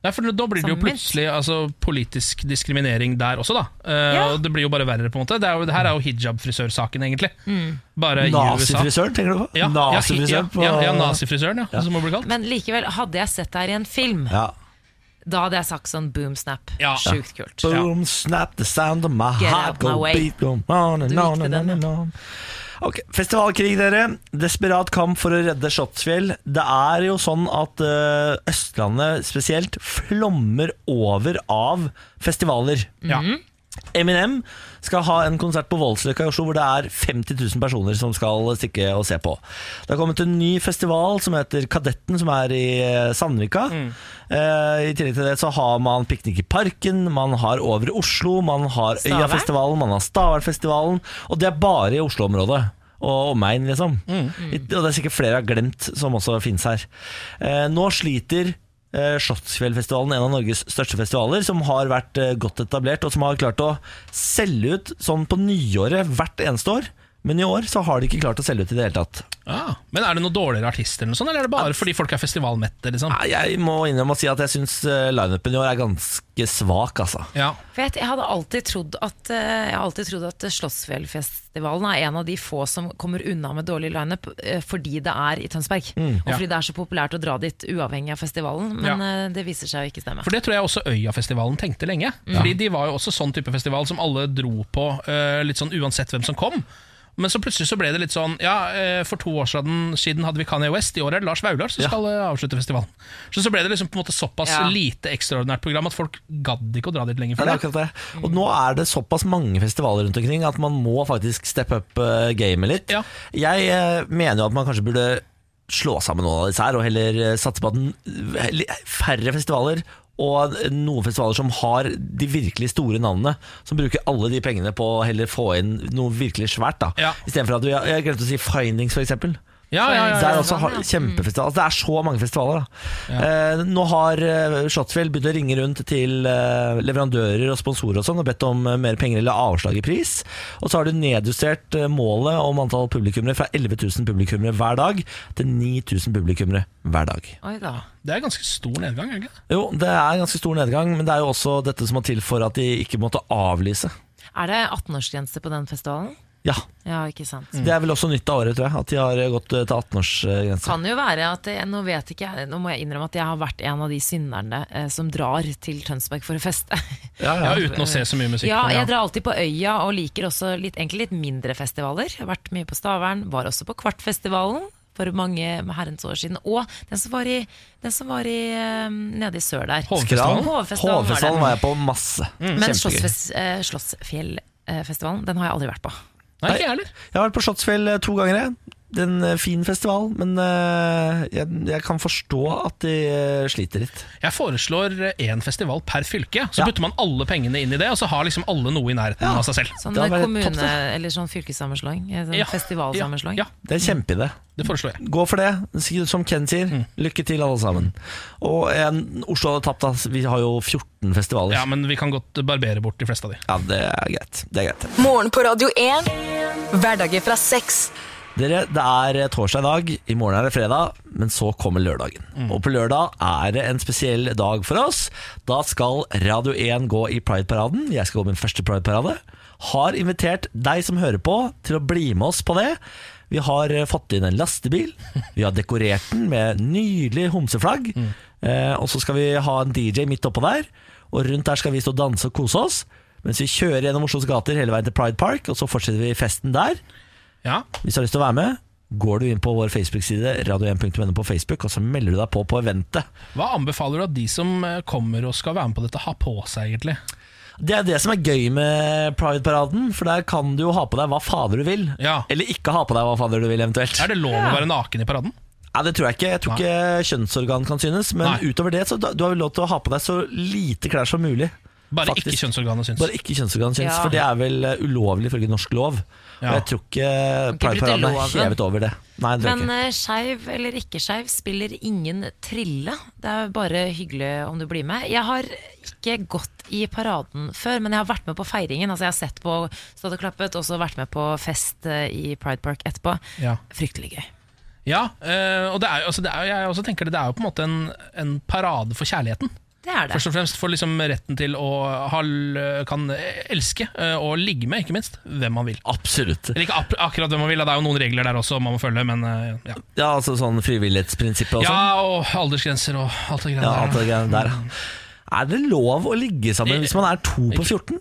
Speaker 3: Nei, for Da blir det jo plutselig altså, politisk diskriminering der også, da. Uh,
Speaker 2: Ja.
Speaker 3: Og Det blir jo bare verre, på en måte. Det, er jo, det her er jo hijab-frisørsaken, egentlig.
Speaker 2: Mm.
Speaker 3: Bare.
Speaker 1: Nazifrisøren, tenker du på?
Speaker 3: Ja, ja,
Speaker 1: Nazifrisøren ja,
Speaker 3: ja, ja, nazifrisøren, ja, som må blir kalt.
Speaker 2: Men likevel, hadde jeg sett det her i en film,
Speaker 1: Ja.
Speaker 2: da hadde jeg sagt sånn boom snap.
Speaker 3: Ja.
Speaker 2: Sjukt kult.
Speaker 1: Boom, snap, the sound of my
Speaker 2: Get
Speaker 1: heart go beat, go on and on and on Ok, Festivalkrig, dere. Desperat kamp for å redde Slottsfjell. Det er jo sånn at uh, Østlandet spesielt flommer over av festivaler.
Speaker 3: Ja.
Speaker 1: Eminem skal ha en konsert på Voldsløkka i Oslo hvor det er 50 000 personer som skal stikke og se på. Det har kommet en ny festival som heter Kadetten, som er i Sandvika. Sandvika. Eh, I tillegg til det så har man Piknik i parken, man har Over i Oslo, man har Øyafestivalen, man har Stavernfestivalen. Og det er bare i Oslo-området. Og omegn, liksom. I- Og det er sikkert flere jeg har glemt som også finnes her. Eh, nå sliter eh, Slottsfjellfestivalen, en av Norges største festivaler, som har vært eh, godt etablert, og som har klart å selge ut sånn på nyåret hvert eneste år. Men i år så har de ikke klart å selge ut i det hele tatt.
Speaker 3: Ah, men er det noen dårligere artister, eller noe sånt, eller er det bare fordi folk er festivalmette? Liksom?
Speaker 1: Nei, Jeg må innrømme å si at jeg syns lineupen i år er ganske svak, altså.
Speaker 3: Ja.
Speaker 2: Jeg, jeg hadde alltid trodd at eh, Jeg alltid trodd at Slottsfjellfestivalen er en av de få som kommer unna med dårlig lineup eh, fordi det er i Tønsberg. Og
Speaker 3: Ja.
Speaker 2: fordi det er så populært å dra dit uavhengig av festivalen. Men ja. det viser seg å ikke stemme.
Speaker 3: For det tror jeg også Øyafestivalen tenkte lenge. Fordi De var jo også sånn type festival som alle dro på eh, litt sånn uansett hvem som kom. Men så plutselig så ble det litt sånn Ja, eh, for to år siden, siden hadde vi Kanye West. I år er det Lars Vaular som
Speaker 1: Ja.
Speaker 3: skal eh, avslutte festivalen. Så så ble det liksom på en måte såpass
Speaker 2: Ja.
Speaker 3: lite ekstraordinært program at folk gadd ikke å dra dit lenger.
Speaker 1: Ja, det er
Speaker 3: det.
Speaker 1: Og nå er det såpass mange festivaler rundt omkring at man må faktisk steppe up eh, gamet litt.
Speaker 3: Ja.
Speaker 1: Jeg mener jo at man kanskje burde slå sammen noen av disse her, og heller satse på at færre festivaler og noen festivaler som har de virkelig store navnene, som bruker alle de pengene på å heller få inn noe virkelig svært. da
Speaker 3: Ja.
Speaker 1: Istedenfor at du Jeg glemte å si Findings, eksempel.
Speaker 3: Ja, ja, ja,
Speaker 1: Det er
Speaker 3: ja.
Speaker 1: også har, kjempefestival. Altså, det er så mange festivaler. Da. Eh, nå har eh, Slottsfjell begynt å ringe rundt til eh, leverandører og sponsorer og sånn og bedt om eh, mer penger eller avslag i pris. Og så har du nedjustert målet om antall publikummere fra 11 000 publikummere hver dag til 9000 publikummere hver dag.
Speaker 2: Oi da.
Speaker 3: Det er ganske stor nedgang, er det ikke?
Speaker 1: Jo, det er ganske stor nedgang, men det er jo også dette som har til for at de ikke måtte avlyse.
Speaker 2: Er det 18-årsgrense på den festivalen?
Speaker 1: Ja,
Speaker 2: Ja, ikke sant.
Speaker 1: Det er vel også nytt av året, tror jeg. At de har gått eh, til 18-årsgrense.
Speaker 2: Kan jo være at Nå vet ikke jeg Nå må jeg innrømme at jeg har vært en av de synderne eh, som drar til Tønsberg for å feste. *laughs*
Speaker 1: Ja,
Speaker 3: Ja,
Speaker 1: ja.
Speaker 3: Uten å se så mye musikk.
Speaker 2: Ja, jeg drar alltid på Øya og liker også litt, egentlig litt mindre festivaler. Jeg har vært mye på Stavern, var også på Kvartfestivalen for mange herrens år siden. Og den som var i, den som var i eh, nede i sør der.
Speaker 3: Hovefestivalen?
Speaker 2: Hovefestivalen var.
Speaker 1: Hovefestivalen var jeg på masse.
Speaker 2: Men. Slottsfes- eh, Slottsfjellfestivalen, den har jeg aldri vært på.
Speaker 3: Nei, ikke jeg heller.
Speaker 1: Jeg har vært på Slottsfjell eh, to ganger. jeg. Det er en eh, fin festival, men eh, jeg, jeg kan forstå at de eh, sliter litt.
Speaker 3: Jeg foreslår én festival per fylke. Så
Speaker 1: Ja.
Speaker 3: putter man alle pengene inn i det, og så har liksom alle noe i nærheten
Speaker 1: Ja.
Speaker 3: av seg selv.
Speaker 2: Sånn kommune-
Speaker 1: topp,
Speaker 2: eller sånn fylkessammenslåing. Sånn
Speaker 3: Ja.
Speaker 2: festivalsammenslåing.
Speaker 3: Ja,
Speaker 1: Det er en kjempeidé.
Speaker 3: det foreslår jeg.
Speaker 1: Gå for det. Som Ken sier, lykke til alle sammen. Og en, Oslo hadde tapt, da. Vi har jo 14 festivaler.
Speaker 3: Ja, Men vi kan godt barbere bort de fleste av de.
Speaker 1: Ja, det er greit. Det er greit.
Speaker 4: Morgen på Radio 1. Hverdager fra seks.
Speaker 1: Dere, det er torsdag i dag, i morgen er det fredag, men så kommer lørdagen. Og på lørdag er det en spesiell dag for oss. Da skal Radio 1 gå i Pride-paraden. Jeg skal gå min første Pride-parade. Har invitert deg som hører på, til å bli med oss på det. Vi har eh, fått inn en lastebil. Vi har dekorert den med nydelig homseflagg. Eh, og så skal vi ha en DJ midt oppå der. Og rundt der skal vi stå og danse og kose oss. Mens vi kjører gjennom Oslos gater hele veien til Pride Park, og så fortsetter vi festen der.
Speaker 3: Ja,
Speaker 1: Hvis du har lyst til å være med, går du inn på vår Facebook-side, radio1.no på Facebook, og så melder du deg på på eventet.
Speaker 3: Hva anbefaler du at de som eh, kommer og skal være med på dette, har på seg, egentlig?
Speaker 1: Det er det som er gøy med Pride-paraden, for der kan du jo ha på deg hva fader du vil.
Speaker 3: Ja.
Speaker 1: Eller ikke ha på deg hva fader du vil, eventuelt.
Speaker 3: Er det lov å være naken i paraden?
Speaker 1: Nei, det tror jeg ikke. Jeg tror ikke kjønnsorgan kan synes. Men
Speaker 3: Nei.
Speaker 1: utover det, så du har vel lov til å ha på deg så lite klær som mulig.
Speaker 3: Bare
Speaker 1: Faktisk.
Speaker 3: ikke kjønnsorganet syns.
Speaker 1: Bare ikke kjønnsorganet synes,
Speaker 2: Ja.
Speaker 1: for det er vel eh, ulovlig ifølge norsk lov.
Speaker 3: Ja.
Speaker 1: Og jeg tror ikke
Speaker 2: bryte
Speaker 1: er hevet over det. Nei, det
Speaker 2: Men uh, skeiv eller ikke skeiv spiller ingen trille. Det er bare hyggelig om du blir med. Jeg har ikke gått i paraden før, men jeg har vært med på feiringen. Altså Jeg har sett på stått og klappet, og så vært med på fest eh, i Pride Park etterpå.
Speaker 3: Ja.
Speaker 2: Fryktelig gøy.
Speaker 3: Ja, eh, og det er, altså, det er, jeg også tenker det, det er jo på en måte en, en parade for kjærligheten.
Speaker 2: Det er det.
Speaker 3: Først og fremst for liksom retten til å ha, kan elske eh, og ligge med, ikke minst, hvem man vil.
Speaker 1: Absolutt.
Speaker 3: Eller ikke ak akkurat hvem man vil, det er jo noen regler der også man må følge, men eh, ja.
Speaker 1: Ja, altså sånn frivillighetsprinsippet og sånn.
Speaker 3: ja, og aldersgrenser og alt det
Speaker 1: Ja,
Speaker 3: der.
Speaker 1: alt det greiene der. ja. Er det lov å ligge sammen hvis man er to på 14?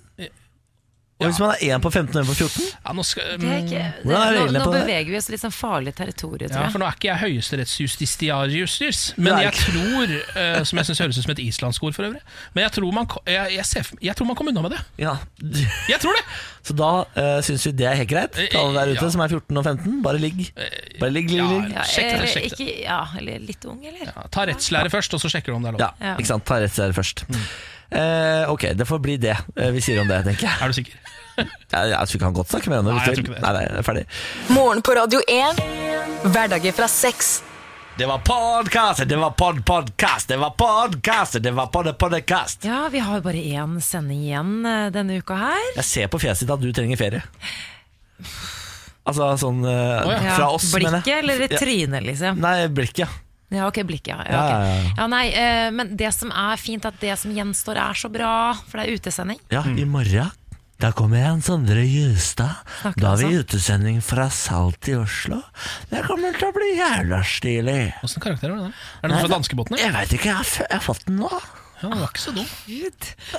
Speaker 1: Og hvis man er én på 15 og én på 14?
Speaker 3: Ja, nå, skal,
Speaker 2: Det er ikke,
Speaker 3: mm,
Speaker 2: det,
Speaker 1: er
Speaker 2: nå, nå beveger vi oss litt sånn farlig territorium,
Speaker 3: ja, for nå er ikke jeg høyesterettsjustitiarius, men jeg tror uh, Som jeg syns høres ut som et islandsk ord for øvrig. Men jeg tror man, jeg, jeg, ser, jeg tror man kom unna med det.
Speaker 1: Ja. *laughs*
Speaker 3: Jeg tror det!
Speaker 1: Så da uh, syns vi det er helt greit. Til alle der ute
Speaker 3: Ja.
Speaker 1: som er 14 og 15, bare ligg. Bare ligg, ligg,
Speaker 3: Ja,
Speaker 1: ligg.
Speaker 2: Ja,
Speaker 3: Sjekk det, sjekk det.
Speaker 2: ikke, ja, eller litt ung, eller?
Speaker 3: Ja, ta rettslære først, og så sjekker du om det er lov.
Speaker 1: Ja, ikke sant. Ta rettslære først. Eh, ok, det får bli det eh, vi sier om det, tenker jeg.
Speaker 3: Er du sikker? *laughs*
Speaker 1: jeg, jeg, tror vi kan godt snakke med henne.
Speaker 3: Nei, jeg tror ikke det.
Speaker 1: Nei, nei, er ferdig.
Speaker 4: Morgen på Radio 1. Hverdager fra seks.
Speaker 1: Det var podkast, det var pod-podkast, det var podkast, det var pod-podkast.
Speaker 2: Ja, vi har bare én sending igjen eh, denne uka her.
Speaker 1: Jeg ser på fjeset ditt at du trenger ferie. Altså sånn eh,
Speaker 3: ja.
Speaker 1: fra oss, mener
Speaker 2: Blikket
Speaker 1: jeg.
Speaker 2: eller
Speaker 1: Ja.
Speaker 2: trynet, liksom?
Speaker 1: Nei, blikket, ja.
Speaker 2: Ok, blikket, ja. ja,
Speaker 1: Ja, ja, ja.
Speaker 2: ja nei, eh, men det som er fint, at det som gjenstår, er så bra. For det er utesending.
Speaker 1: Ja, i morgen da kommer jeg, Sondre Justad. Da har vi
Speaker 2: altså.
Speaker 1: utesending fra Salt i Oslo. Det kommer til å bli jævla stilig.
Speaker 3: Åssen karakter er det? der? Er det noe fra danskebåtene?
Speaker 1: Jeg veit ikke, jeg har, jeg har fått den nå.
Speaker 3: Ja, det var ikke så dum.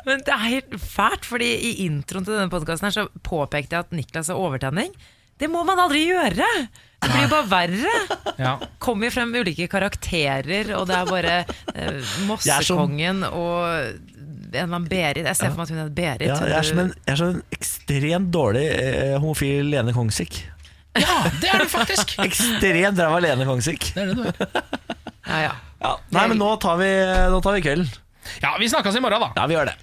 Speaker 2: Men det er helt fælt, fordi i introen til denne podkasten så påpekte jeg at Niklas har overtenning. Det må man aldri gjøre! Det blir jo bare verre.
Speaker 3: Ja.
Speaker 2: Kommer frem ulike karakterer, og det er bare eh, Mossekongen og en eller annen Berit. Jeg ser for meg at hun heter Berit.
Speaker 1: Ja, jeg, er som en, jeg er som en ekstremt dårlig eh, homofil Lene Kongsvik.
Speaker 3: ja, det er du faktisk! *laughs*
Speaker 1: Ekstremt ræva Lene Kongsvik.
Speaker 3: Det er det du er.
Speaker 2: Ja, ja.
Speaker 1: Ja. Nei, men nå tar vi, nå tar vi kvelden.
Speaker 3: Ja, vi snakkes i morgen, da.
Speaker 1: Ja, vi gjør det.